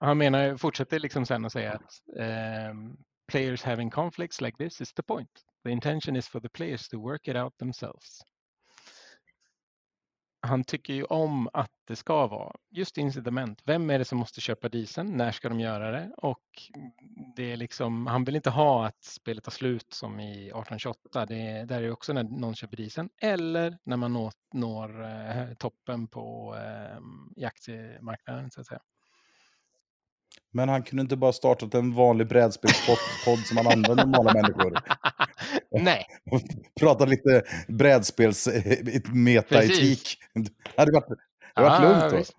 han menar, fortsätter liksom sen att säga att ehm, players having conflicts like this is the point. The intention is for the players to work it out themselves. Han tycker ju om att det ska vara just incitament. Vem är det som måste köpa dieseln? När ska de göra det? Och det är liksom, han vill inte ha att spelet tar slut som i 1828. Det är, där är också när någon köper dieseln. Eller när man når, når eh, toppen på eh, i aktiemarknaden så att säga. Men han kunde inte bara startat en vanlig brädspelspodd som man använder normala människor. Nej, Prata lite brädspels eh, metaetik. Det hade varit, det hade varit Ja, lugnt då. visst.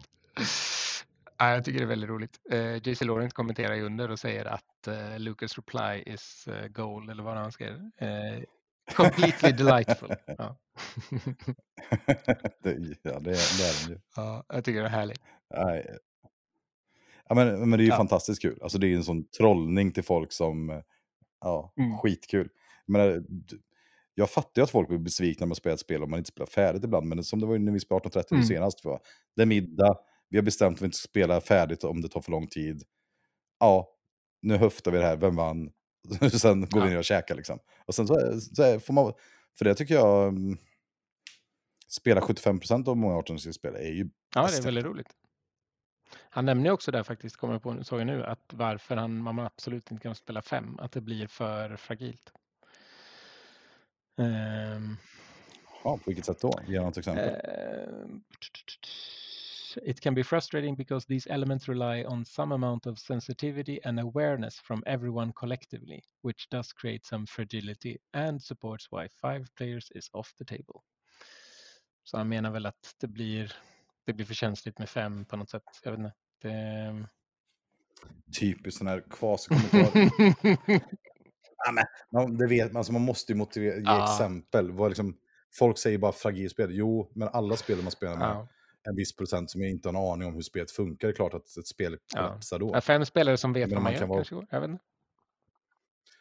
Ja, jag tycker det är väldigt roligt. Uh, JC Laurent kommenterar ju under och säger att uh, Lucas reply is uh, gold eller vad han skrev. Uh, completely delightful. Ja. det, ja, det, är- det är den ju. ja, jag tycker det är härligt. Nej. Ja, men, men det är ju Ja. fantastiskt kul. Alltså det är en sån trollning till folk som, eh, ja, Mm. skitkul. Men, jag fattar ju att folk blir besvikna med att spela ett spel om man inte spelar färdigt ibland. Men som det var när vi spelade 1830 Mm. senast. Va? Det är middag, vi har bestämt att vi inte ska spela färdigt om det tar för lång tid. Ja, nu höftar vi det här, vem vann? sen går vi Ja. ner och käkar liksom. Och sen så, så får man, för det tycker jag, mm, spela 75% av många 18 spel är ju Ja, det är väldigt roligt. Han nämner ju också där faktiskt, kommer jag på, såg jag nu, att varför han, man absolut inte kan spela fem, att det blir för fragilt. Ehm, Ja, på vilket sätt då? Ge något exempel. Uh, it can be frustrating because these elements rely on some amount of sensitivity and awareness from everyone collectively, which does create some fragility and supports why five players is off the table. Så han menar väl att det blir, det blir för känsligt med fem på något sätt. Jag vet inte. Det... Typiskt sån här kvasikommentar. ja, men, man, det vet, man, alltså, man måste ju motivera, ge Ja. exempel. Vad liksom, folk säger bara fragilspel. Jo, men alla spel man spelar med ja. en viss procent som inte har en aning om hur spelet funkar, det är klart att ett spel kollapsar då. Ja, Fem spelare som vet Men vad man man gör vara- kanske. Jag vet inte.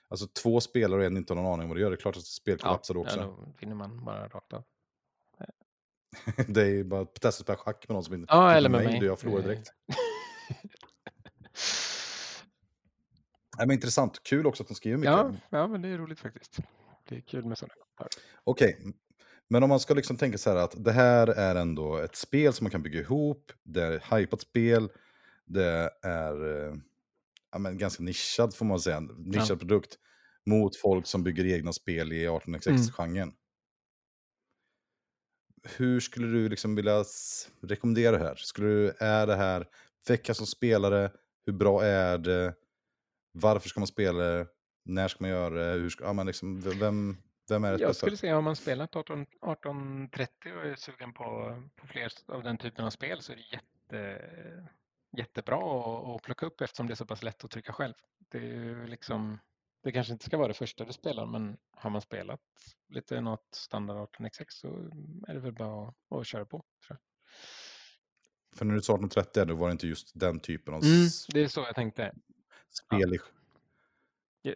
Alltså två spelare och en inte har någon aning om vad det gör, det är klart att spel kollapsar då också. ja, då vinner man bara rakt av. det är ju bara att testa att spela schack med någon som inte... Ja, eller med mig. då Jag förlorar direkt. Nej, men intressant. Kul också att de skriver mycket. Ja, ja, men det är roligt faktiskt. Det är kul med sådana. Okej, men om man ska liksom tänka så här att det här är ändå ett spel som man kan bygga ihop, det är ett hypat spel, det är eh, ja, men ganska nischad får man säga, nischad Ja. produkt mot folk som bygger egna spel i Mm. 18xx-genren. Hur skulle du liksom vilja rekommendera det här? Skulle du, är det här vecka som spelare? Hur bra är det? Varför ska man spela? När ska man göra det? Hur ska, ja, men liksom, vem, vem är det Jag skulle säga om man spelat 18, 1830 och är sugen på, på fler av den typen av spel så är det jätte, jättebra att, att plocka upp eftersom det är så pass lätt att trycka själv. Det är liksom, det kanske inte ska vara det första du spelar men har man spelat lite något standard 18xx så är det väl bara att, att köra på. För när du sa 1830 då var det inte just den typen av Mm, det är så jag tänkte. Spel. Ja,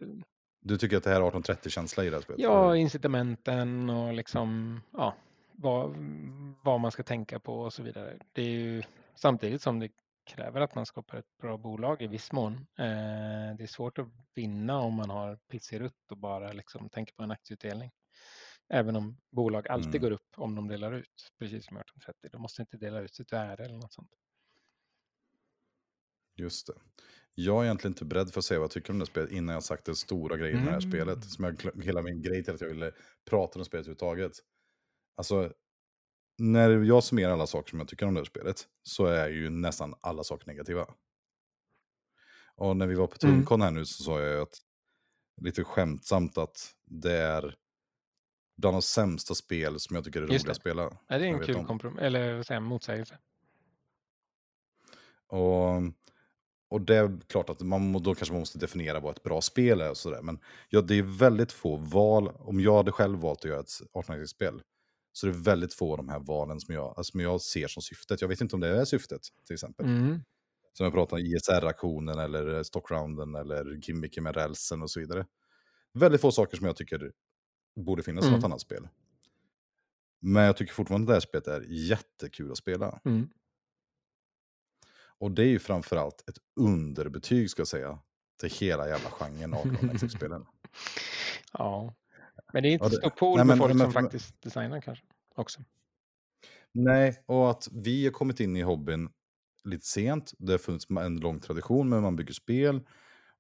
Du tycker att det här är 1830-känsla i det här spelet? Ja, incitamenten och liksom ja, vad, vad man ska tänka på och så vidare. Det är ju samtidigt som det kräver att man skapar ett bra bolag i viss mån. Eh, det är svårt att vinna om man har pizzirutt och bara liksom tänker på en aktieutdelning. Även om bolag alltid Mm. går upp om de delar ut, precis som i 1830. De måste inte dela ut sitt värde eller något sånt. Just det. Jag är egentligen inte beredd för att säga vad jag tycker om det här spelet innan jag sagt den stora grejen med det här Mm. spelet. Som jag, hela min grej till att jag ville prata om spelet överhuvudtaget. Alltså, när jag summerar alla saker som jag tycker om det här spelet så är ju nästan alla saker negativa. Och när vi var på Mm. Tuncon här nu så sa jag ju att lite skämtsamt att det är bland de sämsta spel som jag tycker är roliga att det. spela. Ja, det är jag en kul om. kompromiss, eller vad säger motsägelse. Och, och det är klart att man, då kanske man måste definiera vad ett bra spel är och sådär. Men ja, det är väldigt få val. Om jag hade själv valt att göra ett 18-spel så är det väldigt få av de här valen som jag, alltså, som jag ser som syftet. Jag vet inte om det är syftet till exempel. Mm. Som jag pratar om ISR-aktionen eller stockrounden eller gimmicken med rälsen och så vidare. Väldigt få saker som jag tycker borde finnas i Mm. något annat spel. Men jag tycker fortfarande att det här spelet är jättekul att spela. Mm. Och det är ju framförallt ett underbetyg ska jag säga. Till hela jävla genren 18-spelen. Ja, men det är inte det- stor pool nej, med folk men- som men- faktiskt designar kanske också. Nej, och att vi har kommit in i hobbyn lite sent. Det har funnits en lång tradition med man bygger spel.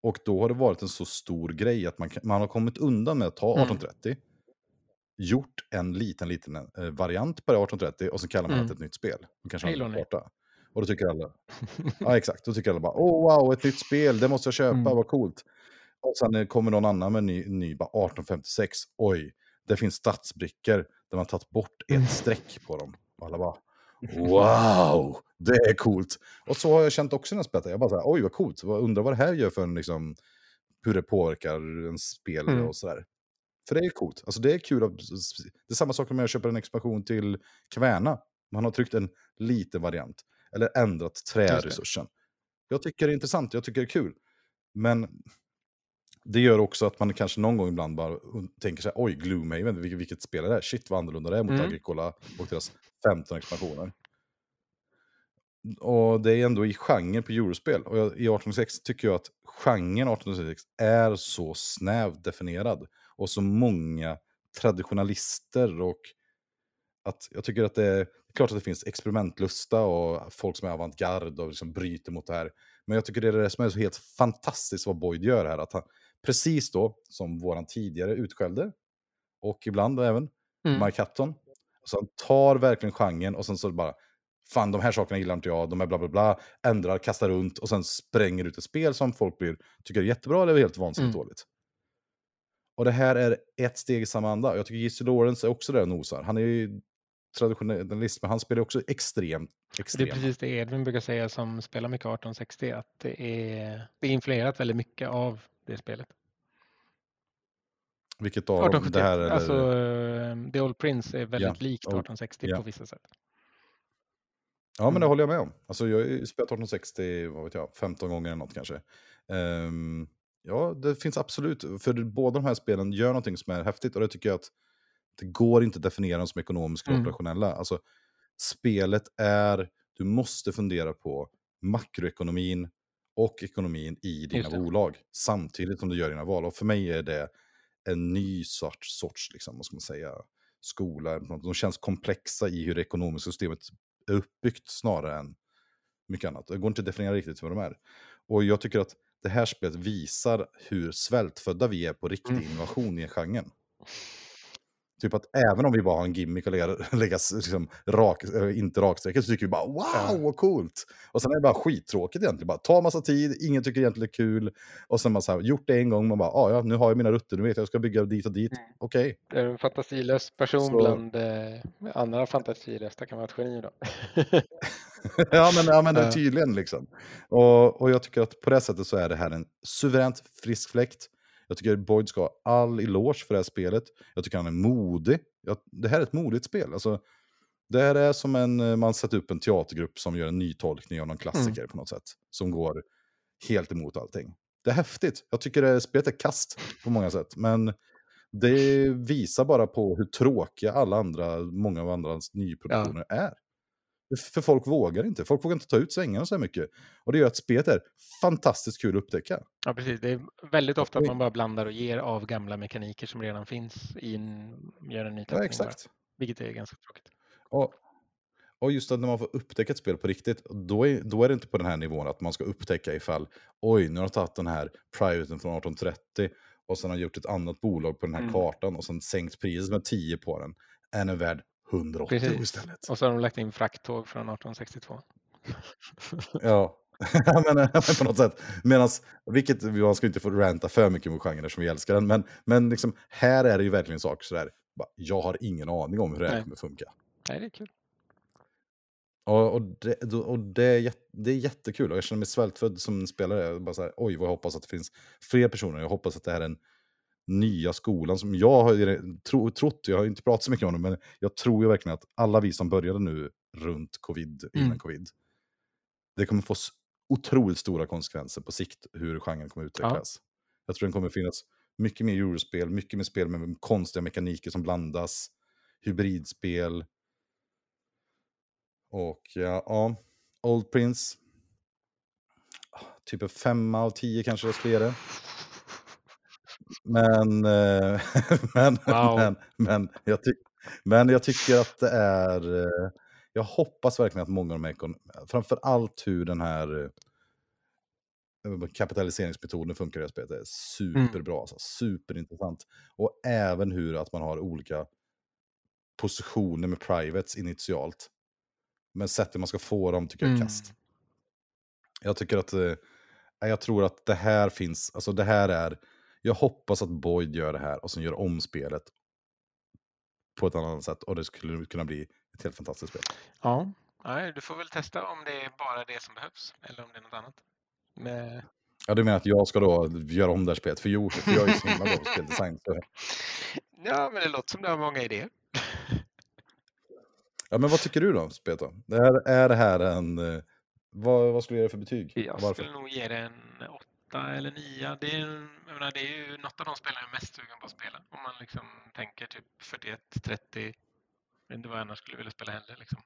Och då har det varit en så stor grej att man, man har kommit undan med att ta Mm. 1830. Gjort en liten, liten eh, variant på det 1830 och så kallar man Mm. det ett nytt spel. Och kanske en Lonnie. karta. Och då tycker alla, ja exakt, då tycker alla bara, åh wow, ett nytt spel, det måste jag köpa, Mm. vad coolt. Och sen eh, kommer någon annan med en ny, ny bara 1856, oj, det finns stadsbrickor där man tagit bort ett Mm. streck på dem. Och alla bara, wow, det är coolt. Och så har jag känt också när jag spelat. Jag bara så här, oj vad coolt, undrar vad det här gör för en, liksom, hur det påverkar en spel Mm. och sådär. För det är coolt. Alltså det är kul. Att, det är samma sak om jag köper en expansion till Kväna. Man har tryckt en liten variant. Eller ändrat träresursen. Jag tycker det är intressant, jag tycker det är kul. Men det gör också att man kanske någon gång ibland bara tänker sig, oj, Gloomhaven, vilket, vilket spel är det här? Shit vad annorlunda det är mot Mm. Agricola och deras 15 expansioner. Och det är ändå i genren på eurospel. Och jag, i 1806 tycker jag att genren 1806 är så snävt definierad. Och så många traditionalister och att jag tycker att det är klart att det finns experimentlusta och folk som är avantgarde och liksom bryter mot det här. Men jag tycker det är det som är så helt fantastiskt vad Boyd gör här. Att han, precis då, som våran tidigare utskällde, och ibland även Mm. Mike Hutton. Så han tar verkligen genren och sen så bara, fan de här sakerna gillar inte jag, de är bla bla bla, ändrar, kastar runt och sen spränger ut ett spel som folk blir, tycker är jättebra eller helt vansinnigt Mm. dåligt. Och det här är ett steg i samma anda. Jag tycker Jesse Lawrence är också där och nosar. Han är ju traditionalist, men han spelar också extremt Det är precis det Edvin brukar säga som spelar mycket 1860, att det är, det är influerat väldigt mycket av det spelet. Vilket av dem? Det 1871, här eller? alltså eh, The Old Prince är väldigt Ja, likt Old- 1860 ja. på vissa sätt. Ja, men det Mm. håller jag med om. Alltså, jag har spelat 1860, vad vet jag, 15 gånger eller något kanske. Ehm, ja, det finns absolut, för båda de här spelen gör någonting som är häftigt och det tycker jag att det går inte att definiera dem som ekonomiska och Mm. operationella. Alltså, spelet är, du måste fundera på makroekonomin och ekonomin i dina bolag samtidigt som du gör dina val. Och för mig är det en ny sorts, sorts liksom, vad ska man säga, skola. De känns komplexa i hur det ekonomiska systemet är uppbyggt snarare än mycket annat. Det går inte att definiera riktigt vad de är. Och jag tycker att det här spelet visar hur svältfödda vi är på riktig Mm. innovation i genren. Typ att även om vi bara har en gimmick och lägga, lägga liksom rak, äh, inte raksträcket så tycker vi bara wow, vad coolt. Och sen är det bara skittråkigt egentligen. Bara tar massa tid, ingen tycker egentligen det är kul. Och sen man så här, gjort det en gång, man bara, ah, ja, nu har jag mina rutter, nu vet jag, jag ska bygga dit och dit. Mm. Okej, Det är en fantasilös person Så- bland eh, andra fantasilösa kan vara ett geni då. ja, men, ja, men tydligen liksom. Och, och jag tycker att på det sättet så är det här en suveränt frisk fläkt. Jag tycker Boyd ska ha all eloge för det här spelet. Jag tycker han är modig. Jag, det här är ett modigt spel. Alltså, det här är som en, eh, man sätter upp en teatergrupp som gör en ny tolkning av någon klassiker på något sätt. Som går helt emot allting. Det är häftigt. Jag tycker det spelet är kast på många sätt. Men det visar bara på hur tråkiga alla andra, många av andras nyproduktioner är. För folk vågar inte. Folk vågar inte ta ut svängarna så här mycket. Och det gör att spelet är fantastiskt kul att upptäcka. Ja, precis. Det är väldigt ofta att man bara blandar och ger av gamla mekaniker som redan finns i en, gör en ny Ja, tolkning bara, exakt. Vilket är ganska tråkigt. Och, och just att när man får upptäcka ett spel på riktigt, då är, då är det inte på den här nivån att man ska upptäcka ifall, oj, nu har de tagit den här privaten från 1830 och sen har gjort ett annat bolag på den här Mm. kartan och sen sänkt priset med 10 på den. Är den värd 180 Precis. istället. Och så har de lagt in frakttåg från 1862. Ja, men, men på något sätt. Medan, vilket, man ska inte få ranta för mycket mot genren som vi älskar den, men, men liksom, här är det ju verkligen saker sådär, jag har ingen aning om hur det här Nej. kommer funka. Nej, det är kul. Och, och, det, och det, är det är jättekul och jag känner mig svältfödd som spelare. Jag Bara så här, Oj, vad jag hoppas att det finns fler personer. Jag hoppas att det här är den nya skolan som jag har tro, trott, jag har inte pratat så mycket om det, men jag tror ju verkligen att alla vi som började nu runt covid, innan Mm. covid, det kommer få otroligt stora konsekvenser på sikt hur genren kommer utvecklas. Jag tror den kommer finnas mycket mer eurospel, mycket mer spel med konstiga mekaniker som blandas, hybridspel. Och ja, ja Old Prince. Typ en femma av tio kanske jag skulle ge det. Men, eh, men, Wow. men, men, jag ty- men jag tycker att det är... eh, Jag hoppas verkligen att många av de här... Framför allt hur den här eh, kapitaliseringsmetoden funkar i spelet. Är superbra, alltså, superintressant. Och även hur att man har olika positioner med privates initialt. Men sättet man ska få dem tycker jag är Mm. kast. Jag tycker att, eh, jag tror att det här finns, alltså det här är, jag hoppas att Boyd gör det här och sen gör om spelet på ett annat sätt och det skulle kunna bli ett helt fantastiskt spel. Ja, Nej, du får väl testa om det är bara det som behövs eller om det är något annat. Med... Ja, du menar att jag ska då göra om det här spelet? För, jo, för jag är ju så himla bra på speldesign. Så. Ja, men det låter som du har många idéer. Ja, men vad tycker du då, Speta? Det här, är det här en... eh, Vad, vad skulle du ge det för betyg? Jag Varför? skulle nog ge det en åtta eller nia. Det är, jag menar, det är ju något av de spelare jag är mest sugen på att spela. Om man liksom tänker typ 41, 30. Jag vet inte vad jag annars skulle vilja spela heller. Liksom.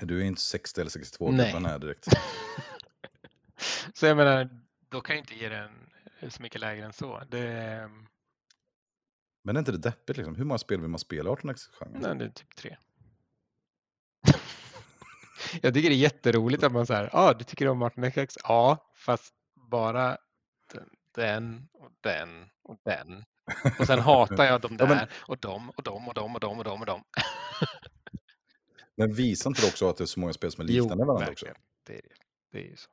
Du är inte 60 eller 62 Nej. gammal här direkt. Så jag menar, då kan jag inte ge den så mycket lägre än så. Det, Men är inte det deppigt liksom? Hur många spel vill man spela i 18x-genren? nej, det är typ tre. Jag tycker det är jätteroligt att man säger, ja, ah, du tycker om Martin XX? Ja, fast bara den- och den och den. Och sen hatar jag de Ja, där men- och de och de och de och de och de och de. Men visar inte det också att det är så många spel som är liknande varandra också? verkligen. Det är, det. det är ju så.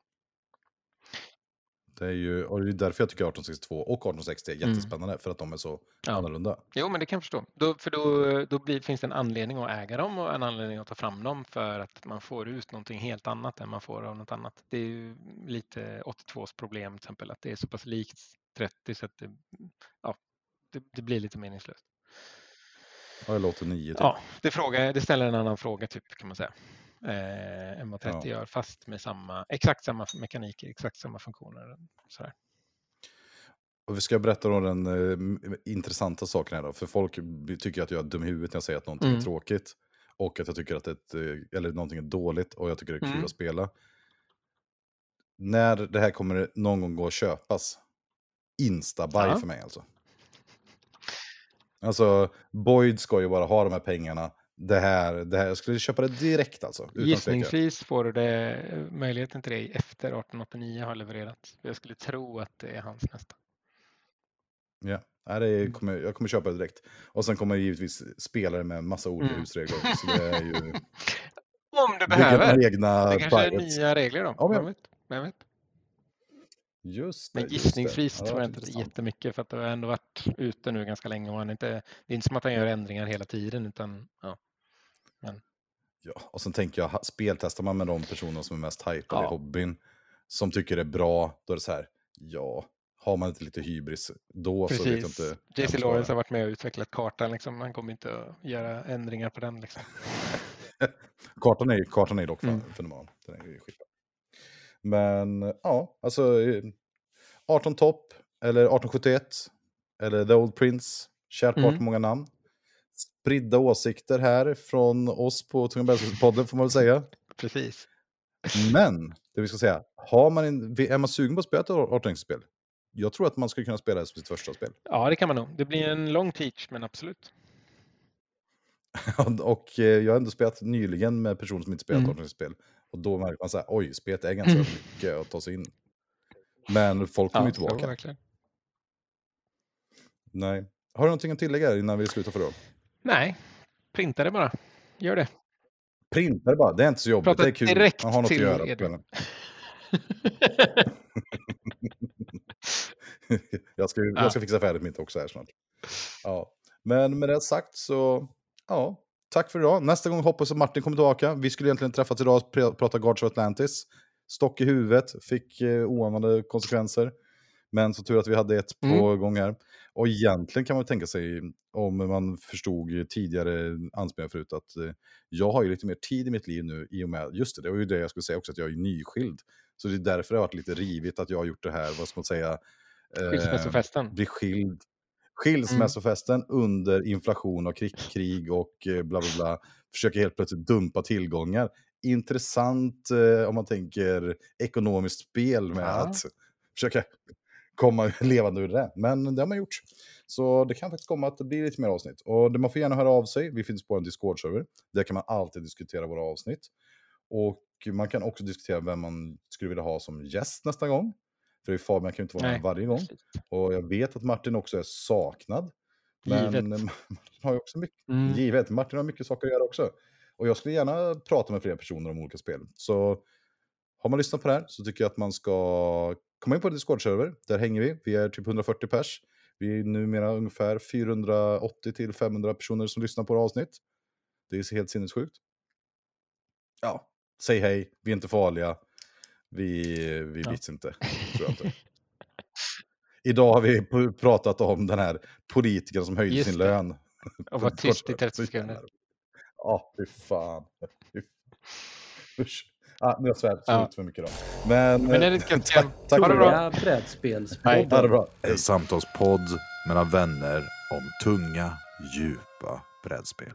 Det är ju och det är därför jag tycker 1862 och 1860 är jättespännande, för att de är så Mm. Ja. annorlunda. Jo, men det kan jag förstå. Då, för då, då blir, finns det en anledning att äga dem och en anledning att ta fram dem för att man får ut någonting helt annat än man får av något annat. Det är ju lite 82s problem till exempel, att det är så pass likt 30 så att det, ja, det, det blir lite meningslöst. Ja, eller 89 typ. Ja, det, frågar, det ställer en annan fråga typ kan man säga. Eh, än vad 30 Ja. gör, fast med samma, exakt samma mekaniker, exakt samma funktioner. Sådär. Och vi ska berätta då den eh, intressanta saken här då. För folk tycker att jag är dum i huvudet när jag säger att någonting Mm. är tråkigt. Och att jag tycker att ett, eh, eller någonting är dåligt och jag tycker det är kul Mm. att spela. När det här kommer någon gång gå att köpas, insta-buy Ja. för mig alltså. Alltså, Boyd ska ju bara ha de här pengarna. Det här, det här, jag skulle köpa det direkt alltså. Utan tvekan. Gissningsvis får du det, möjligheten till det efter 1889 har levererats. Jag skulle tro att det är hans nästa. Ja, Nej, det är, kommer, jag kommer köpa det direkt. Och sen kommer jag givetvis spela det med massa olika Mm. husregler. Så det är ju... Om du behöver. egna Det kanske är nya regler då. Ja, men- Vem vet? Vem vet? Just det, Men just det. gissningsvis Ja, tror jag inte det jättemycket för att det har ändå varit ute nu ganska länge och han inte, det är inte som att han gör ändringar hela tiden utan ja. Ja, och sen tänker jag, speltestar man med de personer som är mest hypade Ja. i hobbyn, som tycker det är bra, då är det så här, ja, har man inte lite hybris, då så vet jag Precis. inte. JC Lawrence har varit med och utvecklat kartan liksom. Han kommer inte att göra ändringar på den liksom. Kartan är, kartan är dock Mm. fenomenal. Den är skitbra. Men ja, alltså eh, 18 topp, eller 1871, eller The Old Prince, kärt barn Mm. många namn. Spridda åsikter här från oss på Tunga podden får man väl säga. Precis. Men, det vi ska säga, har man en, är man sugen på att spela ett 18-spel? Jag tror att man skulle kunna spela det som sitt första spel. Ja, det kan man nog. Det blir en lång teach, men absolut. och eh, jag har ändå spelat nyligen med personer som inte spelat Mm. 18-spel. Och då märker man så här, oj, spelet är ganska mycket att ta sig in. Men folk kommer ju Ja, jo, tillbaka. verkligen. Nej. Har du någonting att tillägga innan vi slutar för då? Nej, printa det bara. Gör det. Printa det bara, det är inte så jobbigt. Prata det är kul. direkt Man har något att till göra Edvin. kvällen. jag, ska, Ja. jag ska fixa färdigt mitt också här snart. Ja. Men med det sagt så, ja. Tack för idag. Nästa gång hoppas jag Martin kommer tillbaka. Vi skulle egentligen träffats idag och pr- prata Guards of Atlantis. Stock i huvudet, fick eh, oanade konsekvenser. Men så tur att vi hade ett på Mm. gång här. Och egentligen kan man tänka sig, om man förstod tidigare anspelningar förut, att eh, jag har ju lite mer tid i mitt liv nu i och med, just det, det var ju det jag skulle säga också, att jag är nyskild. Så det är därför det har varit lite rivigt att jag har gjort det här, vad ska man säga, eh, bli skild. Skilsmässofesten under inflation och krig, krig och eh, bla bla bla. Försöker helt plötsligt dumpa tillgångar. Intressant eh, om man tänker ekonomiskt spel med Ja. att försöka komma levande ur det. Men det har man gjort. Så det kan faktiskt komma att det blir lite mer avsnitt. Och det- man får gärna höra av sig. Vi finns på en Discord-server. Där kan man alltid diskutera våra avsnitt. Och man kan också diskutera vem man skulle vilja ha som gäst nästa gång. För Fabian kan ju inte vara med varje gång. Precis. Och jag vet att Martin också är saknad. Men Givet. Martin har ju också mycket, Mm. givet, Martin har mycket saker att göra också. Och jag skulle gärna prata med fler personer om olika spel. Så har man lyssnat på det här så tycker jag att man ska komma in på Discord-server. Där hänger vi. Vi är typ 140 pers. Vi är numera ungefär 480 till 500 personer som lyssnar på våra avsnitt. Det är helt sinnessjukt. Ja, säg hej. Vi är inte farliga. Vi, vi Ja. bits inte. Tror jag inte. Idag har vi pratat om den här politikern som höjde Just sin det. lön. Och var tyst i 30 Så sekunder. Ja, fy fan. Usch. Ah, nu har jag svärt Ja. ut för mycket då. Men, Men är det eh, tack, igen. tack Ha för det bra. Hej. Ha det brädspelspodden. bra. En samtalspodd mellan vänner om tunga, djupa brädspel.